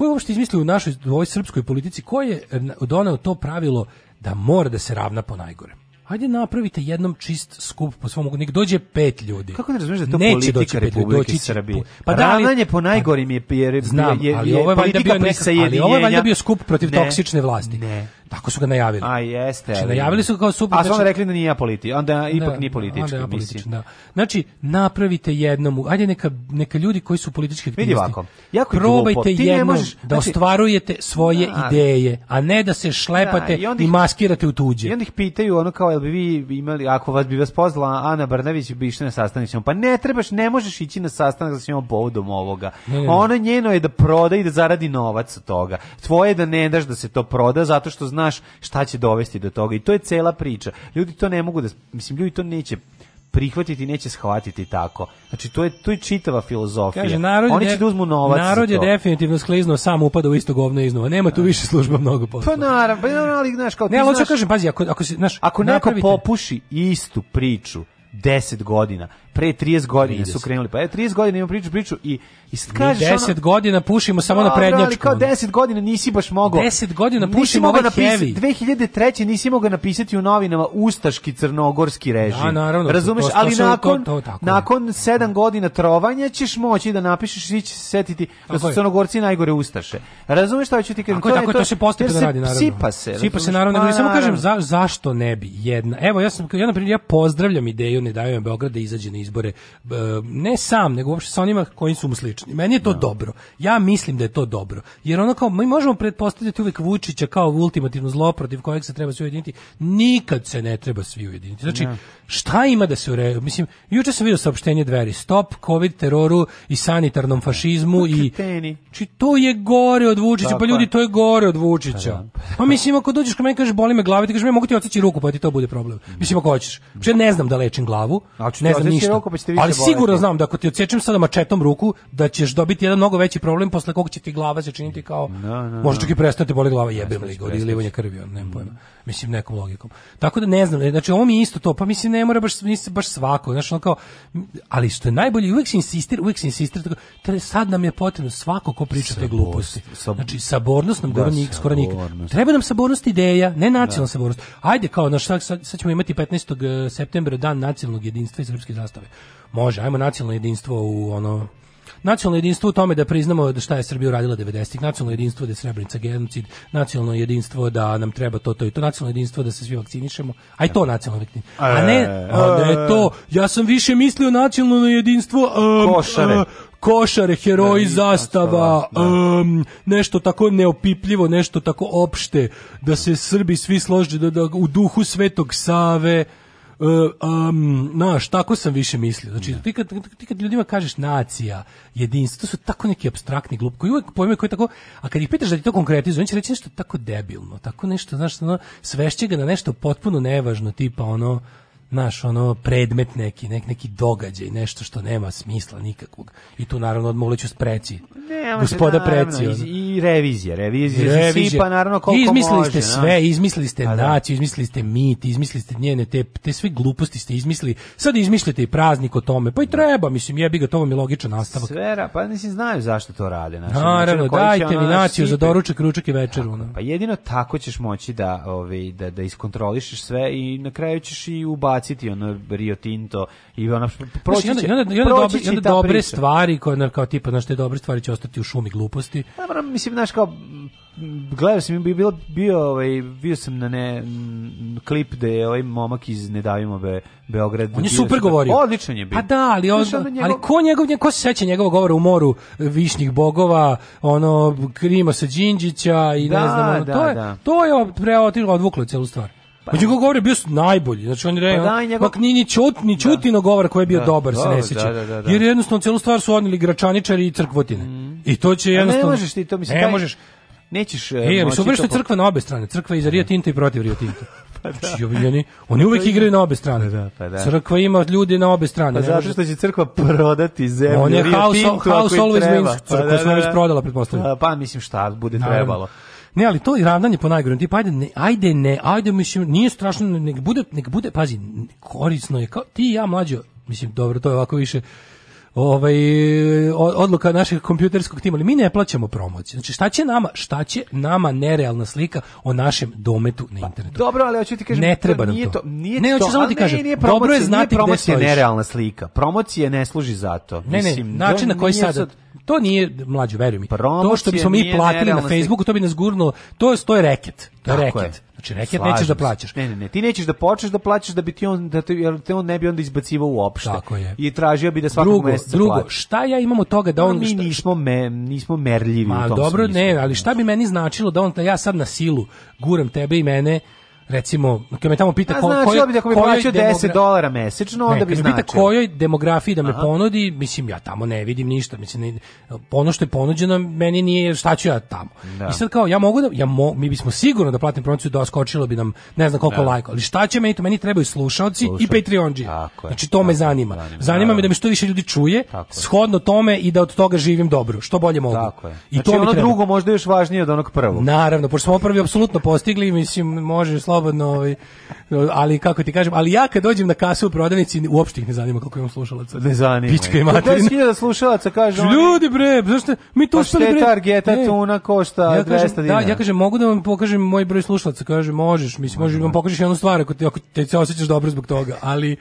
ko je uopšte izmislio u našoj u ovoj srpskoj politici ko je eh, doneo to pravilo da mora da se ravna po najgore? Hajde napravite jednom čist skup po svom nek dođe pet ljudi. Kako ne razumeš da to Neće politika doći Republike doći Srbije? Pa da li, po najgorim je jer znam, je, je, ali ovo je valjda bio neka, ali ovo je valjda bio skup protiv ne, toksične vlasti. Ne. Tako su ga najavili. A jeste. Znači, najavili su kao super. A su znači, onda rekli da nije da, da, politički, onda ipak da, nije politički. Onda mislim. Da. Znači, napravite jednom, ajde neka, neka ljudi koji su politički aktivisti. Vidi ovako, jako probajte jednom ne možeš, da znači, ostvarujete svoje da, ideje, a ne da se šlepate da, i, onda ih, i maskirate u tuđe. I onda ih pitaju ono kao, jel bi vi imali, ako vas bi vas pozvala Ana Brnavić, bi išli na sastanak s njom. Pa ne trebaš, ne možeš ići na sastanak s njom povodom ovoga. Ne, ne. Ono njeno je da proda i da zaradi novac od toga. Tvoje je da ne daš da se to proda zato što zna znaš šta će dovesti do toga i to je cela priča. Ljudi to ne mogu da mislim ljudi to neće prihvatiti neće shvatiti tako. Znači to je to je čitava filozofija. Kaže, narod Oni će da uzmu novac. Narod je definitivno skliznuo sam upada u isto govno iznova. Nema tu da. više služba mnogo posla. Pa naravno, pa ali znaš kao ti Ne, hoću kažem, pazi, ako ako se, znaš, ako neko napravite... popuši istu priču 10 godina pre 30 godina 30. su krenuli. Pa je 30 godina imamo priču priču i i sad kažeš 10 ono, godina pušimo samo na pa, prednjačku. Ali kao 10 godina nisi baš mogao. 10 godina pušimo ovaj napisati, heavy. 2003 nisi mogao napisati u novinama ustaški crnogorski da, režim. Da, naravno. Razumeš, to, to, ali nakon to, to, da. nakon 7 godina trovanja ćeš moći da napišeš i ćeš setiti da su crnogorci najgore ustaše. Razumeš šta hoću ti kažem? Tako, tako to, to se postepeno da radi naravno. Sipa se. Sipa se naravno, nego pa, samo kažem za, zašto ne bi jedna. Evo ja sam ja na primjer ja pozdravljam ideju ne daju Beograd da izađe na izbore ne sam nego uopšte sa onima koji su mu slični meni je to no. Da. dobro ja mislim da je to dobro jer ono kao mi možemo pretpostavljati uvek Vučića kao ultimativno zlo protiv kojeg se treba svi ujediniti nikad se ne treba svi ujediniti znači no. Da. Šta ima da se ure... Mislim, juče sam vidio saopštenje dveri. Stop covid teroru i sanitarnom fašizmu i... Či to je gore od Vučića, da, pa ljudi, pa. to je gore od Vučića. Pa, da, pa, pa da. mislim, ako dođeš kod mene kažeš boli me glava, ti kažeš, mogu ti odseći ruku, pa ti to bude problem. Mislim, ako hoćeš. Što znači, ne znam da lečim glavu, ne znam ništa. Ruku, pa ćete ali sigurno bolesti. znam da ako ti odsečem sada mačetom ruku, da ćeš dobiti jedan mnogo veći problem posle kog će ti glava se činiti kao... No, no, možda čak i prestati boli glava, jebem li, ili krvi, ne pojma. Mislim, nekom logikom. Tako da ne znam, e, znači ovo mi isto to, pa mislim, ne mora baš nisi baš svako, znači ono kao ali što je najbolje uvek se insistira, uvek se insistira tako sad nam je potrebno svako ko priča te gluposti. Sab... Znači sabornost nam da, govornik sabornost. skoro nikad. Treba nam sabornost ideja, ne da. nacionalna da. sabornost. Ajde kao na šta sad, sad ćemo imati 15. Eh, septembra dan nacionalnog jedinstva i srpske zastave. Može, ajmo nacionalno jedinstvo u ono nacionalno jedinstvo u tome da priznamo da šta je Srbija uradila 90-ih, nacionalno jedinstvo da je Srebrenica genocid, nacionalno jedinstvo da nam treba to, to i to, nacionalno jedinstvo da se svi vakcinišemo, aj to nacionalno jedinstvo. A e. ne, a da je to, ja sam više mislio nacionalno jedinstvo um, košare. Uh, košare, heroji, da, zastava, da. Um, nešto tako neopipljivo, nešto tako opšte, da se Srbi svi složi, da, da u duhu Svetog Save, um, e, naš, tako sam više mislio. Znači, da. ti kad, ti kad ljudima kažeš nacija, jedinstvo, to su tako neki abstraktni glup koji uvek pojme koji tako, a kad ih pitaš da ti to konkretizuje, on će reći nešto tako debilno, tako nešto, znaš, ono, svešće ga na nešto potpuno nevažno, tipa ono, naš ono predmet neki, nek, neki događaj, nešto što nema smisla nikakvog. I tu naravno odmah uleću spreci. Nema Gospoda preci. I revizija, revizija, revizija. Sipa, naravno koliko izmislili može. sve, no? izmislili ste A, pa da. naciju, izmislili ste mit, izmislili ste njene te, te sve gluposti ste izmislili. Sad izmišljate i praznik o tome. Pa i treba, mislim, jebi ga, to vam je logičan nastavak. Svera, pa mislim, znaju zašto to rade. Naši, znači, naravno, način, dajte mi ono naciju za doručak, ručak i večeru. Pa jedino tako ćeš moći da, ovaj, da, da iskontrolišeš sve i na kraju ćeš i ubaciti baciti ono Rio Tinto i ona proći će, i onda, i onda, dobi, onda dobre priča. stvari koje na, kao tipa znaš te dobre stvari će ostati u šumi gluposti. Ja pa, moram mislim znaš kao gledao sam bio bio, bio ovaj bio sam na ne m, klip da je ovaj momak iz Nedavimo be Beograd. On je super sam, govorio. Odličan je bio. A da, ali on, on njegov... ali ko njegov ko se seća njegovog govora u moru višnjih bogova, ono Krima sa Đinđića i da, ne znam, ono, da, to je da. to je preotilo odvuklo celu stvar. Pa, Među govor je bio najbolji. Znači on je pa, njegov... mak ni čut, ni da. čutino govor koji je bio da, dobar, se ne seća. Da, da, Jer jednostavno celu stvar su odnili gračaničari i crkvotine. Mm. I to će jednostavno Ne možeš ti to mislim. Ne taj... možeš. Nećeš. E, mi super što je crkva na obe strane. Crkva i za Rio Tinto i protiv Rio Tinto. (laughs) Pa da. Znači, oni, oni uvek igraju na obe strane. Pa da, pa da. Crkva ima ljudi na obe strane. Pa zato što će crkva prodati zemlju. On je House, Tinto, house Always Wins. Crkva pa, da, da, da. prodala, pretpostavljam. Pa, pa mislim šta, bude trebalo. Ne, ali to je ravnanje po najgorem. Ti ajde ne, ajde ne, ajde mislim nije strašno, nek bude, nek bude, pazi, korisno je kao ti i ja mlađo. Mislim dobro, to je ovako više ovaj odluka našeg kompjuterskog tima, ali mi ne plaćamo promociju. Znači šta će nama, šta će nama nerealna slika o našem dometu na internetu. Dobro, ali hoću ti kažem, ne treba nam to. to. Nije ne, hoću samo ti kažem, nije promocija, dobro je znati nije promocija nerealna slika. Promocije ne služi za to. Ne, ne, Mislim, način na koji sad To nije mlađu veruj mi. Promocije to što bismo mi platili na Facebooku, to bi nas gurnulo. To je to je reket. To je reket. Je. Znači reket Slažim nećeš da plaćaš. Ne, ne, ne, ti nećeš da počneš da plaćaš da bi ti on da te, jer te on ne bi onda izbacivao uopšte. Tako je. I tražio bi da svakog drugo, meseca drugo, drugo, šta ja imamo toga da on no, mi šta, nismo me, nismo merljivi Ma, u tom dobro, smislu. ne, ali šta bi meni značilo da on da ja sad na silu guram tebe i mene recimo, ako me tamo pita A, ko, znači, kojoj, bi, ako bi plaćao 10 dolara mesečno, onda bi znači. pita kojoj demografiji da me Aha. ponudi, mislim, ja tamo ne vidim ništa. Mislim, ne, ono što je ponuđeno, meni nije šta ću ja tamo. Da. I sad kao, ja mogu da, ja mo, mi bismo sigurno da platim promociju, da skočilo bi nam ne znam koliko da. lajka, ali šta će meni to? Meni trebaju slušaoci i Patreonđi. Znači, to tako, me zanima. Zanima, zanima me da. da me što više ljudi čuje, tako shodno tome i da od toga živim dobro, što bolje mogu. Tako je. I znači, to ono drugo možda još važnije od onog prvog. Naravno, pošto smo prvi apsolutno postigli, mislim, može, slavo slobodno, ovaj, ali kako ti kažem, ali ja kad dođem na kasu u prodavnici, uopšte ih ne zanima koliko imam slušalaca. Ne zanima. Pička i materina. slušalaca, kaže Ljudi bre, zašto mi to pa uspeli bre? targeta ne. tuna košta ja 200 kažem, da, dinara. Da, ja kažem, mogu da vam pokažem moj broj slušalaca, kaže možeš, mislim, možeš da vam da. pokažeš jednu stvar ako te, ako te se osjećaš dobro zbog toga, ali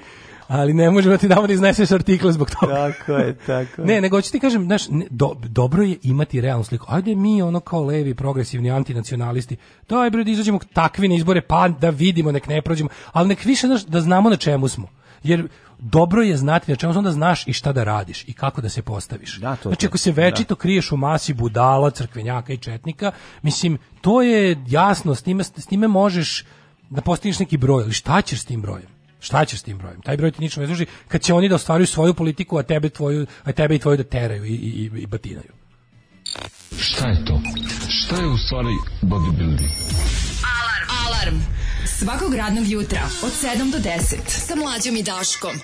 ali ne možemo ti damo da izneseš artikle zbog toga. Tako je, tako je. Ne, nego ću ti kažem, znaš, do, dobro je imati realnu sliku. Ajde mi ono kao levi, progresivni, antinacionalisti, daj bre da izađemo takvi na izbore, pa da vidimo, nek ne prođemo, ali nek više znaš, da znamo na čemu smo. Jer dobro je znati na čemu onda znaš i šta da radiš i kako da se postaviš. Da, to znači, ako se večito da. kriješ u masi budala, crkvenjaka i četnika, mislim, to je jasno, s time, s time možeš da postigneš neki broj, ali šta ćeš s tim brojem? Šta ćeš s tim brojem? Taj broj ti ničemu ne služi kad će oni da ostvaruju svoju politiku, a tebe, tvoju, a tebe i tvoju da teraju i, i, i batinaju. Šta je to? Šta je u stvari bodybuilding? Alarm! Alarm! Svakog radnog jutra od 7 do 10 sa mlađom i Daškom.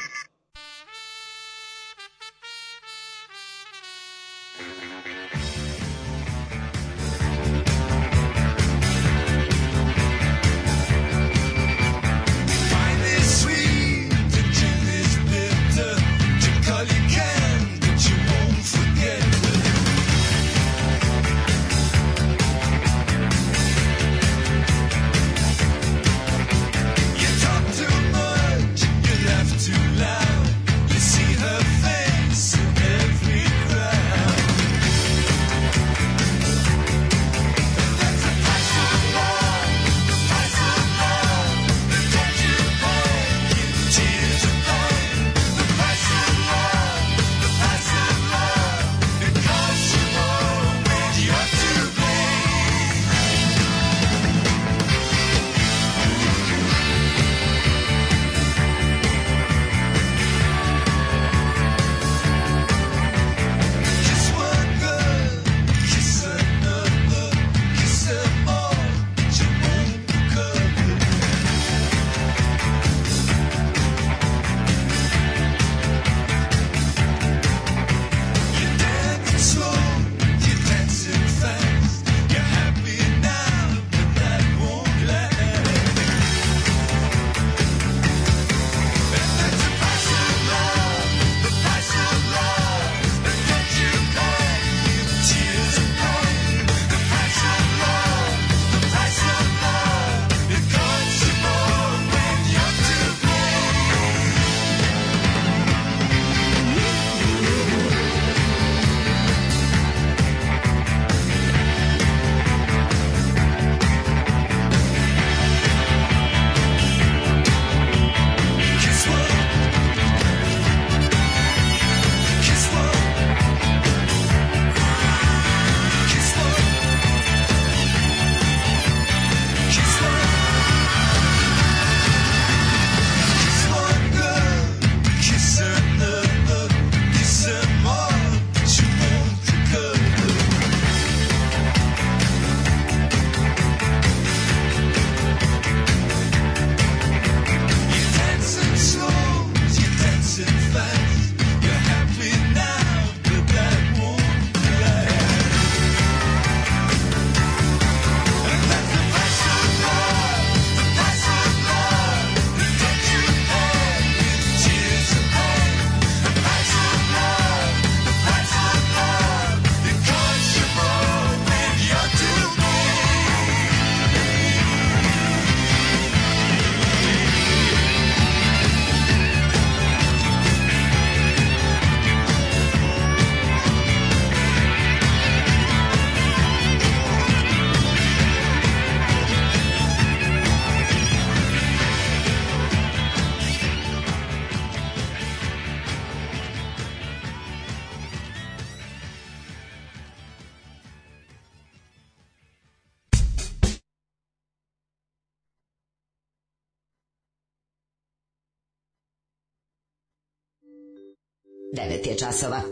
časova.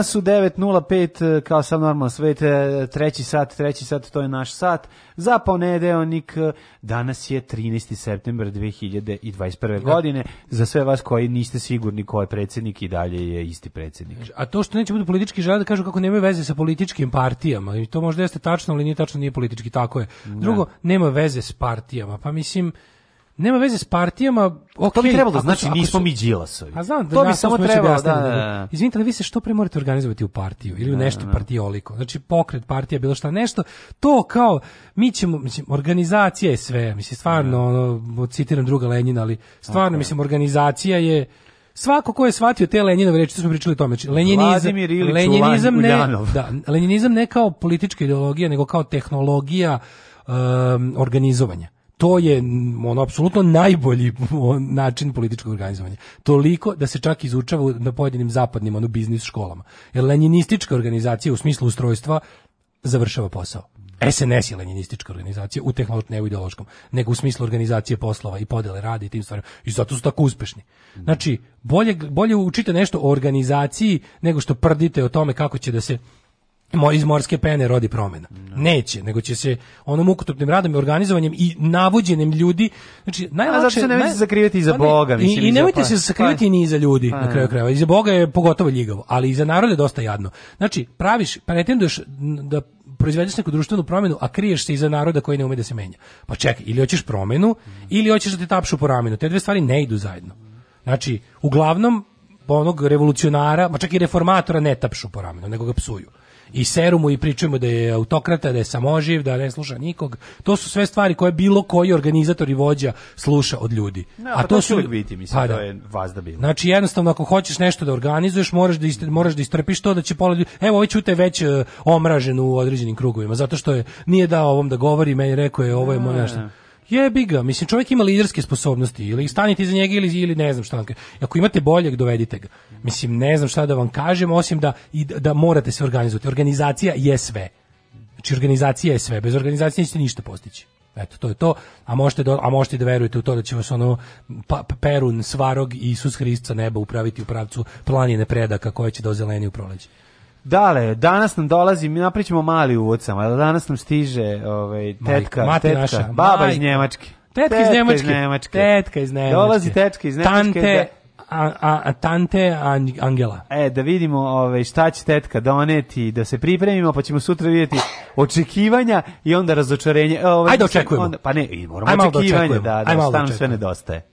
nas u 9.05, e, kao sam normalno svet, e, treći sat, treći sat, to je naš sat. Za ponedeonik, e, danas je 13. september 2021. godine. Za sve vas koji niste sigurni ko je predsednik i dalje je isti predsednik. A to što neće budu politički žele da kažu kako nemaju veze sa političkim partijama, i to možda jeste tačno, ali nije tačno, nije politički, tako je. Da. Drugo, nema veze s partijama, pa mislim nema veze s partijama. Okay, to bi trebalo da znači nismo mi Đilasovi. A znam, da to bi samo trebalo, da, da, da, da. Izvinite, ali vi se što pre morate organizovati u partiju ili u nešto partijoliko. Znači pokret, partija, bilo šta, nešto. To kao, mi ćemo, mislim, organizacija je sve. Mislim, stvarno, ono, citiram druga Lenina, ali stvarno, okay. mislim, organizacija je svako ko je shvatio te Lenjinove reči, to smo pričali o tome, znači, Leninizam, Leninizam, ne, da, Leninizam ne kao politička ideologija, nego kao tehnologija um, organizovanja to je ono apsolutno najbolji (laughs) način političkog organizovanja. Toliko da se čak izučava na pojedinim zapadnim ono biznis školama. Jer lenjinistička organizacija u smislu ustrojstva završava posao. SNS je lenjinistička organizacija u tehnološkom, ne u ideološkom, nego u smislu organizacije poslova i podele rada i tim stvarima. I zato su tako uspešni. Znači, bolje, bolje učite nešto o organizaciji nego što prdite o tome kako će da se iz morske pene rodi promena. No. Da. Neće, nego će se onom mukotrpnim radom i organizovanjem i navođenjem ljudi, znači najlakše... A zašto se nemojte naj... zakrivati iza pa Boga, mislim. I, i, nemojte pa- se sakrivati pa. ni iza ljudi, pa. na kraju krajeva. Iza Boga je pogotovo ljigavo, ali iza naroda je dosta jadno. Znači, praviš, pretenduješ da proizvedeš neku društvenu promenu, a kriješ se iza naroda koji ne ume da se menja. Pa čekaj, ili hoćeš promenu, mm. ili hoćeš da te tapšu po ramenu. Te dve stvari ne idu zajedno. Znači, uglavnom, onog revolucionara, ma čak i reformatora ne tapšu po ramenu, nego ga psuju i serumu i pričujemo da je autokrata, da je samoživ, da ne sluša nikog. To su sve stvari koje bilo koji organizator i vođa sluša od ljudi. No, A pa to, su biti, mislim, pa da. to je vas da bilo. Znači jednostavno ako hoćeš nešto da organizuješ, moraš da ist, moraš da istrpiš to da će pola ljudi. Evo ovaj čute već uh, omražen u određenim krugovima zato što je nije dao ovom da govori, meni rekao je ovo je moj nešto. Jebi ga, mislim čovjek ima liderske sposobnosti ili stanite iza njega ili ili ne znam šta. Ako imate boljeg, dovedite ga. Mislim ne znam šta da vam kažem osim da i da morate se organizovati. Organizacija je sve. Znači organizacija je sve, bez organizacije nećete ništa postići. Eto, to je to. A možete da, a možete da verujete u to da će vas ono pa, Perun, Svarog i Isus Hrist sa neba upraviti u pravcu planine predaka koje će da ozeleni u proleće. Dale, danas nam dolazi, mi napričamo mali uvod samo, ali da danas nam stiže ovaj, tetka, Majka, tetka, naša, baba majka. iz Njemačke. Tetka, tetka iz, Njemačke. iz Njemačke. Tetka iz Njemačke. Dolazi tetka iz Njemačke. Tante, da- a, a, tante Angela. E, da vidimo ovaj, šta će tetka doneti, da se pripremimo, pa ćemo sutra vidjeti očekivanja i onda razočarenje. E, ovaj, Ajde očekujemo. Onda, pa ne, moramo da očekivanje, da, da, da, da, sve nedostaje.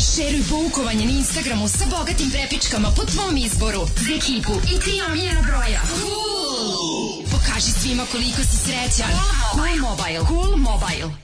Šeruj poukovanje na Instagramu sa bogatim prepičkama po tvom izboru. Za ekipu i tri omiljena broja. Cool! Pokaži svima koliko si srećan. Cool Mobile. Cool Mobile. Cool mobile.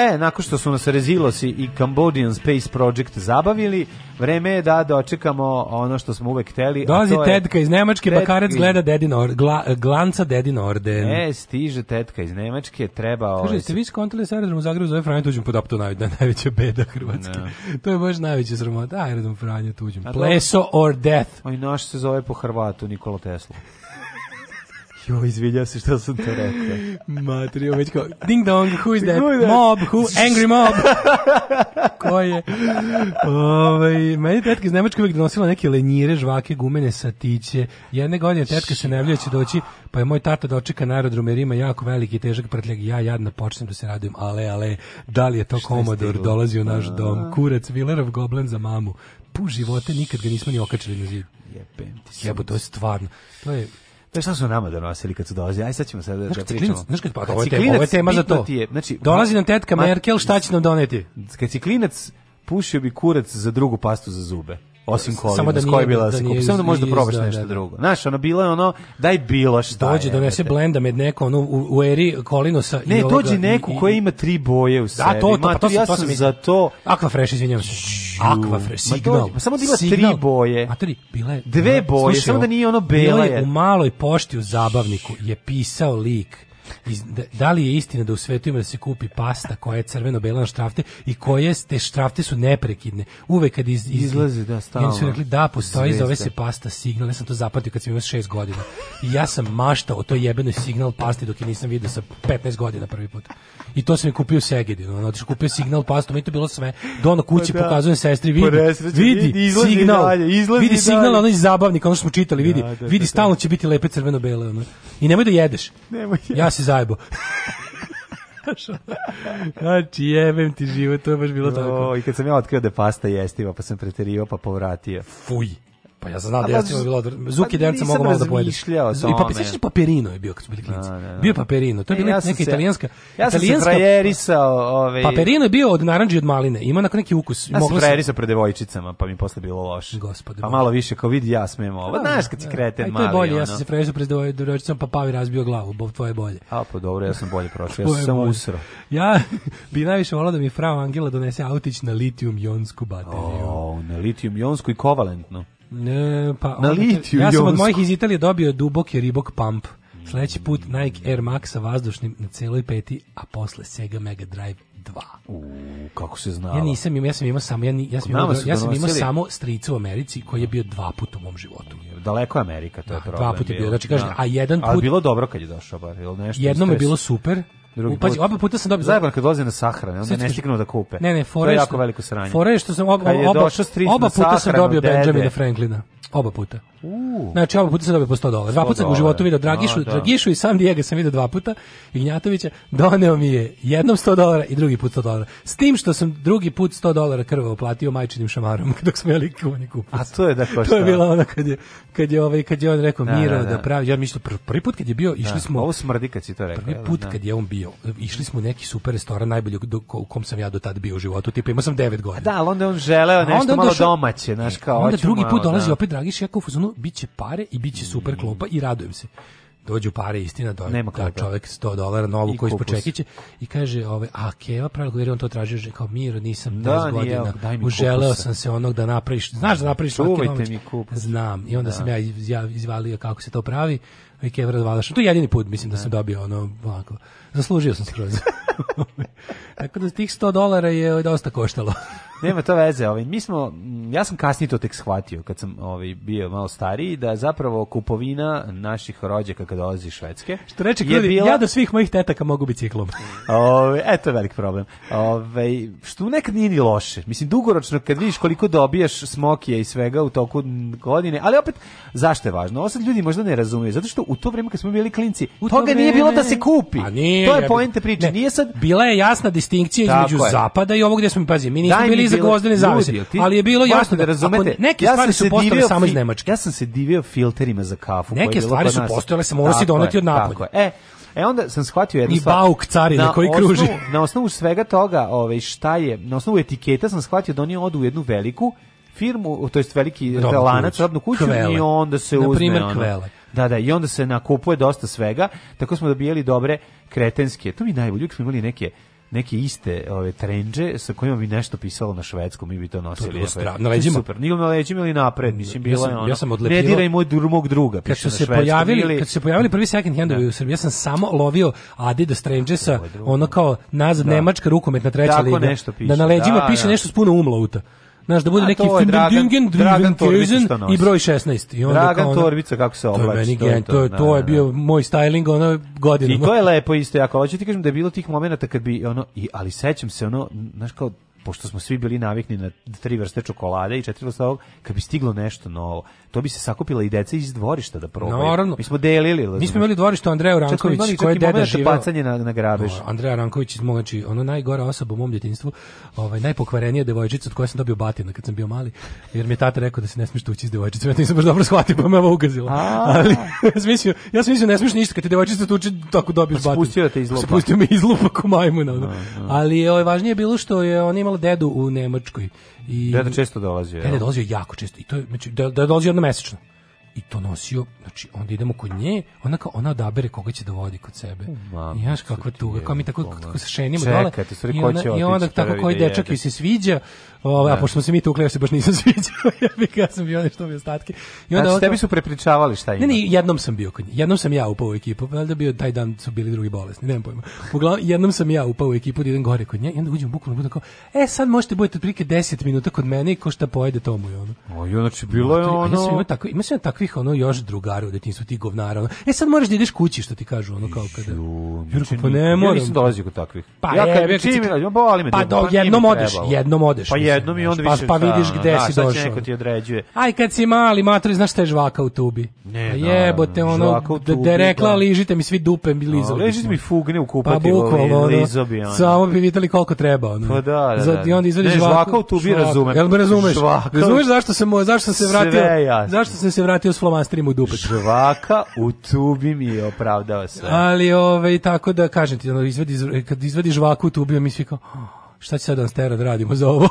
E, nakon što su nas Rezilosi i Cambodian Space Project zabavili, vreme je da dočekamo ono što smo uvek hteli. Dolazi tetka iz Nemačke, pa tetka Bakarec gleda dedin or, gla, glanca dedin orden. E, stiže tetka iz Nemačke, treba... Kaže, ovaj... ste vi skontali sa aerodrom u Zagrebu zove Franjo Tuđum pod optu najveća, najveća beda Hrvatske. No. Da. to je baš najveća sramota. Aerodrom Franjo Tuđim. Pleso or death. Oj, naš se zove po Hrvatu Nikola Tesla. Jo, izviljao se što sam to rekao. Matrio, već kao, ding dong, who is that? Mob, who, angry mob. Ko je? Ove, ovaj, meni tetka iz Nemačka uvijek donosila neke lenjire, žvake, gumene, satiće. Jedne godine tetka se najavljaju da će doći, pa je moj tata dočeka na aerodrom jer ima jako veliki težak prtljag. Ja jadno počnem da se radujem, ale, ale, da li je to komodor dolazi u naš pa. dom? Kurec, Vilerov goblen za mamu. Pu živote nikad ga nismo ni okačili na zid. Jebem ti. Jebo, to je stvarno. To je To šta su nama donosili kad su dolazili? Aj sad ćemo sad da pričamo. Znaš kad pa ovo je tema, ovo je tema za to. Je, znači, Dolazi nam tetka Merkel, šta će nam doneti? Kad si klinac, pušio bi kurac za drugu pastu za zube osim kolima, da s koje da bila da se kupi, samo da možeš da probaš da, nešto da, da. drugo. Znaš, ono bilo je ono, daj bilo šta Dođe, je, donese blenda med neko, ono, u, u eri kolinosa ne, i Ne, dođe neku koja ima tri boje u sebi. Da, to, to, pa to, ja sam za to... Fresh, izvinjam se. Fresh, signal. Pa samo da ima tri boje. A tri, bila je... Dve boje, samo da nije ono bela je. u maloj pošti u zabavniku je pisao lik iz, da, da, li je istina da u svetu ima da se kupi pasta koja je crveno-bela na štrafte i koje te štrafte su neprekidne. Uvek kad iz, iz izlazi da stalno. su rekli da postoji zove se pasta signal. Ja sam to zapamtio kad sam imao šest godina. I ja sam maštao o toj jebenoj signal pasti dok je nisam video sa 15 godina prvi put. I to sam je kupio u Segedinu. Ono, otišao kupio signal pastu, mi to bilo sve. Dono kući pa da. pokazujem sestri, vidi, pa vidi, signal, dalje, izlazi vidi signal, ono je zabavnika, ono što smo čitali, vidi, da, da, vidi, da, da. stalno će biti lepe crveno-bele. Ono. I nemoj da jedeš. Nemoj da ja si zajebo. znači, jebem ti život, to je baš bilo tako. O, I kad sam ja otkrio da pasta jestiva, pa sam preterivao, pa povratio. Fuj. Pa ja znam da ja pa sam bilo Zuki pa Derca mogu malo da pojede. I pa pisaš pa papirino je bio kad su bili da, klinci. Da, bio da. papirino, to je e, bila e, ja neka italijanska. Ja sam italijanska, se frajerisao, ovaj Papirino je bio od narandži od maline. Ima neki neki ukus. Ja sam frajerisao pred devojčicama, pa mi posle bilo loše. Gospode. Pa malo više kao vidi ja smem ovo. Znaš kad si kreten mali. Aj to je bolje, ja sam se frajerisao pred devojčicama, pa pavi razbio glavu, bov tvoje bolje. A pa dobro, ja sam bolje prošao, ja sam samo usro. Ja (laughs) bi najviše volao da mi frau Angela donese autić na litijum jonsku bateriju. O, na litijum jonsku i kovalentno. Ne, pa, na litiju. Ja sam od mojih iz Italije dobio duboki ribok pump. Sledeći put Nike Air Max sa vazdušnim na celoj peti, a posle Sega Mega Drive 2. U, kako se znalo. Ja nisam imao, ja sam imao samo, ja, ni, ja sam imao, ja sam imao samo stricu u Americi koji je bio dva puta u mom životu. Daleko je Amerika, to je da, problem. Dva puta je bio, znači kažem, da. a jedan put... Ali bilo dobro kad je došao, bar, ili nešto? Jedno je bilo super, drugi Upazi, put. Oba puta sam dobio. Zajebano kad dolaze na sahrane, onda ne stignu da kupe. Ne, ne, fore što veliko sranje. Fore što sam oba oba, oba puta sam dobio dede. Benjamina Franklina. Oba puta. Uh. Znači, oba puta sam dobio po 100 dolara. Dva puta sam u životu vidio Dragišu, A, da. Dragišu i sam Dijega sam vidio dva puta, Ignjatovića, doneo mi je jednom 100 dolara i drugi put 100 dolara. S tim što sam drugi put 100 dolara krva oplatio majčinim šamarom (laughs) dok smo jeli kuni kupac. A to je da što? To je bilo ono kad je, kad je, ovaj, kad je on rekao da, Miro da, da. da pravi. Ja mislim, pr prvi put kad je bio, išli da, smo... Ovo smrdi kad si to rekao. Prvi da, put da. kad je on bio, išli smo u neki super restoran, najbolji do, u kom sam ja do tada bio u životu, tipa imao sam 9 godina. da, ali onda je on želeo nešto malo domaće, znaš, kao e, Onda drugi put dolazi da. opet Dragiš, ja kao ono, pare i bit super klopa i radujem se dođu pare istina do Nema da čovjek 100 dolara novu koji počekiće i kaže ove a Keva pravi jer on to tražio že kao mir nisam da, 10 godina uželeo sam se onog da napraviš znaš da napraviš slatki znam i onda da. sam ja izvalio kako se to pravi i Keva razvala to je jedini put mislim da, da sam dobio ono ovako zaslužio sam skroz (laughs) tako da tih 100 dolara je dosta koštalo Nema to veze, ovaj mi smo mm, ja sam kasnije to tek shvatio kad sam ovaj bio malo stariji da zapravo kupovina naših rođaka kad dolazi iz Švedske. Što reče ljudi, bila... ja do svih mojih tetaka mogu biciklom. (laughs) Ovaj eto je velik problem. Ovaj što nekad nije ni loše. Mislim dugoročno kad vidiš koliko dobijaš smokije i svega u toku godine, ali opet zašto je važno? Ovo sad ljudi možda ne razumeju zato što u to vrijeme kad smo bili klinci, u toga to nije bilo da se kupi. Pa nije, to je poenta priče. Nije sad bila je jasna distinkcija između je. zapada i ovog gdje smo pazi, mi nismo bili za gvozdene zavese. Ali je bilo jasno da razumete. Neke ja stvari su postale samo iz Nemačke. Ja sam se divio filterima za kafu. Neke stvari su postojale, se morao si doneti od napolja. E, E onda sam shvatio jednu stvar. I bauk carine koji kruži. na osnovu svega toga, ove, ovaj, šta je, na osnovu etiketa sam shvatio da oni odu u jednu veliku firmu, to jest veliki robnu lanac, robnu kuću kvele. i onda se na uzme primer, ono. Kvele. Da, da, i onda se nakupuje dosta svega, tako smo dobijali dobre kretenske, to mi najbolje, uvijek smo imali neke neke iste ove trendže sa kojima bi nešto pisalo na švedskom mi bi to nosili. To na leđima. Super. Nije na leđima ili napred, mislim bila ja sam, Ja sam odlepio. Ne diraj moj drugog druga, piše kad su se na pojavili, ili... kad su se pojavili prvi second handovi da. u Srbiji, ja sam samo lovio Adidas trendžesa, ono kao nazad da. nemačka rukometna treća Tako liga. Nešto piše. Da na leđima da, piše da. nešto s puno umlauta. Znaš, da bude A, Dragan, Dragan Torbica i broj 16. I onda Dragan kao ono, Torbica, kako se oblači. To je, meni to, gen, to, je, to, to je da, da, bio da. moj styling ono godinama. I to je lepo isto, ako hoću ti kažem da je bilo tih momenta kad bi, ono, i, ali sećam se, ono, znaš kao, pošto smo svi bili navikni na tri vrste čokolade i četiri vrste ovog, kad bi stiglo nešto novo, to bi se sakupila i deca iz dvorišta da probaju. Naravno. Mi smo delili. Lazim. Mi smo imali dvorište Andreja Ranković, koji je deda živeo. bacanje na, na grabež. No, Andreja Ranković, znači, ono najgora osoba u mom djetinjstvu, ovaj, najpokvarenija devojčica od koje sam dobio batina kad sam bio mali, jer mi je tata rekao da se ne smiješ tući iz devojčice. Ja to nisam baš dobro shvatio, pa me ovo ugazilo. Ali, (laughs) ja sam mislio, ja sam mislio, ne smiješ ništa, kad te devojčica tuči, tako dobiješ pa batina. Spustio da te pa iz lupa. Spustio me iz lupa ko majmuna. Da, da. Ali, ovaj, važnije bilo što je on imala dedu u Nemačkoj. I, Deda često dolazi, dolazio. Deda dolazi jako često. I to je, znači, da, da dolazi jedno mesečno i to nosio, znači onda idemo kod nje, ona kao ona odabere koga će da kod sebe. Mam, I znaš kako tu, kao mi tako kako se šenimo dole. Čekate, stvari, ko će I onda tako koji da dečak joj se sviđa, Ovaj, a da. pošto smo se mi tukli, ja se baš nisam (laughs) sviđao. ja bih ja sam bio nešto mi ostatke. I onda znači, odla... tebi su prepričavali šta ima. Ne, ne, jednom sam bio kod nje, Jednom sam ja upao u ekipu, da bio taj dan su bili drugi bolesni, nemam pojma. Uglavnom jednom sam ja upao u ekipu, da idem gore kod nje i onda uđem bukvalno budem kao, e sad možete budete otprilike 10 minuta kod mene i ko šta pojede tomu je ono. O, i znači bilo je ono. Ja ima tako, ima se takvih ono još drugara u detinjstvu ti govnara. Ono. E sad moraš da ideš kući što ti kažu ono kao kada. Jurko znači, pa ne moram. Ja nisam dolazio kod takvih. Pa ja kad bi čim, boli me. Pa do pa jednom odeš, jednom odeš. Pa jednom i onda pa, više... Pa vidiš gde da, si došao. Će neko ti određuje. Aj, kad si mali, matori, znaš šta je žvaka u tubi? Ne, pa da, jebote, ono, da, da rekla, ližite mi svi dupe, mi lizo. No, ližite mi fugne u kupatilu, pa, lizobi. Ono. Samo bi videli koliko treba. Ono. Pa da, da, da. I onda izvadiš žvaku. Žvaka u tubi razumem. Jel me razumeš? Žvaka. Razumeš zašto sam, zašto sam se vratio, zašto sam se vratio s flomasterim u dupe? Žvaka u tubi mi je opravdao sve. Ali, ove, ovaj, tako da kažem ti, ono, izvadi, kad izvadiš žvaku u tubi, mi svi kao, šta će sad da nas tera da radimo za ovo?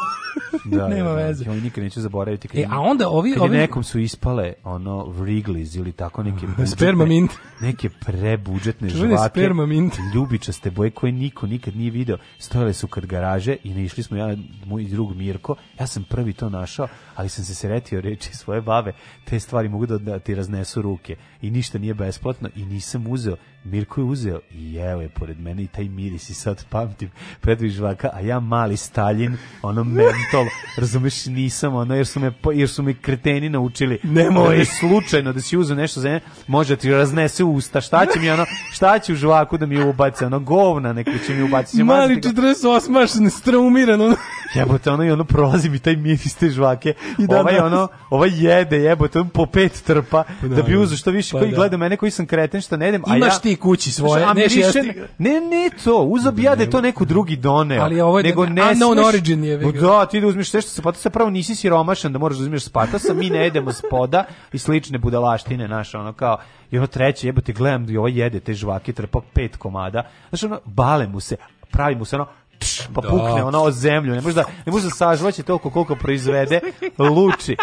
da, (laughs) da Nema da, veze. Da, nikad neće zaboraviti. Kad e, a onda ovi... Kad ovi... nekom su ispale ono Wrigley's ili tako neke... (laughs) Budžetne, sperma mint. (laughs) Neke prebudžetne žvake. sperma mint. Ljubičaste boje koje niko nikad nije video. Stojale su kod garaže i ne išli smo ja, moj drug Mirko. Ja sam prvi to našao, ali sam se sretio reči svoje babe. Te stvari mogu da, da ti raznesu ruke. I ništa nije besplatno i nisam uzeo Mirko je uzeo i jeo je pored mene i taj miris i sad pamtim predviž žvaka, a ja mali Stalin, ono mentol, razumeš, nisam ono, jer su me, jer su me kreteni naučili. Nemoj! Da slučajno da si uzeo nešto za ne, može ti raznese usta, šta će mi ono, šta će u žvaku da mi ubaci, ono govna neko će mi ubaciti. Mali 48 maš nestraumiran, ono. Jebote, ono i ono prolazi mi taj miris te žvake. I da, ovaj, da. ono, ovaj jede, jebote, on po pet trpa, da, da bi uzeo što više, pa, koji da. gleda mene, koji sam kreten, što ne jedem, a ja ti kući svoje. Znaš, ne, šesti... ne, ne to, uzo bi ja da je to neku drugi doneo. Ali ovo je nego da- ne, ne unknown origin je. Vegan. Da, ti da uzmiš sve što se patasa, pravo nisi siromašan da moraš da uzmeš sa mi ne jedemo spoda i slične budalaštine, naše ono kao i ono treće, jebote, gledam da je ovo jede te žvake, trpa pet komada. Znaš, ono, bale mu se, pravi mu se ono, pš, pa pukne da. ono o zemlju, ne može da, ne može da sažvaće toliko koliko proizvede luči.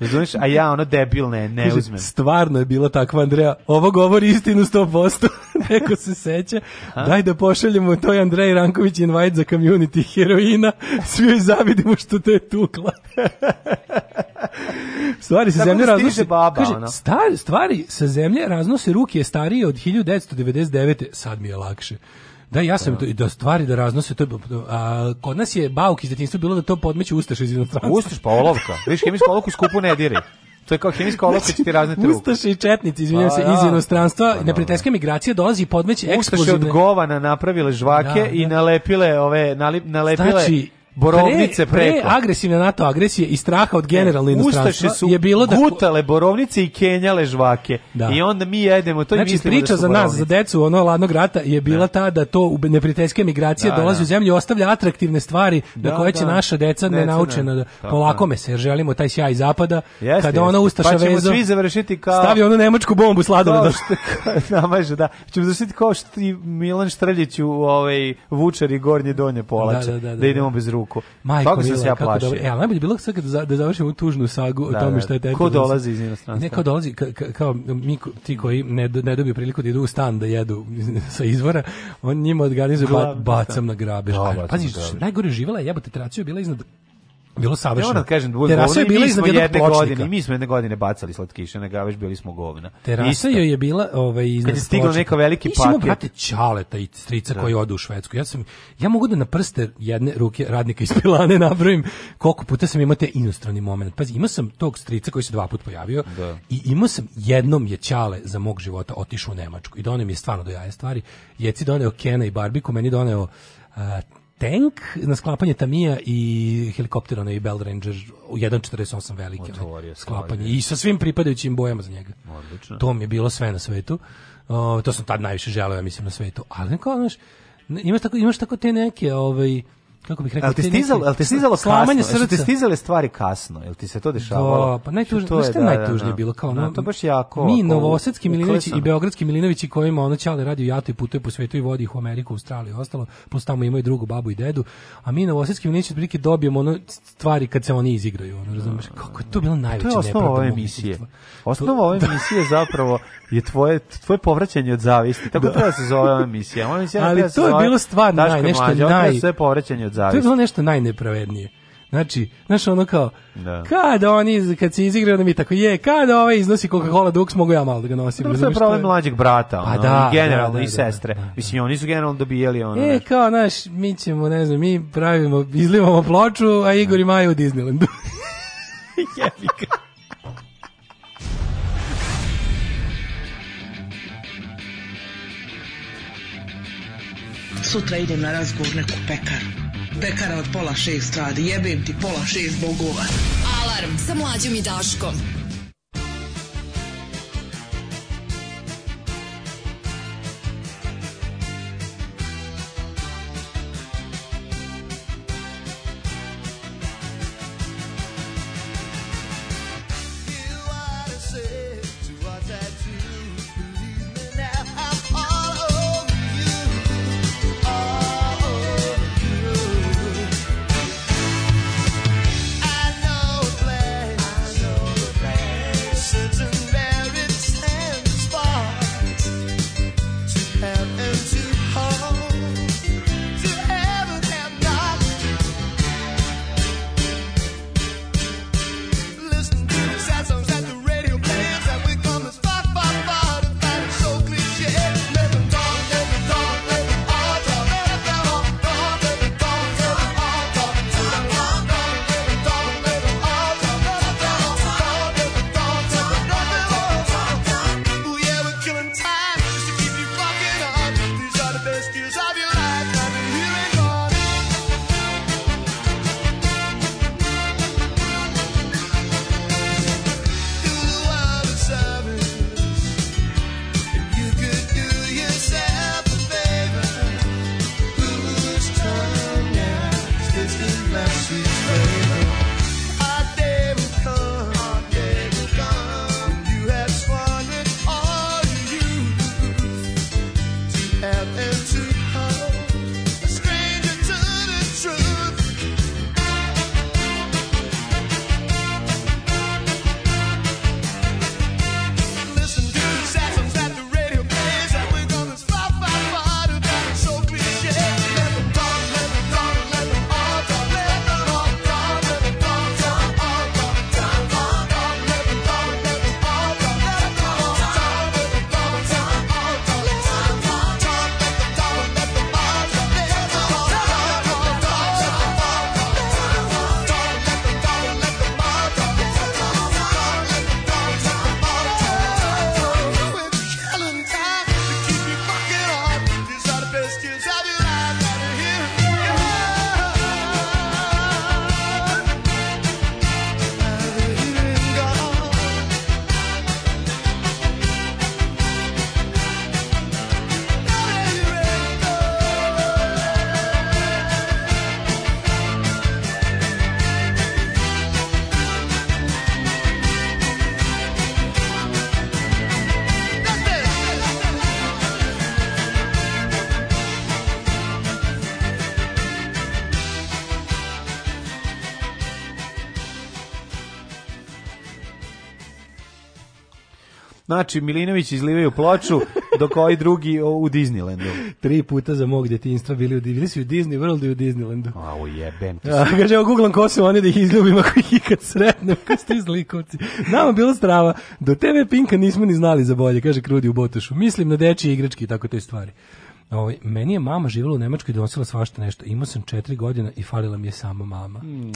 Razumiješ? A ja ono debilne ne Kaže, uzmem. Stvarno je bila takva, Andreja. Ovo govori istinu 100%. (laughs) Neko se seća. Daj da pošaljemo toj Andrej Ranković invite za community heroina. Svi joj zavidimo što te je tukla. (laughs) stvari sa Tako zemlje raznose... Baba, Kaže, ono. stvari sa zemlje raznose ruke je starije od 1999. Sad mi je lakše. Da, ja sam da. to, da stvari da raznose to a, kod nas je bauk iz detinjstva bilo da to podmeće ustaš iz inostranstva. Ustaš pa olovka. Viš hemijsku olovku skupu ne diri. To je kao hemijska olovka će ti raznete ruku. Ustaše i četnici, izvinjam pa se, iz da. inostranstva, pa da. neprijateljska migracija dolazi i podmeće eksplozivne. Ustaše od govana napravile žvake da, da. i nalepile ove, nalip, nalepile znači, borovnice pre, preko. Pre agresivne NATO agresije i straha od generalne e, inostranstva je bilo da gutale borovnice i kenjale žvake. Da. I onda mi jedemo to znači, i da priča da za borovnice. nas za decu ono ladnog rata je bila da. ta da to u neprijateljske migracije da, dolazi da. u zemlju i ostavlja atraktivne stvari da, na koje će da. naša deca ne naučena da polakome se jer želimo taj sjaj zapada jeste, kada ona ustaša pa vezo. svi završiti kao stavi onu nemačku bombu sladoleda. Namaže (laughs) da, da. Ćemo završiti kao što Milan Štrljić u ovaj Vučari gornje donje polače. Da, idemo bez ruku ruku. Majko, Toga sam se ja plašio. Dobro. E, ali najbolje bilo sad da, da završimo tužnu sagu da, o tome da. što je teta. Ko dolazi iz inostranstva? Ne, ko dolazi, ka, ka, kao mi, ti koji ne, ne dobiju priliku da idu u stan da jedu (laughs) sa izvora, on njima organizuje ba, da da, bacam na grabež. Da, Pazi, najgore živala je jebote, traciju bila iznad bilo savršeno. Ja moram da kažem, da terasa je bila iznad jednog pločnika. I mi smo jedne godine bacali slatkiše, na gaveš bili smo govna. Terasa joj je bila ovaj, iznad Kad je stigao neka veliki paket. Mi smo, brate, Čaleta i strica da. koji ode u Švedsku. Ja, sam, ja mogu da na prste jedne ruke radnika iz Pilane (laughs) nabrojim koliko puta sam imao te inostrani moment. Pazi, imao sam tog strica koji se dva put pojavio da. i imao sam jednom je Čale za mog života otišao u Nemačku i donio mi je stvarno do jaje stvari. Jeci doneo Kena i Barbiku, meni doneo uh, tank na sklapanje Tamija i helikoptera onaj Bell Ranger u 1.48 velike Otvorio, sklapanje i sa svim pripadajućim bojama za njega. Odlično. To mi je bilo sve na svetu. O, to sam tad najviše želeo, ja mislim, na svetu. Ali neko, znaš, imaš tako, imaš tako te neke, ovaj, kako bih rekao, ti te stizalo, al te stizalo slamanje srca. Te stizale stvari kasno, jel ti se to dešavalo? Da, pa najtužnije, znači, to je, da, da, najtužnije da, bilo kao da, ono. to baš jako. Mi novosadski Milinovići i beogradski Milinovići kojima ono ćale radio jato i putuje po svetu i vodi ih u Ameriku, Australiju i ostalo, plus tamo imaju drugu babu i dedu, a mi novosadski Milinovići otprilike dobijemo ono stvari kad se oni izigraju, ono razumeš kako je to bilo najveće nepravda. To je osnova ove emisije. Osnova ove emisije zapravo je tvoje tvoje povraćanje od zavisti. Tako da. treba se zove ova emisija. Ova emisija Ali to je bilo stvarno naj, nešto naj. Sve povraćanje od zavist. To je bilo nešto najnepravednije. Znači, znaš ono kao, da. kad oni, kad se izigraju, onda mi tako je, kad ovaj iznosi Coca-Cola Dux, mogu ja malo da ga nosim. Da, to je problem mlađeg brata, pa ono, pa da, i da, generalno, da, da, i sestre. Da, da. Mislim, oni su generalno dobijeli ono. E, kao, znaš, mi ćemo, ne znam, mi pravimo, izlivamo ploču, a Igor i Maja u Disneylandu. (laughs) Jebika. Sutra idem na razgovor neku pekaru Pekara od pola šest radi, jebem ti pola šest bogova. Alarm sa mlađom i Daškom. Znači, Milinović izlivaju ploču, dok ovi drugi u Disneylandu. Tri puta za mog djetinjstva bili u, bili su u Disney World i u Disneylandu. A, ujebem ti se. Kaže, evo googlam ko su oni da ih izljubim ako ih ikad sretnem, ko ste izlikovci. Nama bilo strava, do TV Pinka nismo ni znali za bolje, kaže Krudi u Botošu. Mislim na dečije igračke i tako te stvari. Ovaj meni je mama živela u Nemačkoj i donosila svašta nešto. Imao sam 4 godina i falila mi je samo mama. Mm,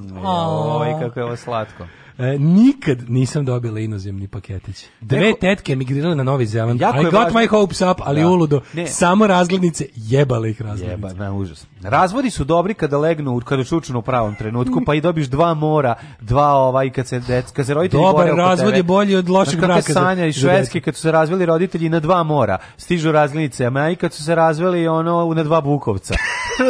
oj, kako je ovo slatko. E, nikad nisam dobila inozemni paketić. Dve Neko... tetke emigrirale na Novi Zeland. Jako I got važno... my hopes up, ali da. uludo. Ne. Samo razglednice, jebale ih razglednice. Jeba, na, užas. Razvodi su dobri kada legnu, kada čučnu u pravom trenutku, pa i dobiš dva mora, dva ovaj, kad se, dec, kad se roditelji Dobar bore razvod je bolji od lošeg braka. Sanja i Švedske, kad su se razvili roditelji na dva mora, stižu razglednice, a i kad su se razvili razveli ono na dva bukovca.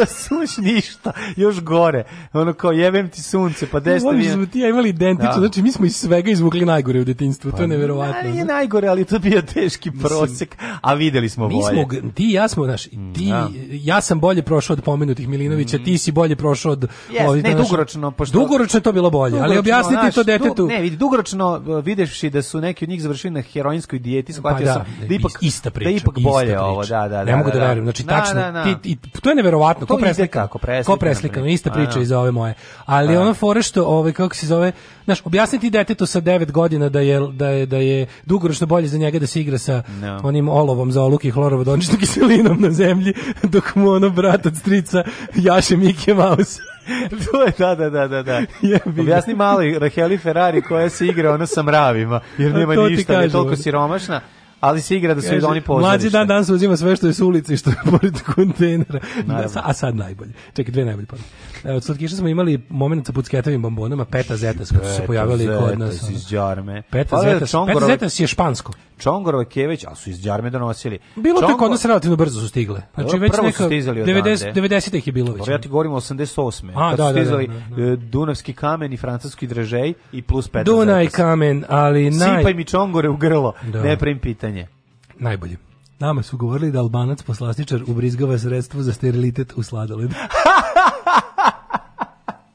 Suš (laughs) ništa, još gore. Ono kao jebem ti sunce, pa desno mi. Oni ti ja imali identično, da. znači mi smo iz svega izvukli najgore u detinjstvu, pa, to je pa, neverovatno. Ne, je najgore, ali to bio teški prosek, a videli smo mi bolje. Mi smo ti ja smo naš, mm, ti ja. Da. ja sam bolje prošao od pomenutih Milinovića, mm. ti si bolje prošao od yes, ovih ne, dugoročno, pošto dugoročno to bilo bolje, ali objasniti naš, to detetu. Du, ne, vidi, dugoročno uh, videvši da su neki od njih završili na heroinskoj dijeti, pa shvatio pa, da, sam da ipak ista da priča, da ipak bolje ovo, da, da, da. Ne mogu da stvari, znači na, da, tačno, na, da, na. Da. Ti, i, to je neverovatno, ko preslika, kako preslika, ko preslika, ista priča iz ove moje. Ali pa ono fore što, ovaj kako se zove, znaš, objasniti detetu sa 9 godina da je, da je, da je dugoročno bolje za njega da se igra sa no. onim olovom za oluk i hlorovodoničnom (laughs) kiselinom na zemlji, dok mu ono brat od strica jaše Mickey Mouse. (laughs) to je, da, da, da, da. da. (laughs) Objasni mali Raheli Ferrari koja se igra ono sa mravima, jer nema ništa, je toliko siromašna ali se igra da su i oni pozorište. Mlađi dan danas uzima sve što je s ulici, što je pored kontejnera. A sad najbolje. Čekaj, dve najbolje. Pojde. Od slatkiša smo imali momenta sa sketovim bombonama, peta zetas, kako su se pojavili kod nas. Iz džarme. Peta pa, zetas, čongorove, peta zetas je špansko. Čongorove kević, a su iz džarme donosili. Bilo Čongor... to kod nas relativno brzo su stigle. Znači Prvo već neka 90 90 ih je bilo već. Ja ti govorim 88. A, da, su da, da, stizali da, da, da, Dunavski kamen i francuski drežej i plus peta Dunaj zetas. kamen, ali naj... Sipaj mi čongore u grlo, ne prim pitanje. Najbolje. Nama su govorili da albanac poslastičar ubrizgava sredstvo za sterilitet u sladoled. (laughs)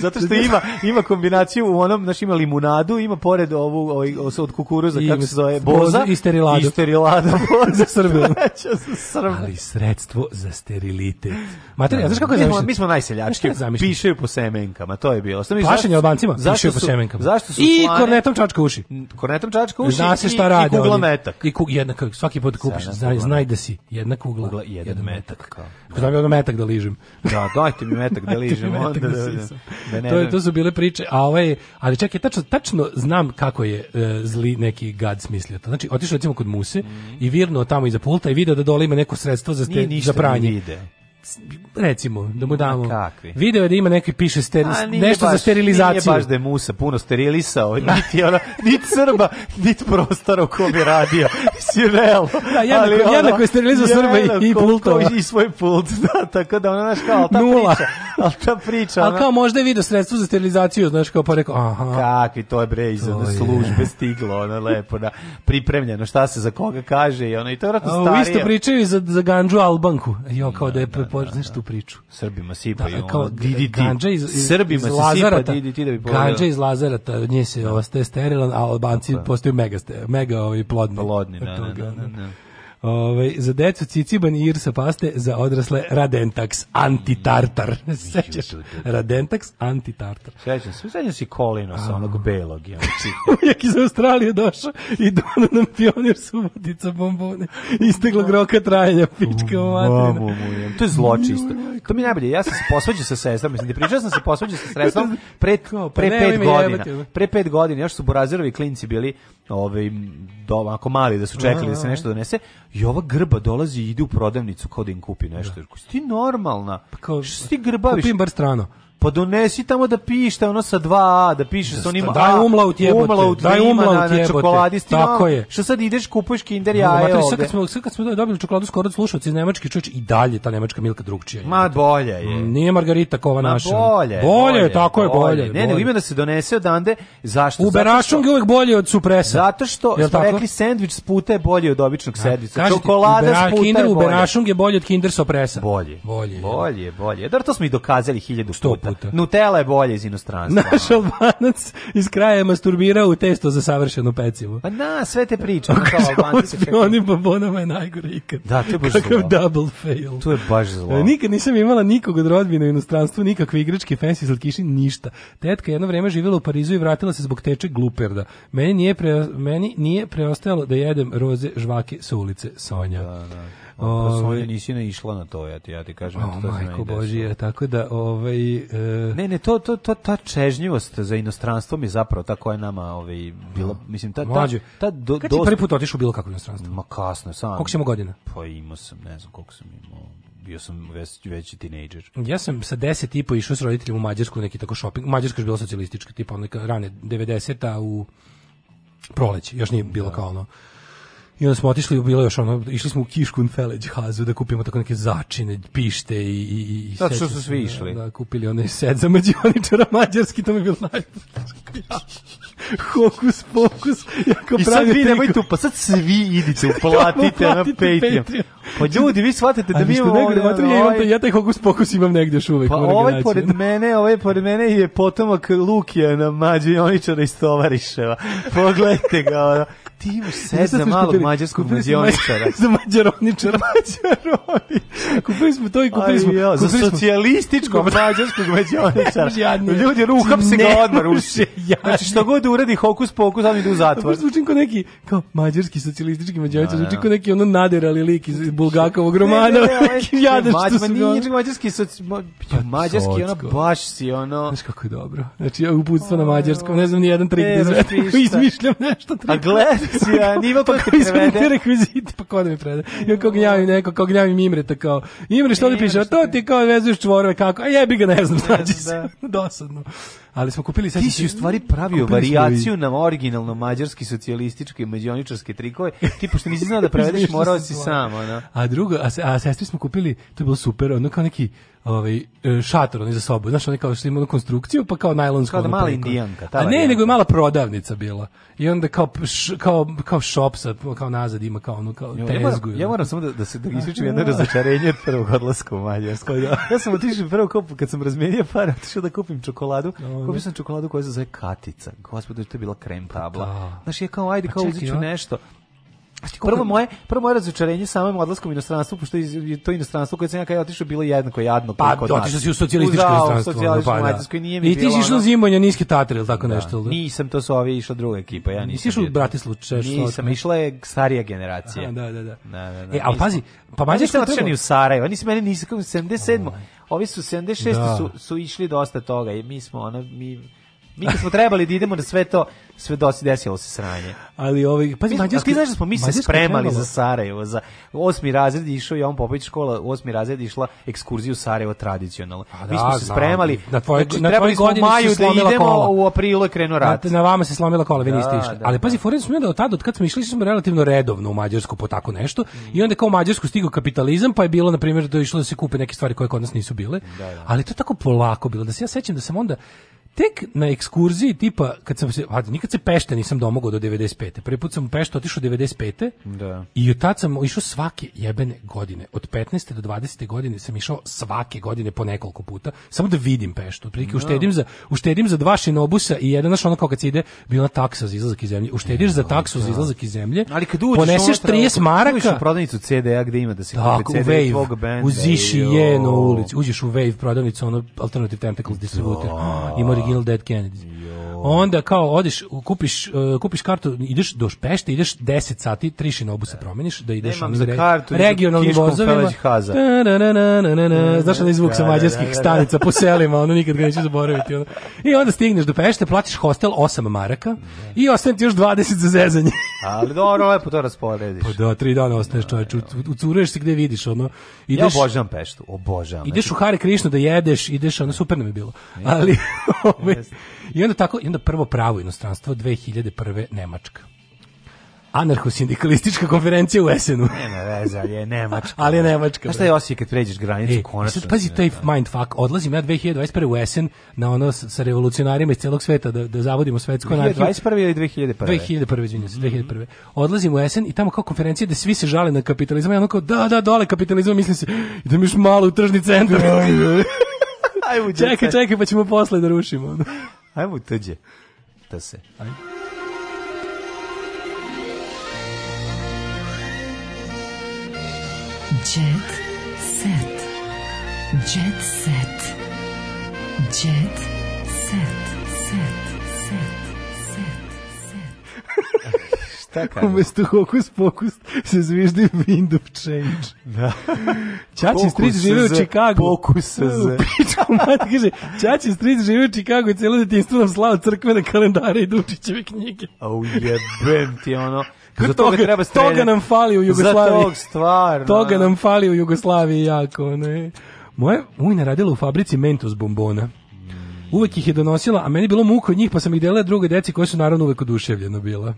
zato što ima ima kombinaciju u onom, znači ima limunadu, ima pored ovu ovaj od kukuruza kako se zove, boza i steriladu. I steriladu (laughs) boza Srbijom. (laughs) Ali sredstvo za sterilitet. Materija, znaš kako je da. zamišljeno? Mi smo najseljački. Pišaju po semenkama, to je bilo. Sam Pašenje Albancima, pišaju po semenkama. Zašto su I kornetom čačka uši. Kornetom čačka uši. Zna se šta radi I kugla metak. I kug, jedna, svaki put kupiš, znaj, znaj da si jedna kugla, kugla jedan, jedan metak. Znam ja metak da ližem. Da, dajte mi metak da (laughs) ližem. onda, da, da, to, je, to su bile priče, a ovaj, ali čekaj, tačno, tačno znam kako je e, zli neki gad smislio to. Znači, otišao recimo kod Muse mm. i virno tamo iza pulta i video da dole ima neko sredstvo za, ste, za pranje. Nije recimo, da mu damo. Kakvi? Video je da ima neki piše steri, A, nešto baš, za sterilizaciju. Nije baš da je Musa puno sterilisao, (laughs) niti ona, niti Srba, niti prostora u kom je radio. Si realno. Da, jednako, ali, jednako je sterilizao Srba i, i pultova. I svoj pult, (laughs) da, tako da ona, znaš, kao, ta Nula. priča. Ali ta priča, ona... A kao možda je video sredstvo za sterilizaciju, znaš, kao pa rekao, aha. Kakvi, to je bre, iz one službe stiglo, ono, lepo, da, pripremljeno, šta se za koga kaže i ona, i to je vratno starije. Isto pričaju za, za Ganđu Albanku, jo, kao da je počneš da, da. tu priču. Srbima sipa Da, kao DDT. Ganđa iz, iz, Srbima iz Lazarata, sipa DDT da bi pogledali. Ganđa iz Lazarata, od nje se da. ste sterilan, a Albanci postaju mega, mega ovaj plodni. Plodni, da, da, da, da. Ove, ovaj, za decu ciciban i irsa paste, za odrasle radentax, antitartar. (laughs) Sećaš? Radentax, antitartar. Sećam se, sećam se sa onog belog. Ja. (laughs) Uvijek iz Australije došao i dono nam pionir subotica bombone. Isteglog groka trajanja, pička materina. To je zločisto. To mi najbolje, ja sam se posvađao sa sestrom, mislim, ti pričao sam se posvađao sa sestrom (laughs) pre, pa pre, pet godina. Pre pet godina, još su Borazirovi klinci bili ovaj ovako mali da su da, čekali da, da se da. nešto donese i ova grba dolazi i ide u prodavnicu kao da im kupi nešto. Da. Ti normalna. Pa kao, ti grbaviš. Kupim bar strano. Pa donesi tamo da pišta ono sa 2A, da piše da, sa onim daj A. Daj umlaut jebote. Umlaut, daj umlaut jebote. Čokoladi, stima, Tako je. Što sad ideš kupuješ Kinder jaje no, ovde. Sad kad smo sad kad smo dobili čokoladu skoro od da slušaoci iz Nemačke, čuč i dalje ta nemačka milka drugčija. Ma bolje je. Mm, nije margarita kova Ma, naša. Bolje. Bolje, bolje tako je bolje. bolje. Ne, ne, ime da se donese odande. Zašto? u Uberašung je uvek bolje od supresa. Zato što smo rekli sendvič s puta je bolji od običnog sendviča. Čokolada s puta Kinder uberašung je bolje od Kinder sopresa. Bolje. Bolje. Bolje, bolje. Dar to smo i dokazali 1000 puta puta. Nutella je bolje iz inostranstva. Naš albanac iz kraja je masturbirao u testo za savršenu pecivu. Pa na, sve te priče. O onim babonama je najgore ikad. Da, to je baš Kakav zlo. double fail. To je baš zlo. E, nikad nisam imala nikog od rodbine u inostranstvu, nikakve igračke, fancy slatkiši, ništa. Tetka jedno vreme živjela u Parizu i vratila se zbog teče gluperda. Meni nije, pre, meni nije preostajalo da jedem roze žvake sa ulice Sonja. Da, da. Ove, ovaj- nisi ne išla na to, ja ti, ja ti kažem. O, to majko Božija, tako da... Ovaj, e... Ne, ne, to, to, to, ta čežnjivost za inostranstvo mi je zapravo ta koja je nama ovaj, bila, mislim, ta... Mlađe, ta, ta do, kad dost... si prvi put otišao bilo kako inostranstvo? Ma kasno, sam. Koliko si godina? Pa imao sam, ne znam koliko sam imao bio sam već veći tinejdžer. Ja sam sa 10 i po išao s roditeljem u Mađarsku neki tako shopping. Mađarska je bila socijalistička, tipa onaj rane 90-a u proleće, još nije bilo da. kao ono I onda smo otišli, bilo još ono, išli smo u Kiškun Feleć Hazu da kupimo tako neke začine, pište i... i, i Zato što su svi išli. Da, kupili one set za mađioničara mađarski, to mi je bilo naj... (laughs) Hokus pokus. Jako I sad vi nemoj tu, pa sad svi idite, (laughs) da, uplatite na Patreon. Pa ljudi, vi shvatate da mi imamo... Negde, ovaj, ja, imam, ovaj- ja taj hokus pokus imam negdje još uvek. Pa ovaj pored mene, ovaj pored mene je potomak na mađioničara da iz Tovariševa. Pogledajte ga, ono ti u set za malog mađarskog mađaroničara. (laughs) za mađaroničara. Mađaroničara. Kupili smo to i kupili smo. Ja, za socijalističkog mađarskog mađaroničara. (laughs) Ljudi, uhap se ga odmah ruši. (laughs) Znači, što god uradi hokus pokus, on ide u zatvor. Zvučim ko neki, kao mađarski socijalistički mađaroničar, da, zvuči da. ko neki ono naderali lik iz znači, Bulgakovog romana. Ovaj Jadan što su ga... Mađarski, socijalistički, pa mađarski, ono baš si, ono... Znaš kako je dobro. Znači, uputstvo na mađarskom, ne znam ni jedan trik da izmišljam nešto. A gled, produkcija, (laughs) nivo pa koji se prevede. rekviziti, pa ko da mi preda? Ja kog gnjavim ovaj. neko, kog gnjavim Imre, tako. kao, Imre što li piše, a to ti kao vezuješ čvorove, kako, a jebi ga, ne znam, znači se, da. (laughs) dosadno ali smo kupili sad ti si u stvari pravio varijaciju na originalno mađarski socijalistički međioničarske trikove tipo što nisi znao da (laughs) prevedeš morao si sam ona a drugo a, a sestri smo kupili to je bilo super ono kao neki ovaj e, šator oni za sobu znaš oni kao što ima konstrukciju pa kao najlonsku kao da mala indijanka a ne nego je mala prodavnica bila i onda kao š, kao kao shop sa kao nazad ima kao ono kao tezgu ja moram, ja moram samo da, da se da (laughs) isključim jedno razočarenje od prvog odlaska u Mađarsku pa da. ja sam otišao prvo kao kad sam razmenio pare otišao da kupim čokoladu Ovaj. Kupio sam čokoladu koja se zove Katica. Gospodo, to je bila krem pa tabla. Da. Znaš, je kao, ajde, pa kao uzet ću nešto. Prvo moje, prvo moje razočarenje samim odlaskom u inostranstvo, pošto je to inostranstvo koje sam ja kada otišao bilo jednako jadno pa, kod da, nas. Pa, otišao si u socijalističko da, inostranstvo. U da, socijalističko pa, da. nije mi I ti si išao zimonja, niski tatar ili tako da. nešto. Ili? Nisam, to su ovi išla druga ekipa. Ja nisam išao u Bratislu Češ. Nisam, išla je starija generacija. Aha, da, da, da. da, da, da e, ali pazi, pa mađe što je otišao ni u Sarajevo, oni meni meni nisu, 77. Ovi su 76 da. su su išli dosta toga i mi smo ona mi Mi kad smo trebali da idemo na sve to, sve dosi desilo se sranje. Ali ovaj pa mi, Mađarsko, ti znaš da smo mi se spremali trebalo. za Sarajevo, za osmi razred išao i on Popović škola, osmi razred išla ekskurziju Sarajevo tradicionalno. A, pa mi smo da, se spremali, Na tvoj, znači, na tvoj godini maju da idemo kola. u aprilu je krenuo rat. Na, na, vama se slomila kola, vi da, niste išli. Da, ali da. pazi, Forenz smo da od tada, od kad smo išli, smo relativno redovno u Mađarsku po tako nešto. Mm. I onda kao u Mađarsku stigao kapitalizam, pa je bilo na primjer da je išlo da se kupe neke stvari koje kod nas nisu bile. Ali to tako polako bilo da se ja sećam da sam onda tek na ekskurziji tipa kad sam se a nikad se pešte nisam domogao do 95. Prvi put sam u Peštu otišao 95. Da. I od tad sam išao svake jebene godine. Od 15. do 20. godine sam išao svake godine po nekoliko puta samo da vidim Peštu. Otprilike no. Da. uštedim za uštedim za dva šinobusa i jedan naš ono kao kad se ide bila taksa za izlazak iz zemlje. Uštediš e, za taksu da. za izlazak iz zemlje. Ali kad uđeš poneseš 30 da maraka u prodavnicu CD-a gde ima da se kupi CD tvog benda. Uziši je na ulici, uđeš u Wave prodavnicu ono Alternative Tentacles distributor. Da. Ima original Dead Kennedys. onda kao odeš, kupiš, e, kupiš kartu, ideš do Pešte, ideš 10 sati, tri šinobu obuse da. promeniš, da ideš Nemam za re, kartu, regionalnim vozovima. Mm, Znaš zvuk sa da, da, mađarskih stanica po selima, ono nikad ga neću zaboraviti. Ono. I onda stigneš do Pešte, plaćaš hostel 8 maraka i ostane ti još 20 za zezanje. (laughs) Ali dobro, lepo to rasporediš. Pa da, 3 dana ostaneš čovječ, ucuruješ se gde vidiš, ono. Ideš, ja obožavam Peštu, obožavam. Ideš u Hare Krišnu da jedeš, ideš, ono, super nam je bilo. Ali, (laughs) ovaj, i onda tako, onda prvo pravo inostranstvo 2001. Nemačka anarcho-sindikalistička konferencija u Esenu. (laughs) Nema veze, ali je Nemačka. ali je Nemačka. Znaš šta je osjećaj kad pređeš granicu e, e konačno? Sad pazi taj mindfuck, odlazim ja 2021. u Esen na ono sa revolucionarima iz celog sveta da, da zavodimo svetsku anarhiju. 2021. ili 2001. 2001. izvinjam se, 2001. Mhm. Odlazim u Esen i tamo kao konferencija da svi se žale na kapitalizam i ono kao da, da, dole kapitalizam, mislim se, idem još malo u tržni centar. Ajmo, (laughs) čekaj, čekaj, pa ćemo posle da rušimo. Ajmo tuđe. Da se. Ajmo. Jet set. Jet set. Jet set. Set. Set. Set. set. (laughs) Šta kaže? Umesto da. hokus pokus se zviždi wind of change. Da. Čači Street živi u Čikagu. Pokus se. Pičku (laughs) mati kaže, Čači Street živi u Čikagu i celo detinstvo nam slava crkvene kalendare i Dučićeve knjige. Au jebem ti ono. (laughs) Za toga, toga treba streljati. Toga nam fali u Jugoslaviji. Za tog stvarno. Toga nam fali u Jugoslaviji jako, ne. Moja ujna radila u fabrici Mentos bombona. Mm. Uvek ih je donosila, a meni bilo muko od njih, pa sam ih delila druge deci koje su naravno uvek oduševljeno bila.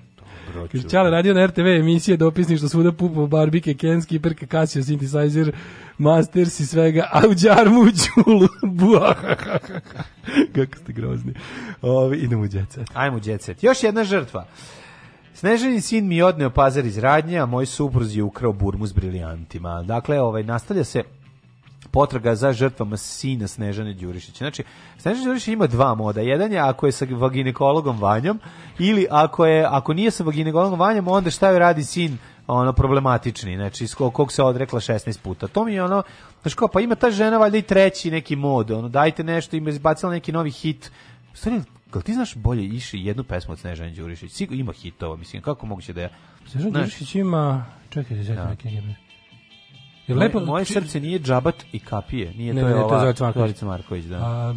Proču. Čale radio na RTV emisije dopisni što svuda pupo barbike, kenski, prke, kasio, synthesizer, masters i svega, a u džarmu džulu, (laughs) (laughs) Kako ste grozni. Ovi, idemo u djecet. Ajmo u djecet. Još jedna žrtva. Snežani sin mi je odneo pazar iz radnje, a moj supruz je ukrao burmu s briljantima. Dakle, ovaj, nastavlja se potraga za žrtvama sina Snežane Đurišić. Znači, Snežana Đurišić ima dva moda. Jedan je ako je sa vaginekologom Vanjom ili ako je ako nije sa vaginekologom Vanjom, onda šta joj radi sin ono problematični, znači iz kog se odrekla 16 puta. To mi je ono, znači kao, pa ima ta žena valjda i treći neki mod, ono dajte nešto, ima izbacila neki novi hit. Stari, Jel ti znaš bolje iši jednu pesmu od Snežane Đurišić? Sigurno ima hitova, mislim, kako moguće da je... Snežana Đurišić ima... Čekaj, da ja. neki Jer lepo, moje či... srce nije džabat i kapije, nije ne, to je ne, ova to je Marković. Marković, da. A,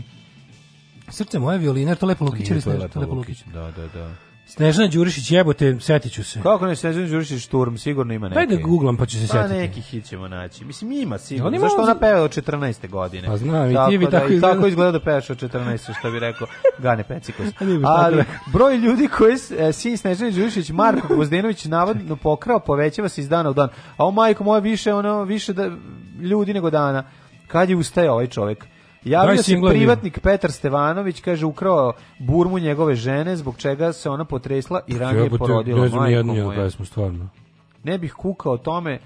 srce moje violina, to lepo Lukić, to je lepo Lukić. Da, da, da. Snežana Đurišić, jebote, setiću se. Kako ne Snežana Đurišić Šturm, sigurno ima da neke. Ajde da googlam pa ću se pa setiti. Pa neki hit ćemo naći. Mislim ima sigurno. Oni Zašto ona peva od 14. godine? Pa znam, i ti bi tako, izgleda... tako izgleda da pevaš od 14, što bi rekao Gane Pecikos. (laughs) Ali broj ljudi koji e, sin Snežana Đurišić, Marko Gozdenović navodno pokrao, povećava se iz dana u dan. A o majko moja više ono više da ljudi nego dana. Kad je ustaje ovaj čovjek? Javio se privatnik Petar Stevanović, kaže, ukrao burmu njegove žene, zbog čega se ona potresla i ranije ja, porodila. Ne znam jednu stvarno. Ne bih kukao o tome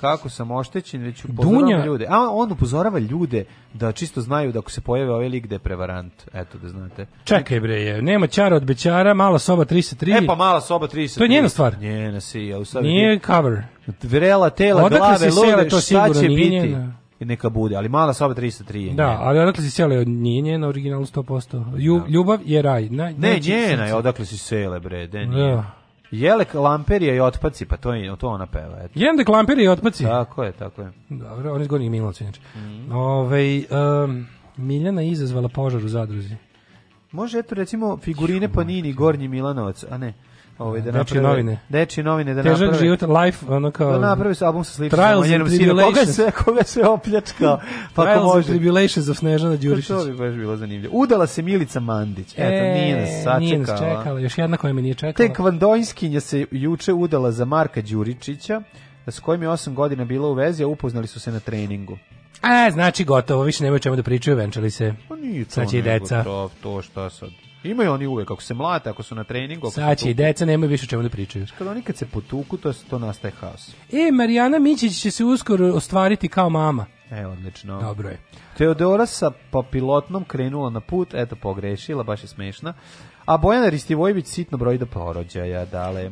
kako sam oštećen, već upozoravam Dunja. ljude. A on upozorava ljude da čisto znaju da ako se pojave ovaj lik da je prevarant. Eto da znate. Čekaj bre, je. nema čara od bećara, mala soba 33. E pa mala soba 33. To je njena stvar. Njena si, ja u Nije cover. Vrela tela, Odakle glave, lude, šta će nije biti? Njena neka bude, ali mala soba 303 je Da, njena. ali odakle si sele, nije njena original 100%. Ju, da. Ljubav je raj. Na, ne, njena je odakle si sele, bre, de da. nije. Da. Jelek Lamperija i otpaci, pa to, je, to ona peva. Eto. Jendek Lamperija i otpaci? Tako je, tako je. Dobro, on izgoni Milovac, znači. Mm. Ove, um, Miljana je izazvala požar u zadruzi. Može, eto, recimo, figurine Panini, Gornji Milanovac, a ne ovaj da napravi novine. Deči novine da Težak život life ono kao da napravi se album sa sličnim Trials ovaj, njenom sinu. Koga se koga se opljačkao? (laughs) Pa Trials ko može Tribulations of Snežana Đurišić. To bi baš bilo zanimljivo. Udala se Milica Mandić. E, Eto nije nas sačekala. Nije nas čekala, još jedna koja me nije čekala. Tek Vandojskinja se juče udala za Marka Đuričića s kojim je 8 godina bila u vezi, a upoznali su se na treningu. A, e, znači gotovo, više nema čemu da pričaju, venčali se. Pa nije to Sad znači deca. To, to šta sad, Imaju oni uvek, ako se mlate, ako su na treningu. Ako Sad deca, nemaju više o čemu da pričaju. Kad oni kad se potuku, to, to nastaje haos. E, Marijana Mićić će se uskoro ostvariti kao mama. E, odlično. Dobro je. Teodora sa papilotnom krenula na put, eto pogrešila, baš je smešna. A Bojana Ristivojević sitno broji do porođaja, dale. E,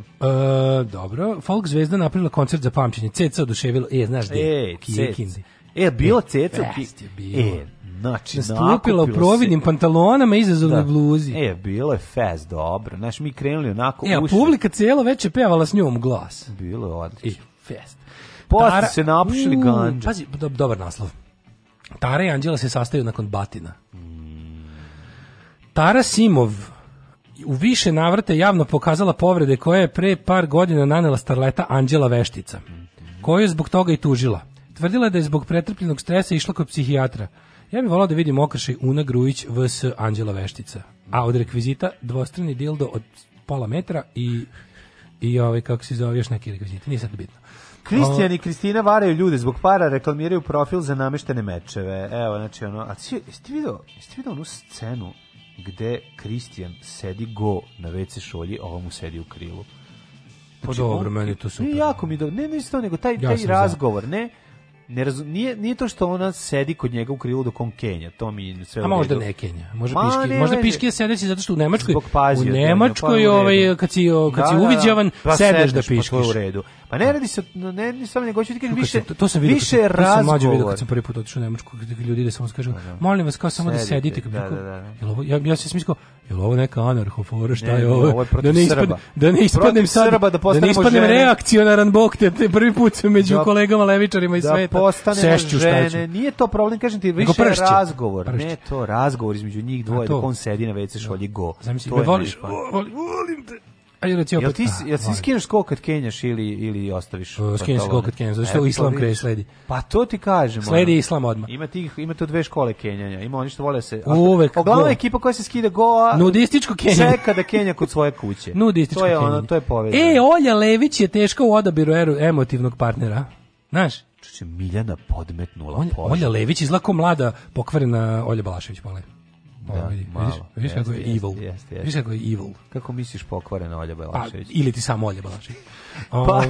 dobro, Folk Zvezda napravila koncert za pamćenje. Ceca oduševila, e, znaš gde? E, e, e, Ceca. E, bila Ceca u Kikindi. E, znači, nastupila u providnim se. pantalonama i izazovnoj da. bluzi. E, bilo je fest, dobro. Znaš, mi krenuli onako e, uši. publika cijelo veče pevala s njom glas. Bilo je odlično. I fest. Posle se napušili ganđa. Pazi, do, dobar naslov. Tara i Anđela se sastaju nakon batina. Tara Simov u više navrte javno pokazala povrede koje je pre par godina nanela starleta Anđela Veštica, koju je zbog toga i tužila. Tvrdila je da je zbog pretrpljenog stresa išla kod psihijatra. Ja bih volao da vidim okršaj Una Grujić vs. Anđela Veštica. A od rekvizita dvostrani dildo od pola metra i, i ovaj, kako se zove, još neki rekviziti, nije sad bitno. Kristijan i Kristina varaju ljude zbog para, reklamiraju profil za nameštene mečeve. Evo, znači ono, a ti, jeste vidio, jeste vidio onu scenu gde Kristijan sedi go na WC šolji, a ovo mu sedi u krilu? Pa znači, pa dobro, on, meni to super. Ne, jako da. mi dobro. Ne, ne isto, nego taj, ja taj razgovor, za. ne? ne razum, nije, nije to što ona sedi kod njega u krilu dok on Kenja, to mi sve A možda ne Kenja, možda Ma, Piški, ne, možda Piški je da sedeći zato što u Nemačkoj, pazio, u Nemačkoj pa ovaj, kad si, kad da, si uviđavan, da, da, pa sedeš, sedeš da pa piškiš. Pa u redu. Pa ne radi se ne ni samo nego što ti kažem više to, to sam vidio više razgovor. Sam mlađi vidio kad sam prvi put otišao u Nemačku gde ljudi da samo kažu pa da. molim vas kao samo da sedite kako. Da, da, da. Jel ovo ja ja se smislio jel ovo neka anarhofora šta je ovo? ovo je da ne ispadne da ne ispadnem sad Srba, da, da ne ispadnem reakcionaran bok te, te prvi put među da, kolegama levičarima i da sveta. postane Sešću, šta Šta Nije to problem kažem ti više pršće, razgovor. Pršće. Ne to razgovor između njih dvoje da on sedi na WC šolji go. Zamisli, voliš, volim te. Ajde reci opet. Jel ti jel si skineš skok kad kenjaš ili ili ostaviš? Skineš skok kad kenjaš, zato e, islam kraj sledi. Pa to ti kažem. Sledi ono. islam odmah. Ima tih ima tu dve škole kenjanja. Ima oni što vole se. Uvek. Glavna ekipa koja se skida goa. Nudističko kenjanje. Čeka da kenja kod svoje kuće. (laughs) Nudističko to je kenjanje. ono, to je povezano. E, Olja Lević je teška u odabiru emotivnog partnera. Znaš? Čuče Miljana podmetnula. On, Olja Lević izlako mlada pokvarena Olja Balašević, molim najbolji. Da, da vidiš, kako je evil. Jeste, jeste. Vidiš kako je evil. Kako misliš pokvarena Olja pa, Belašević? Pa, ili ti sam Olja Belašević. (laughs) pa, ovaj,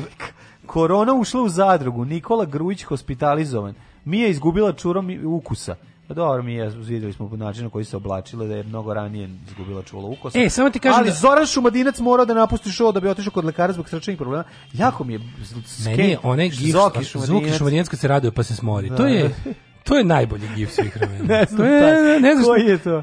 korona ušla u zadrugu, Nikola Grujić hospitalizovan. Mija izgubila čurom ukusa. Pa dobro, mi je, vidjeli smo po načinu koji se oblačila da je mnogo ranije izgubila čula ukosa. E, samo ti kažem Ali da... Zoran Šumadinac mora da napusti show da bi otišao kod lekara zbog srčanih problema. Jako mi je... Meni je onaj gif Zoki Šumadinac. kad se raduje pa se smori. Da. To je... Da. (laughs) To je najbolji gif svih (laughs) vremena. ne znam, to je, ne znam koji je to.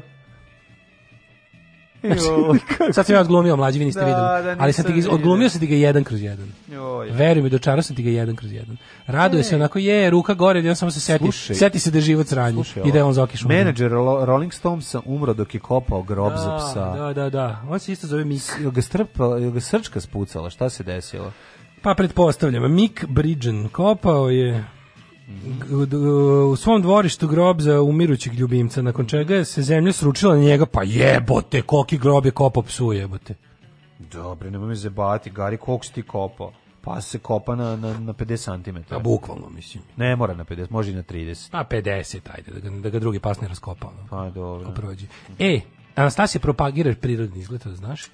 Znači, (laughs) sad sam ja odglumio, mlađi vi niste da, videli. Da, ali sam ti ga, odglumio sam ti ga jedan kroz jedan. Joj. Veruj mi, dočarao sam ti ga jedan kroz jedan. Raduje e. se onako, je, ruka gore, i samo se seti. Slušaj. Seti se da je život sranji i da je on zakiš umro. Menadžer Rolling Stonesa umro dok je kopao grob da, za psa. Da, da, da. On se isto zove Mik. Jel ga, strpala, jel ga srčka spucala? Šta se desilo? Pa pretpostavljam, Mick Bridgen kopao je u svom dvorištu grob za umirućeg ljubimca, nakon čega se zemlja sručila na njega, pa jebote, koliki grob je kopao psu, jebote. Dobre, nemoj me zebati, Gari, koliko si ti kopao? Pa se kopa na, na, na 50 cm. A bukvalno, mislim. Ne mora na 50, može i na 30. A 50, ajde, da ga, da ga drugi pas ne raskopa. No? Pa dobro. Ko prođe. E, Anastasija propagira prirodni izgled, to znaš? E.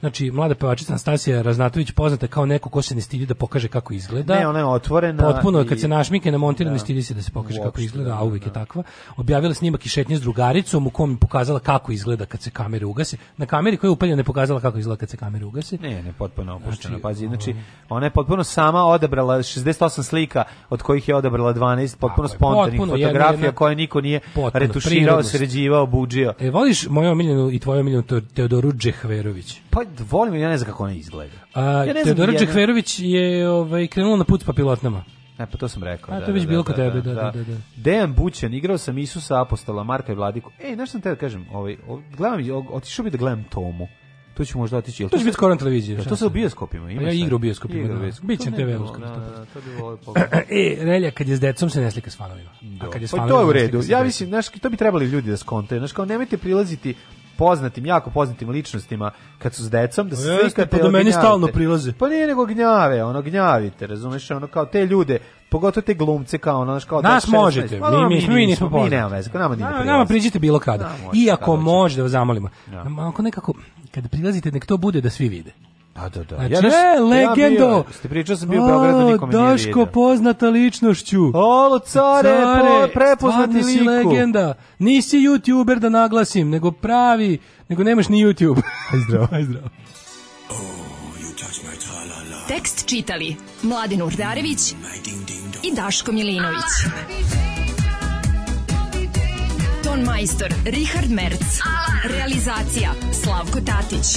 Znači, mlada pevačica Anastasija Raznatović poznata kao neko ko se ne stidi da pokaže kako izgleda. Ne, ona je otvorena. Potpuno, i... kad se našmike na montiru, da. ne stidi se da se pokaže Uopšte, kako izgleda, da, a uvijek da. je da. takva. Objavila snimak i šetnje s drugaricom u kom je pokazala kako izgleda kad se kamere ugase. Na kameri koja je upaljena je pokazala kako izgleda kad se kamere ugase. Ne, ne, potpuno opuštena. Znači, znači, ona je potpuno sama odabrala 68 slika od kojih je odabrala 12 potpuno spontanih fotografija jedna, koje niko nije potpuno, retuširao, sređivao, buđio. E, voliš moju omiljenu i tvoju omiljenu Teodoru Džehverović? pa volim, ja ne znam kako ona izgleda. A, ja Teodora Čekverović je ovaj, krenula na put s pilotnama. E, pa to sam rekao. A, da, to je već da, bilo da, kod tebe, da, da, da. Dejan Bućan, igrao sam Isusa Apostola, Marka i Vladiku. Ej, znaš sam tebe kažem, ovaj, gledam, otišao bi da gledam Tomu. Tu ćemo možda otići. To će biti skoro na televiziji. To se u bioskopima pa ima. Ja igram u bioskopima. Biće na TV uskoro. To bi volio (laughs) pogledati. E, Relja kad je s decom se ne slika s fanovima. A kad je s pa fanovima. Pa to je u redu. Ja mislim, znaš, to bi trebali ljudi da skonte. Znaš, kao nemojte prilaziti poznatim, jako poznatim ličnostima kad su s decom da se Jeste, slikate, pa do da meni stalno prilaze. Pa nije nego gnjave, ono gnjavite, razumeš, ono kao te ljude, pogotovo te glumce kao ono, kao Nas da, možete, pa, mi, mi, mi, nismo, mi nismo poznati. Mi nema veze, nama nije prilaze. Nama priđite bilo kada. Iako može da vas zamolimo. Da. Ako nekako, kada prilazite, nek to bude da svi vide. Da, da, da. Znači, ja, e, legendo! Ja bio, ste pričao sam bio u Beogradu, nikome nije Daško, poznata ličnošću. Olo, care, care po, prepoznati liku. si legenda. Nisi youtuber da naglasim, nego pravi, nego nemaš ni YouTube. (laughs) Aj zdravo. Aj zdravo. Oh, Tekst čitali Mladin Urdarević i Daško Milinović. Ton majstor, Richard Merc. Realizacija, Slavko Tatić